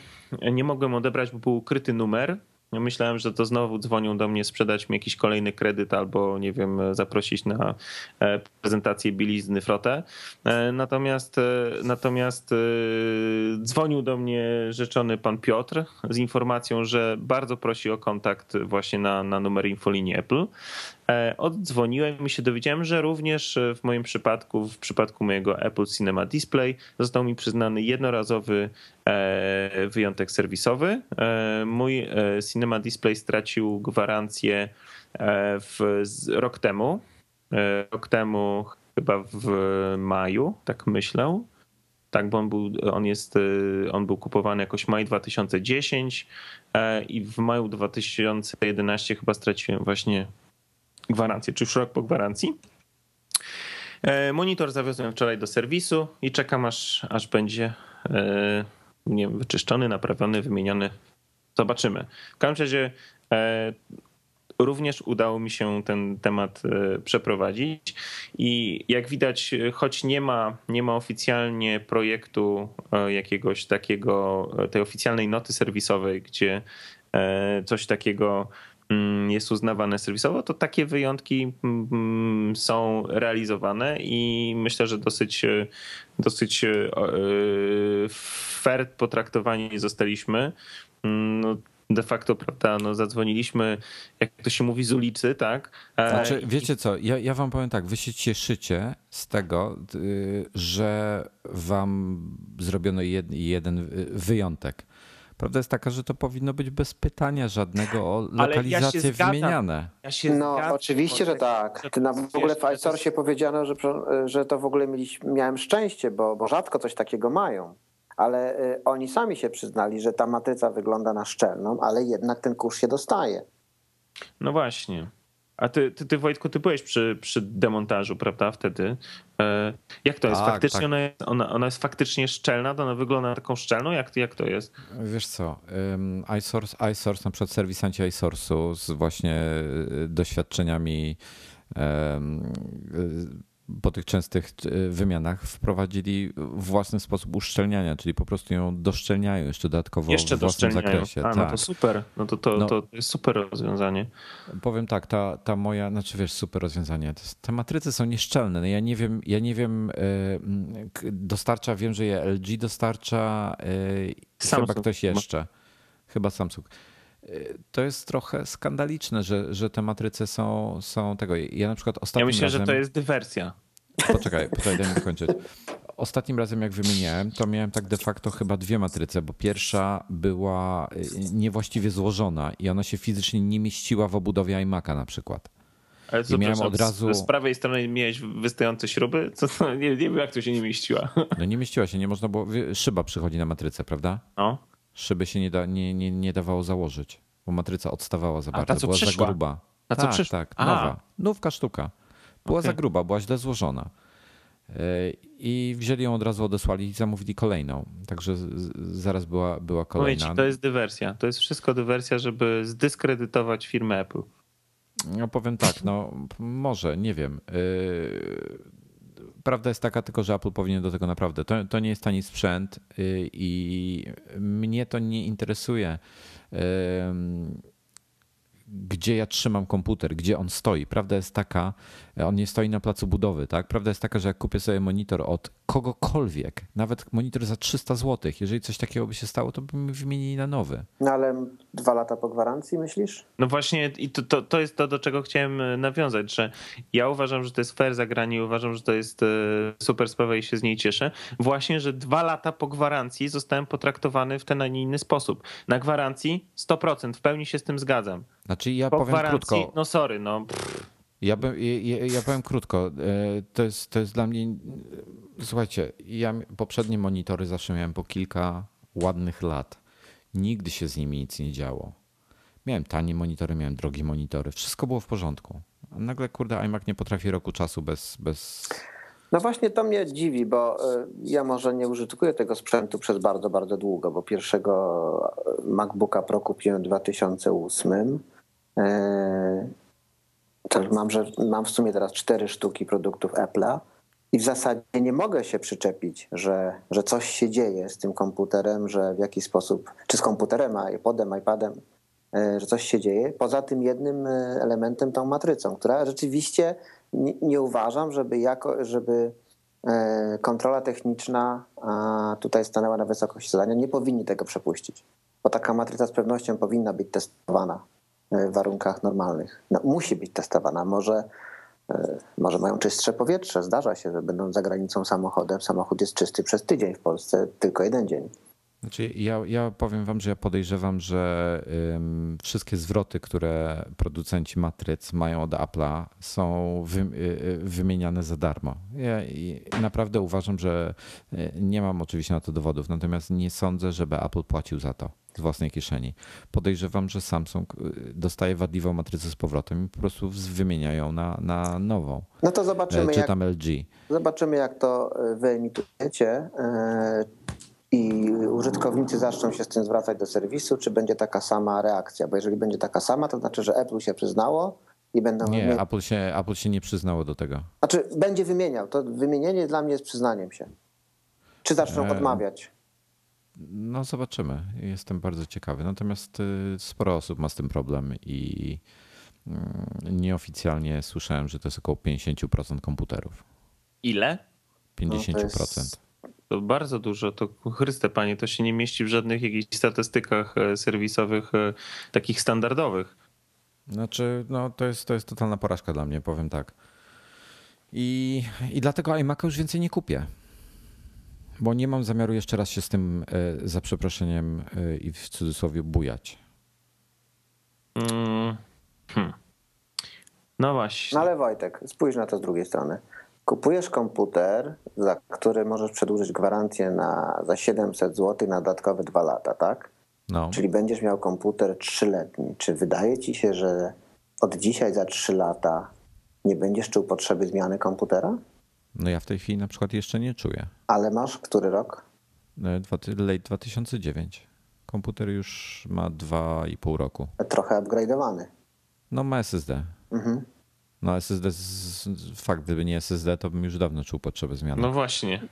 nie mogłem odebrać, bo był ukryty numer, Myślałem, że to znowu dzwonią do mnie sprzedać mi jakiś kolejny kredyt albo, nie wiem, zaprosić na e, prezentację bielizny Frotę. E, natomiast, e, natomiast dzwonił do mnie rzeczony pan Piotr z informacją, że bardzo prosi o kontakt właśnie na, na numer infolinii Apple. E, oddzwoniłem i się dowiedziałem, że również w moim przypadku, w przypadku mojego Apple Cinema Display, został mi przyznany jednorazowy e, wyjątek serwisowy. E, mój Cinema Display stracił gwarancję w, rok temu. Rok temu, chyba w maju, tak myślę. Tak, bo on był, on jest, on był kupowany jakoś maj 2010 i w maju 2011 chyba straciłem właśnie gwarancję, czy już rok po gwarancji. E, monitor zawiozłem wczoraj do serwisu i czekam aż, aż będzie e, nie wiem, wyczyszczony, naprawiony, wymieniony. Zobaczymy. W każdym razie e, również udało mi się ten temat przeprowadzić i jak widać, choć nie ma, nie ma oficjalnie projektu jakiegoś takiego, tej oficjalnej noty serwisowej, gdzie coś takiego jest uznawane serwisowo, to takie wyjątki mm, są realizowane i myślę, że dosyć, dosyć e, fair potraktowani zostaliśmy. Mm, no, de facto, prawda, no zadzwoniliśmy, jak to się mówi, z ulicy, tak? E, znaczy, wiecie co, ja, ja wam powiem tak, wy się cieszycie z tego, y, że wam zrobiono jed, jeden wyjątek. Prawda jest taka, że to powinno być bez pytania żadnego o lokalizację ja wymieniane. Ja no zgadzam, oczywiście, że tak. Na, w ogóle w iSource powiedziano, że, że to w ogóle mieliśmy, miałem szczęście, bo, bo rzadko coś takiego mają. Ale y, oni sami się przyznali, że ta matryca wygląda na szczelną, ale jednak ten kurz się dostaje. No właśnie. A ty, ty, ty Wojtku, ty byłeś przy, przy demontażu, prawda, wtedy. E, jak to jest? Tak, faktycznie tak. Ona, jest, ona, ona jest faktycznie szczelna? To ona wygląda taką szczelną? Jak, jak to jest? Wiesz co, iSource, iSource na przykład serwisanci iSource'u z właśnie y, doświadczeniami po tych częstych e, wymianach wprowadzili własny sposób uszczelniania, czyli po prostu ją doszczelniają jeszcze dodatkowo jeszcze w własnym zakresie. A, no tak. to super, no to, to, no, to jest super rozwiązanie. Powiem tak, ta, ta moja, znaczy wiesz, super rozwiązanie. Te matryce są nieszczelne. No ja nie wiem, ja nie wiem, e, dostarcza, wiem, że je LG dostarcza, e, Samsung. chyba ktoś jeszcze. Chyba Samsung to jest trochę skandaliczne, że, że te matryce są, są tego. Ja na przykład ostatnio. Ja myślę, razem... że to jest dywersja. Poczekaj, poczekaj, daj mi dokończyć. ostatnim razem jak wymieniałem, to miałem tak de facto chyba dwie matryce, bo pierwsza była y, niewłaściwie złożona i ona się fizycznie nie mieściła w obudowie iMac'a na przykład. Ale co, I miałem od z- razu- Z prawej strony miałeś wystające śruby? Co, to, nie, nie wiem, jak to się nie mieściła. No nie mieściła się, nie można było. Szyba przychodzi na matrycę, prawda? No. Szyby się nie, da, nie, nie, nie dawało założyć, bo matryca odstawała za A, bardzo. ta, co była przyszła? za gruba. Ta, co tak, przyszła? tak, A. nowa. Nówka sztuka. Była Okej. za gruba, była źle złożona. Yy, I wzięli ją od razu, odesłali i zamówili kolejną. Także zaraz była, była Mówię kolejna. ci, to jest dywersja. To jest wszystko dywersja, żeby zdyskredytować firmę Apple. No powiem tak, no może, nie wiem. Prawda jest taka tylko, że Apple powinien do tego naprawdę. To, to nie jest tani sprzęt yy, i mnie to nie interesuje. Gdzie ja trzymam komputer, gdzie on stoi. Prawda jest taka, on nie stoi na placu budowy, tak? Prawda jest taka, że jak kupię sobie monitor od kogokolwiek, nawet monitor za 300 zł, jeżeli coś takiego by się stało, to by mi wymienili na nowy. No ale dwa lata po gwarancji, myślisz? No właśnie i to, to, to jest to, do czego chciałem e, nawiązać, że ja uważam, że to jest fair zagranie i uważam, że to jest e, super sprawa i się z niej cieszę. Właśnie, że dwa lata po gwarancji zostałem potraktowany w ten, a nie inny sposób. Na gwarancji 100%, w pełni się z tym zgadzam. Znaczy ja Po powiem gwarancji, krótko. no sorry, no pff, Ja, bym, ja, ja powiem krótko. E, To jest, to jest dla mnie. Słuchajcie, ja poprzednie monitory zawsze miałem po kilka ładnych lat. Nigdy się z nimi nic nie działo. Miałem tanie monitory, miałem drogie monitory. Wszystko było w porządku. A nagle, kurde, iMac nie potrafi roku czasu bez. bez... No właśnie to mnie dziwi, bo y, ja może nie użytkuję tego sprzętu przez bardzo, bardzo długo, bo pierwszego MacBooka Pro kupiłem w 2008. Mam, że mam w sumie teraz cztery sztuki produktów Apple'a i w zasadzie nie mogę się przyczepić, że, że coś się dzieje z tym komputerem, że w jakiś sposób, czy z komputerem, iPodem, iPadem, y, że coś się dzieje. Poza tym jednym y, elementem, tą matrycą, która rzeczywiście nie, nie uważam, żeby, jako, żeby e, kontrola techniczna tutaj stanęła na wysokości zadania. Nie powinni tego przepuścić, bo taka matryca z pewnością powinna być testowana e, w warunkach normalnych. No, musi być testowana. Może, e, może mają czystsze powietrze. Zdarza się, że będą za granicą samochodem. Samochód jest czysty przez tydzień w Polsce, tylko jeden dzień. Znaczy, ja, ja powiem wam, że ja podejrzewam, że ym, wszystkie zwroty, które producenci matryc mają od Apple'a, są wy, y, wymieniane za darmo. Ja i naprawdę uważam, że y, nie mam oczywiście na to dowodów, natomiast nie sądzę, żeby Apple płacił za to z własnej kieszeni. Podejrzewam, że Samsung y, dostaje wadliwą matrycę z powrotem i po prostu z- wymieniają na, na nową. No to E, zobaczymy, Czy jak, tam LG. zobaczymy, jak to e, wyemitujecie. e, I użytkownicy zaczną się z tym zwracać do serwisu, czy będzie taka sama reakcja? Bo jeżeli będzie taka sama, to znaczy, że Apple się przyznało i będą. Nie, Apple się, Apple się nie przyznało do tego. Znaczy, będzie wymieniał. To wymienienie dla mnie jest przyznaniem się. Czy zaczną E, odmawiać? No, zobaczymy. Jestem bardzo ciekawy. Natomiast y, sporo osób ma z tym problem i mm, nieoficjalnie słyszałem, że to jest około 50% komputerów. ile? 50%. No, jest- To bardzo dużo, to Chryste Panie, to się nie mieści w żadnych jakichś statystykach e, serwisowych e, takich standardowych. Znaczy, no to jest, to jest totalna porażka dla mnie, powiem tak. I, I dlatego iMac'a już więcej nie kupię. Bo nie mam zamiaru jeszcze raz się z tym, e, za przeproszeniem e, i w cudzysłowie, bujać. Mm, hmm. No właśnie. No ale Wojtek, spójrz na to z drugiej strony. Kupujesz komputer, za który możesz przedłużyć gwarancję na, za 700 zł na dodatkowe dwa lata, tak? No. Czyli będziesz miał komputer trzyletni. Czy wydaje ci się, że od dzisiaj za 3 lata nie będziesz czuł potrzeby zmiany komputera? No ja w tej chwili na przykład jeszcze nie czuję. Ale masz który rok? Dwa- Late 2009. Komputer już ma 2,5 roku. Trochę upgrade'owany. No ma SSD. Mhm. No SSD, fakt, gdyby nie SSD, to bym już dawno czuł potrzebę zmiany. No właśnie.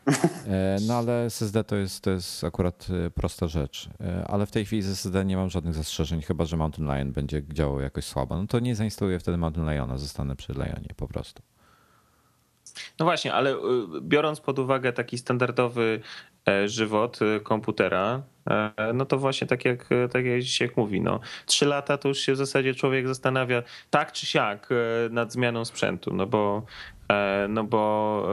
E, No ale SSD to jest, to jest akurat e, prosta rzecz. E, Ale w tej chwili z SSD nie mam żadnych zastrzeżeń, chyba że Mountain Lion będzie działał jakoś słabo. No to nie zainstaluję wtedy Mountain Liona, zostanę przy Lionie po prostu. No właśnie, ale y, biorąc pod uwagę taki standardowy e, żywot e, komputera, e, no to właśnie tak jak, tak jak Dzisiek mówi, no trzy lata to już się w zasadzie człowiek zastanawia tak czy siak e, nad zmianą sprzętu, no bo E, no bo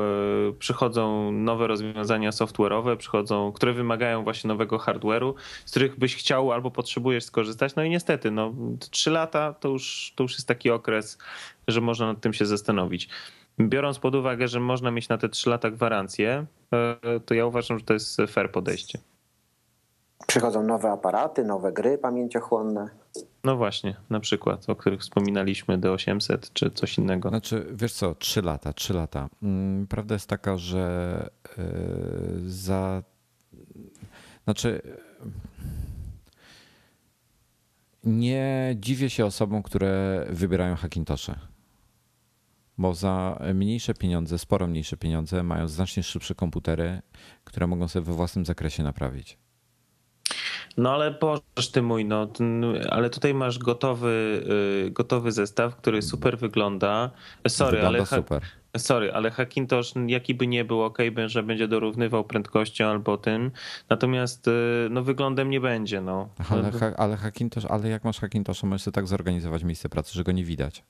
e, przychodzą nowe rozwiązania software'owe, przychodzą, które wymagają właśnie nowego hardware'u, z których byś chciał albo potrzebujesz skorzystać. No i niestety, no, 3 lata to już, to już jest taki okres, że można nad tym się zastanowić. Biorąc pod uwagę, że można mieć na te 3 lata gwarancję, e, to ja uważam, że to jest fair podejście. Przychodzą nowe aparaty, nowe gry pamięciochłonne. No właśnie, na przykład, o których wspominaliśmy, D800 czy coś innego. Znaczy, wiesz co, trzy lata, trzy lata. Mm, prawda jest taka, że e, za. Znaczy. Nie dziwię się osobom, które wybierają Hackintosze. Bo za mniejsze pieniądze, sporo mniejsze pieniądze, mają znacznie szybsze komputery, które mogą sobie we własnym zakresie naprawić. No ale boż ty mój, no, ale tutaj masz gotowy, y, gotowy zestaw, który super wygląda. Sorry, wygląda ale. super. Sorry, ale Hackintosh, jaki by nie był, ok, że będzie dorównywał prędkością albo tym, natomiast y, no, wyglądem nie będzie. No. Ale, ale Hackintosh, ale jak masz Hackintosha, możesz sobie tak zorganizować miejsce pracy, że go nie widać.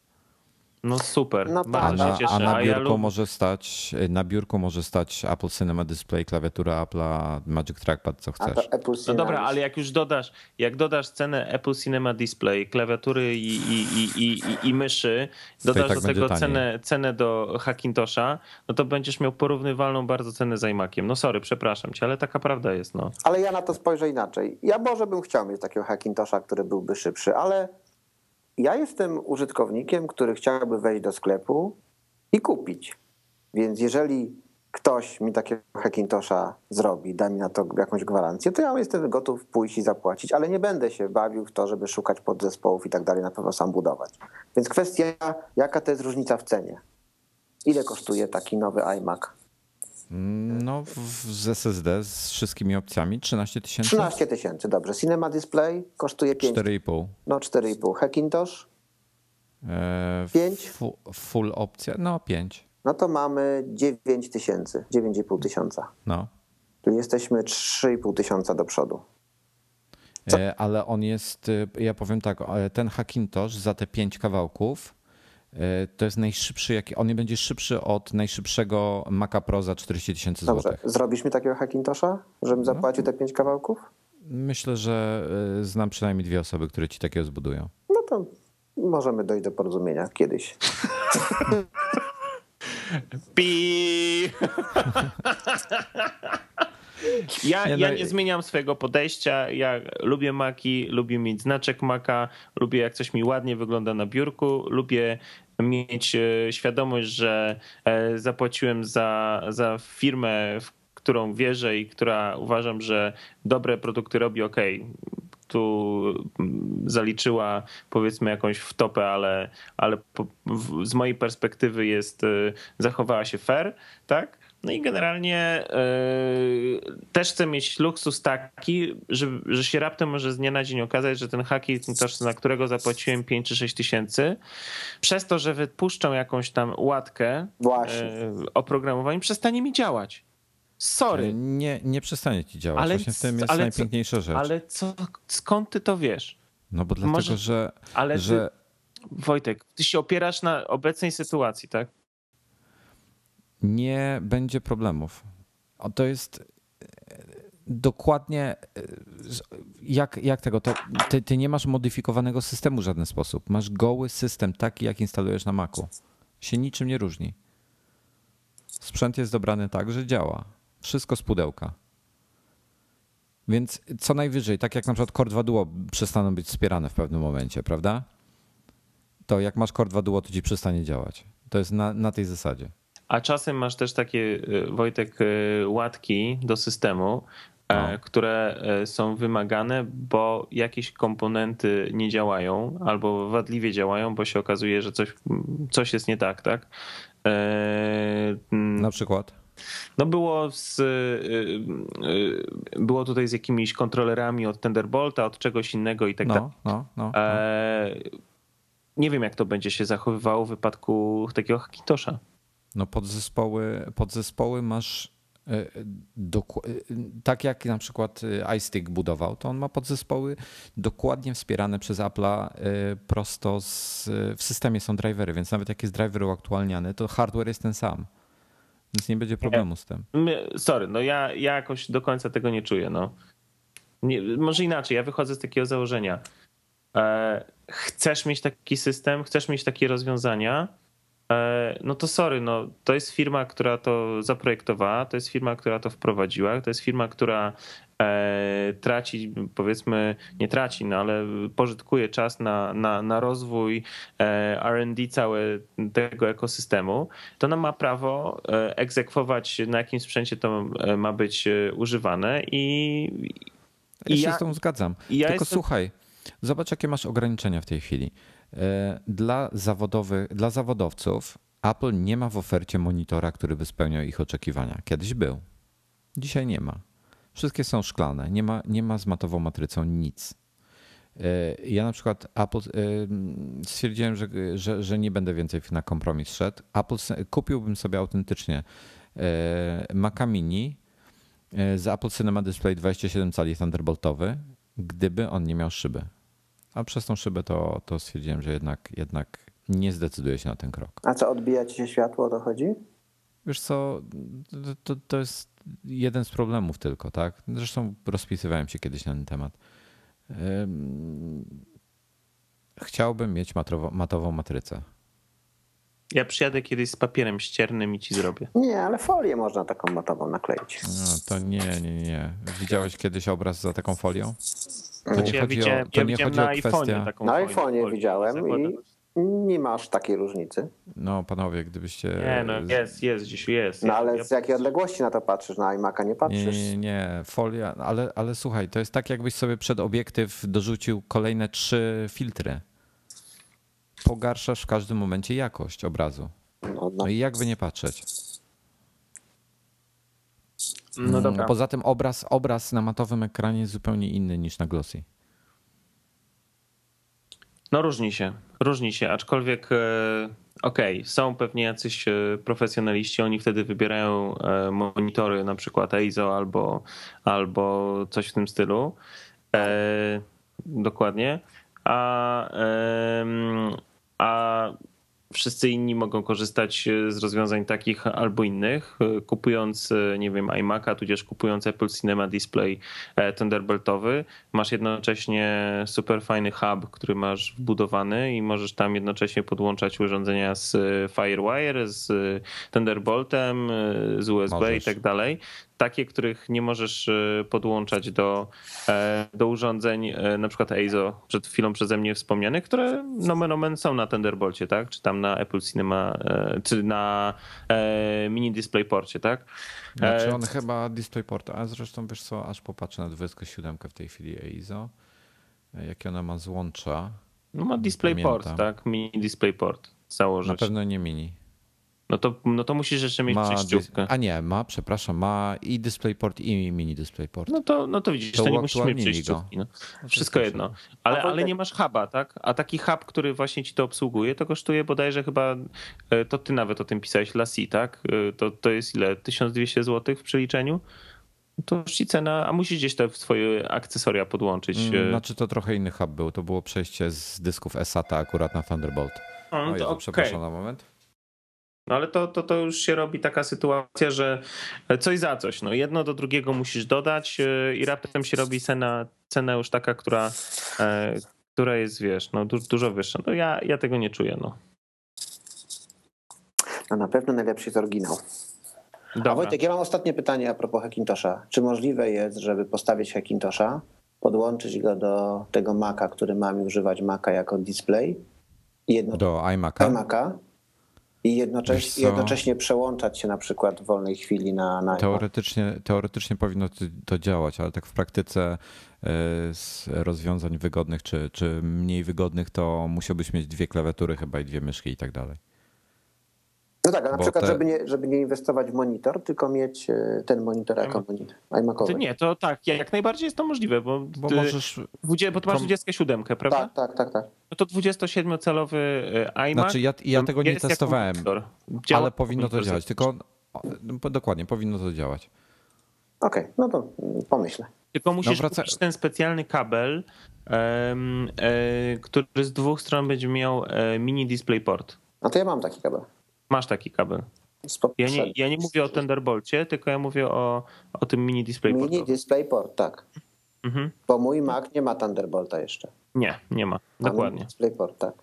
No super, No bardzo tak, się cieszę. A na A ja może stać, na biurku może stać Apple Cinema Display, klawiatura Apple'a, Magic Trackpad, co A chcesz. Apple No dobra, ale jak już dodasz, jak dodasz cenę Apple Cinema Display, klawiatury i, i, i, i, i, i myszy, dodasz tak do tego taniej. cenę, cenę do Hackintosha, no to będziesz miał porównywalną bardzo cenę z iMaciem. No sorry, przepraszam cię, ale taka prawda jest, no. Ale ja na to spojrzę inaczej. Ja może bym chciał mieć takiego Hackintosha, który byłby szybszy, ale ja jestem użytkownikiem, który chciałby wejść do sklepu i kupić. Więc jeżeli ktoś mi takiego Hackintosha zrobi, da mi na to jakąś gwarancję, to ja jestem gotów pójść i zapłacić, ale nie będę się bawił w to, żeby szukać podzespołów i tak dalej, na pewno sam budować. Więc kwestia, jaka to jest różnica w cenie? Ile kosztuje taki nowy iMac? No, w- z SSD z wszystkimi opcjami 13 tysięcy? 13 tysięcy, dobrze. Cinema Display kosztuje 5, 4,5. no 4,5. Hackintosh E, Pięć? fu- Full opcja, no 5. No to mamy 9 tysięcy, 9,5 tysiąca. No. Czyli jesteśmy 3,5 tysiąca do przodu. Co? E, Ale on jest, e, ja powiem tak, e, ten Hackintosh za te 5 kawałków to jest najszybszy, jaki, on będzie szybszy od najszybszego Maca Pro za 40 tysięcy Dobrze, złotych. zrobisz mi takiego Hackintosha, żebym zapłacił te 5 kawałków? Myślę, że e, znam przynajmniej dwie osoby, które ci takiego zbudują. No to możemy dojść do porozumienia kiedyś. [laughs] Pi. [laughs] Ja, Nie, no ja i- nie zmieniam swojego podejścia. Ja lubię maki, lubię mieć znaczek maka, lubię jak coś mi ładnie wygląda na biurku, lubię mieć e, świadomość, że e, zapłaciłem za, za firmę, w którą wierzę i która uważam, że dobre produkty robi ok. Tu mm, zaliczyła powiedzmy jakąś wtopę, ale, ale po, w, z mojej perspektywy jest, e, zachowała się fair, tak? No i generalnie yy, też chcę mieć luksus taki, że, że się raptem może z dnia na dzień okazać, że ten Hackintosh, na którego zapłaciłem 5 czy 6 tysięcy, przez to, że wypuszczą jakąś tam łatkę yy, oprogramowania, przestanie mi działać. Sorry, Nie, nie przestanie ci działać. Ale Właśnie w tym jest ale co- najpiękniejsza rzecz. ale co, skąd ty to wiesz? No bo dlatego, może- że, Ale że ty, Wojtek, ty się opierasz na obecnej sytuacji, tak? Nie będzie problemów. O, To jest e, dokładnie e, jak, jak tego. To, ty, ty nie masz modyfikowanego systemu w żaden sposób. Masz goły system, taki jak instalujesz na Macu. Się niczym nie różni. Sprzęt jest dobrany tak, że działa. Wszystko z pudełka. Więc co najwyżej, tak jak na przykład Core 2 Duo przestaną być wspierane w pewnym momencie, prawda? To jak masz Core 2 Duo, to ci przestanie działać. To jest na, na tej zasadzie. A czasem masz też takie, y, Wojtek, y, łatki do systemu, e, No. które e, są wymagane, bo jakieś komponenty nie działają albo wadliwie działają, bo się okazuje, że coś, coś jest nie tak, tak? E, mm, Na przykład? No było z, było tutaj z jakimiś kontrolerami od Thunderbolta, od czegoś innego i tak dalej. No, no, no. no. E, nie wiem, jak to będzie się zachowywało w wypadku takiego Hackintosha. No podzespoły, podzespoły masz E, tak jak na przykład iStick budował, to on ma podzespoły dokładnie wspierane przez Apple'a prosto z, w systemie są drivery, więc nawet jak jest driver uaktualniany, to hardware jest ten sam. Więc nie będzie problemu z tym. Sorry, no ja, ja jakoś do końca tego nie czuję. No. Nie, może inaczej, ja wychodzę z takiego założenia. E, chcesz mieć taki system, chcesz mieć takie rozwiązania, e, no to sorry, no, to jest firma, która to zaprojektowała, to jest firma, która to wprowadziła, to jest firma, która e, traci, powiedzmy, nie traci, no ale pożytkuje czas na, na, na rozwój RD całego tego ekosystemu, to ona ma prawo egzekwować, na jakim sprzęcie to ma być używane i. Ja się z tą zgadzam. Ja Tylko jestem... słuchaj, Zobacz, jakie masz ograniczenia w tej chwili. E, dla, zawodowych, dla zawodowców Apple nie ma w ofercie monitora, który by spełniał ich oczekiwania. Kiedyś był. Dzisiaj nie ma. Wszystkie są szklane. Nie ma, nie ma z matową matrycą nic. E, ja na przykład Apple e, stwierdziłem, że, że, że nie będę więcej na kompromis szedł. Apple kupiłbym sobie autentycznie Maca Mini z Apple Cinema Display 27 cali Thunderboltowy, gdyby on nie miał szyby. A przez tą szybę to, to stwierdziłem, że jednak, jednak nie zdecyduję się na ten krok. A co, odbija ci się światło, o to chodzi? Wiesz co, to, to jest jeden z problemów tylko, tak? Zresztą rozpisywałem się kiedyś na ten temat. Chciałbym mieć matrowo, matową matrycę. Ja przyjadę kiedyś z papierem ściernym i ci zrobię. Nie, ale folię można taką matową nakleić. No, to nie, nie, nie. Widziałeś kiedyś obraz za taką folią? To nie ja widziałem, o, to ja nie chodzi na o kwestię... Na iPhone'ie widziałem i nie masz takiej różnicy. No panowie, gdybyście... Nie, no jest, jest, gdzieś jest. No ale z jakiej odległości na to patrzysz? Na iMac'a nie patrzysz? Nie, nie, nie. folia, ale, ale słuchaj, to jest tak jakbyś sobie przed obiektyw dorzucił kolejne trzy filtry. Pogarszasz w każdym momencie jakość obrazu. No, no. no i jakby nie patrzeć. No dobra. Poza tym obraz, obraz na matowym ekranie jest zupełnie inny niż na glossy. No różni się, różni się, aczkolwiek e, okej, okay, są pewnie jacyś e, profesjonaliści, oni wtedy wybierają e, monitory, na przykład EIZO albo, albo coś w tym stylu. E, dokładnie. A, a wszyscy inni mogą korzystać e, z rozwiązań takich albo innych, e, kupując, e, nie wiem, iMac'a, tudzież kupując Apple Cinema Display Thunderboltowy, masz jednocześnie super fajny hub, który masz wbudowany i możesz tam jednocześnie podłączać urządzenia z Firewire, z Thunderboltem, z USB możesz. i tak dalej takie, których nie możesz e, podłączać do, e, do urządzeń, e, na przykład EIZO, przed chwilą przeze mnie wspomnianych, które nomen omen są na Thunderbolcie, tak? Czy tam na Apple Cinema, czy na mini DisplayPorcie, tak? Znaczy on chyba DisplayPort, a zresztą wiesz co, aż popatrzę na 27 w tej chwili EIZO, jakie ona ma złącza. No ma DisplayPort, tak? Mini DisplayPort założyć. Na pewno nie mini. No to, no to musisz jeszcze mieć ma przejściówkę. A nie, ma, przepraszam, ma i DisplayPort i mini DisplayPort. No to, no to widzisz, to, to nie musisz mieć przejściówki. No. no Wszystko jedno. Ale, ale nie masz huba, tak? A taki hub, który właśnie ci to obsługuje, to kosztuje bodajże chyba, e, to ty nawet o tym pisałeś, Lassi, tak? E, to, to jest ile? 1200 zł w przeliczeniu? To już ci cena, a musisz gdzieś te swoje akcesoria podłączyć. Mm, e. Znaczy to trochę inny hub był. To było przejście z dysków SATA akurat na Thunderbolt. No, no Jezu, okay. przepraszam na moment. No ale to, to, to już się robi taka sytuacja, że coś za coś. No jedno do drugiego musisz dodać e, i raptem się robi cena, cena już taka, która, e, która jest, wiesz, no du, dużo wyższa. No ja, ja tego nie czuję, no. No na pewno najlepszy jest oryginał. Dobra. A Wojtek, ja mam ostatnie pytanie a propos Hackintosha. Czy możliwe jest, żeby postawić Hackintosha, podłączyć go do tego Maca, który mam i używać Maca jako display? Jedno... Do iMac'a? iMac'a i jednocześnie, jednocześnie przełączać się na przykład w wolnej chwili na. na teoretycznie, teoretycznie powinno to działać, ale tak w praktyce e, z rozwiązań wygodnych czy, czy mniej wygodnych, to musiałbyś mieć dwie klawiatury chyba i dwie myszki i tak dalej. No tak, a na przykład, te... żeby, nie, żeby nie inwestować w monitor, tylko mieć e, ten monitor jako monitor iMacowy. Nie, to tak, jak najbardziej jest to możliwe, bo, bo ty, możesz... bo ty masz 27, prawda? Tak, tak, tak. tak. No to 27-calowy e, iMac. Znaczy ja, ja tego nie testowałem, ale powinno to działać. Tylko no, dokładnie, powinno to działać. Okej, okay, no to pomyślę. Tylko musisz no, kupić ten specjalny kabel, um, e, który z dwóch stron będzie miał e, mini DisplayPort. A to ja mam taki kabel. Masz taki kabel. Ja nie, ja nie mówię o Thunderbolcie, tylko ja mówię o, o tym mini DisplayPort. Mini DisplayPort, tak. Mhm. Bo mój Mac nie ma Thunderbolta jeszcze. Nie, nie ma. Dokładnie. DisplayPort, tak.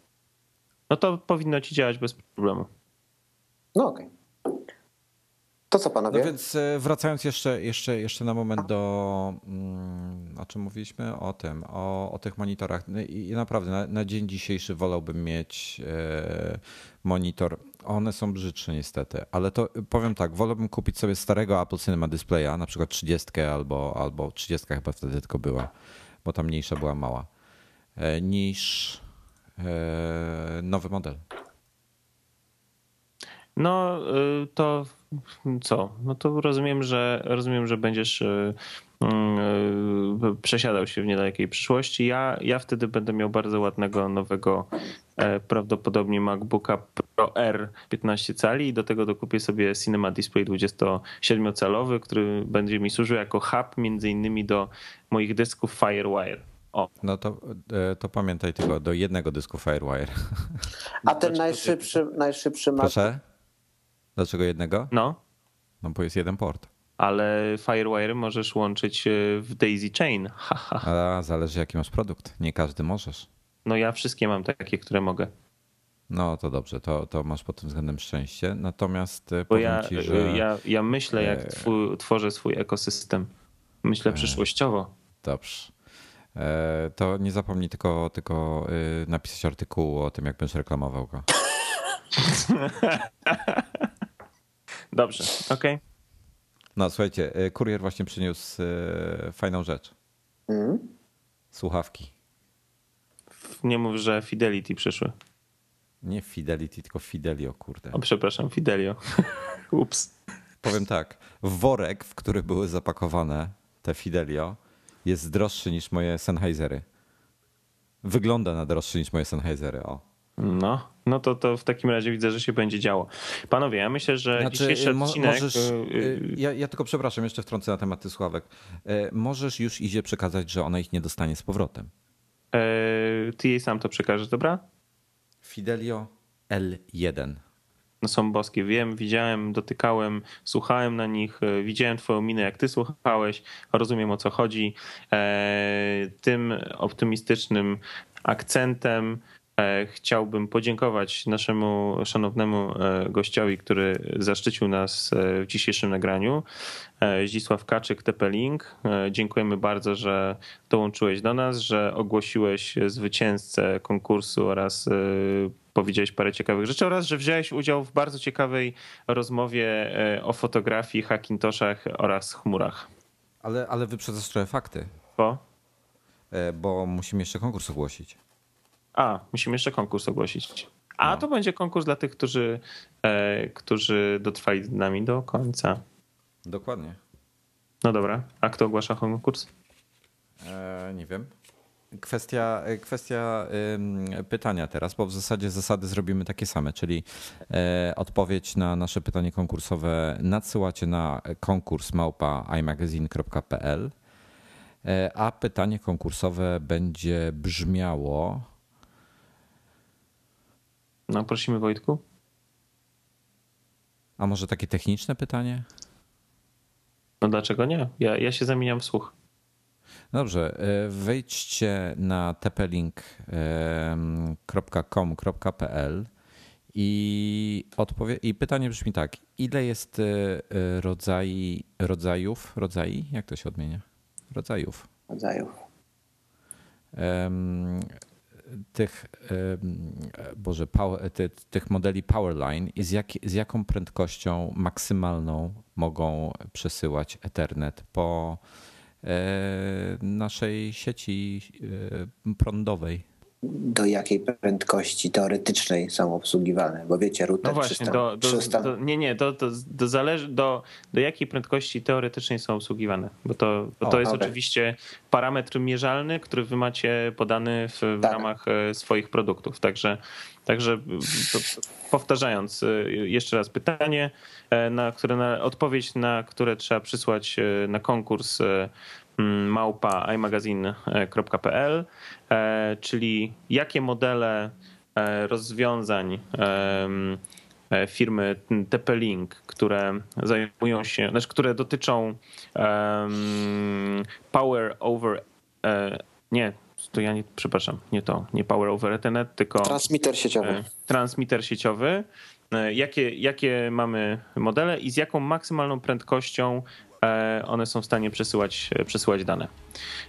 No to powinno ci działać bez problemu. No okej. Okay. To co panowie? No więc e, wracając jeszcze, jeszcze, jeszcze na moment do, mm, o czym mówiliśmy? O tym, o, o tych monitorach. No I naprawdę na, na dzień dzisiejszy wolałbym mieć e, monitor. One są brzydsze niestety, ale to powiem tak, wolałbym kupić sobie starego Apple Cinema Displaya, na przykład 30 albo, albo 30 chyba wtedy tylko była, bo ta mniejsza była mała, e, niż nowy model. No y, to co? No to rozumiem, że rozumiem, że będziesz przesiadał się w niedalekiej przyszłości. Ja, ja wtedy będę miał bardzo ładnego nowego e, prawdopodobnie MacBooka Pro R 15 cali i do tego dokupię sobie Cinema Display 27-calowy, który będzie mi służył jako hub między innymi do moich dysków FireWire. O. No to, e, to pamiętaj tylko do jednego dysku FireWire. A ten najszybszy, najszybszy Mac... Proszę? Dlaczego jednego? No. No bo jest jeden port. Ale Firewire możesz łączyć e, w Daisy Chain. [laughs] A zależy jaki masz produkt. Nie każdy możesz. No ja wszystkie mam takie, które mogę. No to dobrze, to, to masz pod tym względem szczęście. Natomiast e, Bo powiem ja, ci, że... Ja, ja myślę, jak twój, tworzę swój ekosystem. Myślę przyszłościowo. Dobrze. To nie zapomnij tylko, tylko napisać artykułu o tym, jak będziesz reklamował go. [laughs] Dobrze, okej. Okay. No słuchajcie, e, kurier właśnie przyniósł e, fajną rzecz. Mm? Słuchawki. Nie mów, że Fidelity przyszły. Nie Fidelity, tylko Fidelio, kurde. O, przepraszam, Fidelio. [laughs] Ups. Powiem tak, worek, w który były zapakowane te Fidelio, jest droższy niż moje Sennheisery. Wygląda na droższy niż moje Sennheisery, o. No, no to, to w takim razie widzę, że się będzie działo. Panowie, ja myślę, że znaczy, dzisiejszy mo odcinek... Możesz, y, y, ja, ja, tylko przepraszam, jeszcze wtrącę na temat sławek. E, możesz już Izie przekazać, że ona ich nie dostanie z powrotem. E, ty jej sam to przekażesz, dobra? Fidelio L1. No są boskie, wiem, widziałem, dotykałem, słuchałem na nich, e, widziałem twoją minę, jak ty słuchałeś, rozumiem o co chodzi. Tym optymistycznym akcentem E, chciałbym podziękować naszemu szanownemu e, gościowi, który zaszczycił nas e, w dzisiejszym nagraniu. Zdzisław Kaczyk, Tepelink. Dziękujemy bardzo, że dołączyłeś do nas, że ogłosiłeś zwycięzcę konkursu oraz powiedziałeś parę ciekawych rzeczy oraz, że wziąłeś udział w bardzo ciekawej rozmowie o fotografii, hackintoszach oraz chmurach. Ale, ale wyprzedzasz trochę fakty. Bo? Bo musimy jeszcze konkurs ogłosić. A, musimy jeszcze konkurs ogłosić. A no. to będzie konkurs dla tych, którzy, e, którzy dotrwali z nami do końca. Dokładnie. No dobra. A kto ogłasza konkurs? E, nie wiem. Kwestia, kwestia y, pytania teraz, bo w zasadzie zasady zrobimy takie same, czyli e, odpowiedź na nasze pytanie konkursowe nadsyłacie na konkurs małpa imagazine.pl, e, a pytanie konkursowe będzie brzmiało no, prosimy Wojtku. A może takie techniczne pytanie? No dlaczego nie? Ja, ja się zamieniam w słuch. Dobrze, e, wejdźcie na tepelink.com.pl i, odpowie- i pytanie brzmi tak. Ile jest e, rodzaj, rodzajów, rodzaj, jak to się odmienia? Rodzajów. Rodzajów. Um, tych, Boże, power, ty, tych modeli Powerline i z, jak, z jaką prędkością maksymalną mogą przesyłać Ethernet po e, naszej sieci e, prądowej. Do jakiej prędkości teoretycznej są obsługiwane? Bo wiecie, router No właśnie, 300, do, do, 300 do, nie, nie, to, to, to zależy do, do jakiej prędkości teoretycznej są obsługiwane, bo to, bo to O, jest oczywiście parametr mierzalny, który wy macie podany w, w Tak. ramach e, swoich produktów. Także, także powtarzając e, jeszcze raz pytanie, e, na które, na, odpowiedź na które trzeba przysłać na konkurs małpa imagazine.pl, e, czyli jakie modele e, rozwiązań e, firmy TP-Link, które zajmują się, znaczy, które dotyczą Power over, nie, to ja nie, przepraszam, nie to, nie Power over Ethernet, tylko Transmitter sieciowy. transmitter sieciowy. Jakie, jakie mamy modele i z jaką maksymalną prędkością one są w stanie przesyłać, przesyłać dane.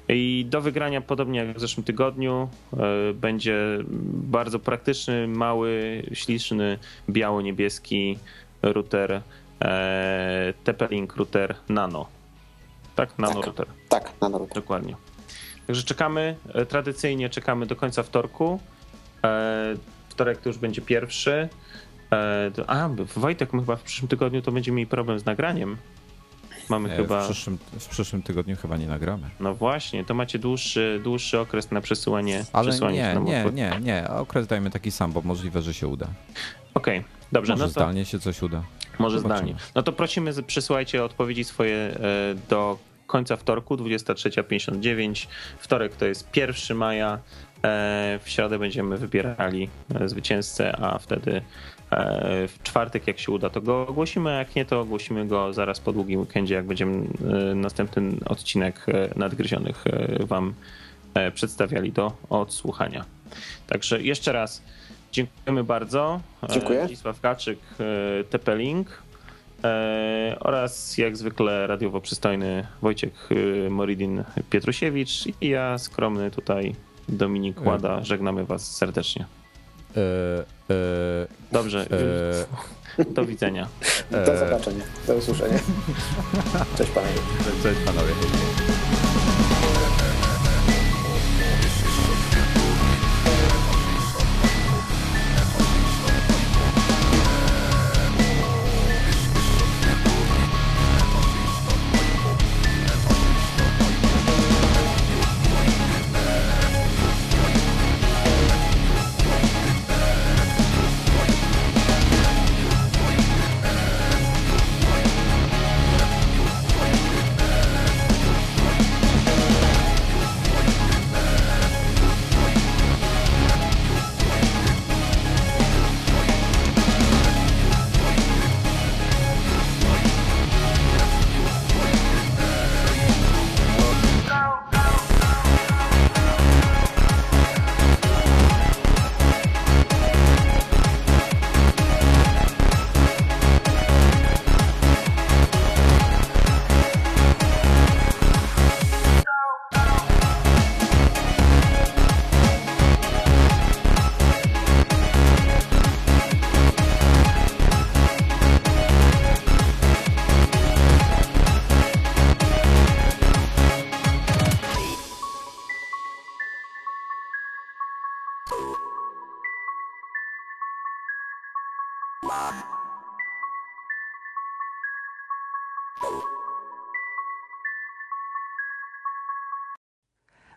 I do wygrania, podobnie jak w zeszłym tygodniu, e, będzie bardzo praktyczny, mały, śliczny, biało-niebieski router e, TP-Link router Nano. Tak? Nano Tak. router. Tak, na router. Dokładnie. Także czekamy, e, tradycyjnie czekamy do końca wtorku. E, Wtorek to już będzie pierwszy. E, A, Wojtek, my chyba w przyszłym tygodniu to będziemy mieli problem z nagraniem. Mamy E, chyba. W, przyszłym, w przyszłym tygodniu chyba nie nagramy. No właśnie, to macie dłuższy, dłuższy okres na przesyłanie. Ale przesyłanie nie, nie, nie, nie. Okres dajmy taki sam, bo możliwe, że się uda. Okej, dobrze, Może no to zdalnie się coś uda. może zobaczymy. zdalnie. No to prosimy, przysyłajcie odpowiedzi swoje e, do końca wtorku, 23.59. Wtorek to jest 1 maja. E, W środę będziemy wybierali zwycięzcę, a wtedy w czwartek, jak się uda, to go ogłosimy, a jak nie, to ogłosimy go zaraz po długim weekendzie, jak będziemy e, następny odcinek e, nadgryzionych e, wam e, przedstawiali do odsłuchania. Także jeszcze raz dziękujemy bardzo. E, Dziękuję. Zdzisław Kaczyk, e, TP-Link e, oraz jak zwykle radiowo przystojny Wojciek e, Moridin Pietrusiewicz i ja skromny tutaj Dominik E. Łada. Żegnamy was serdecznie. E, e, Dobrze, e, [laughs] do widzenia. Do zobaczenia. Do usłyszenia. [laughs] Cześć panowie. Cześć panowie.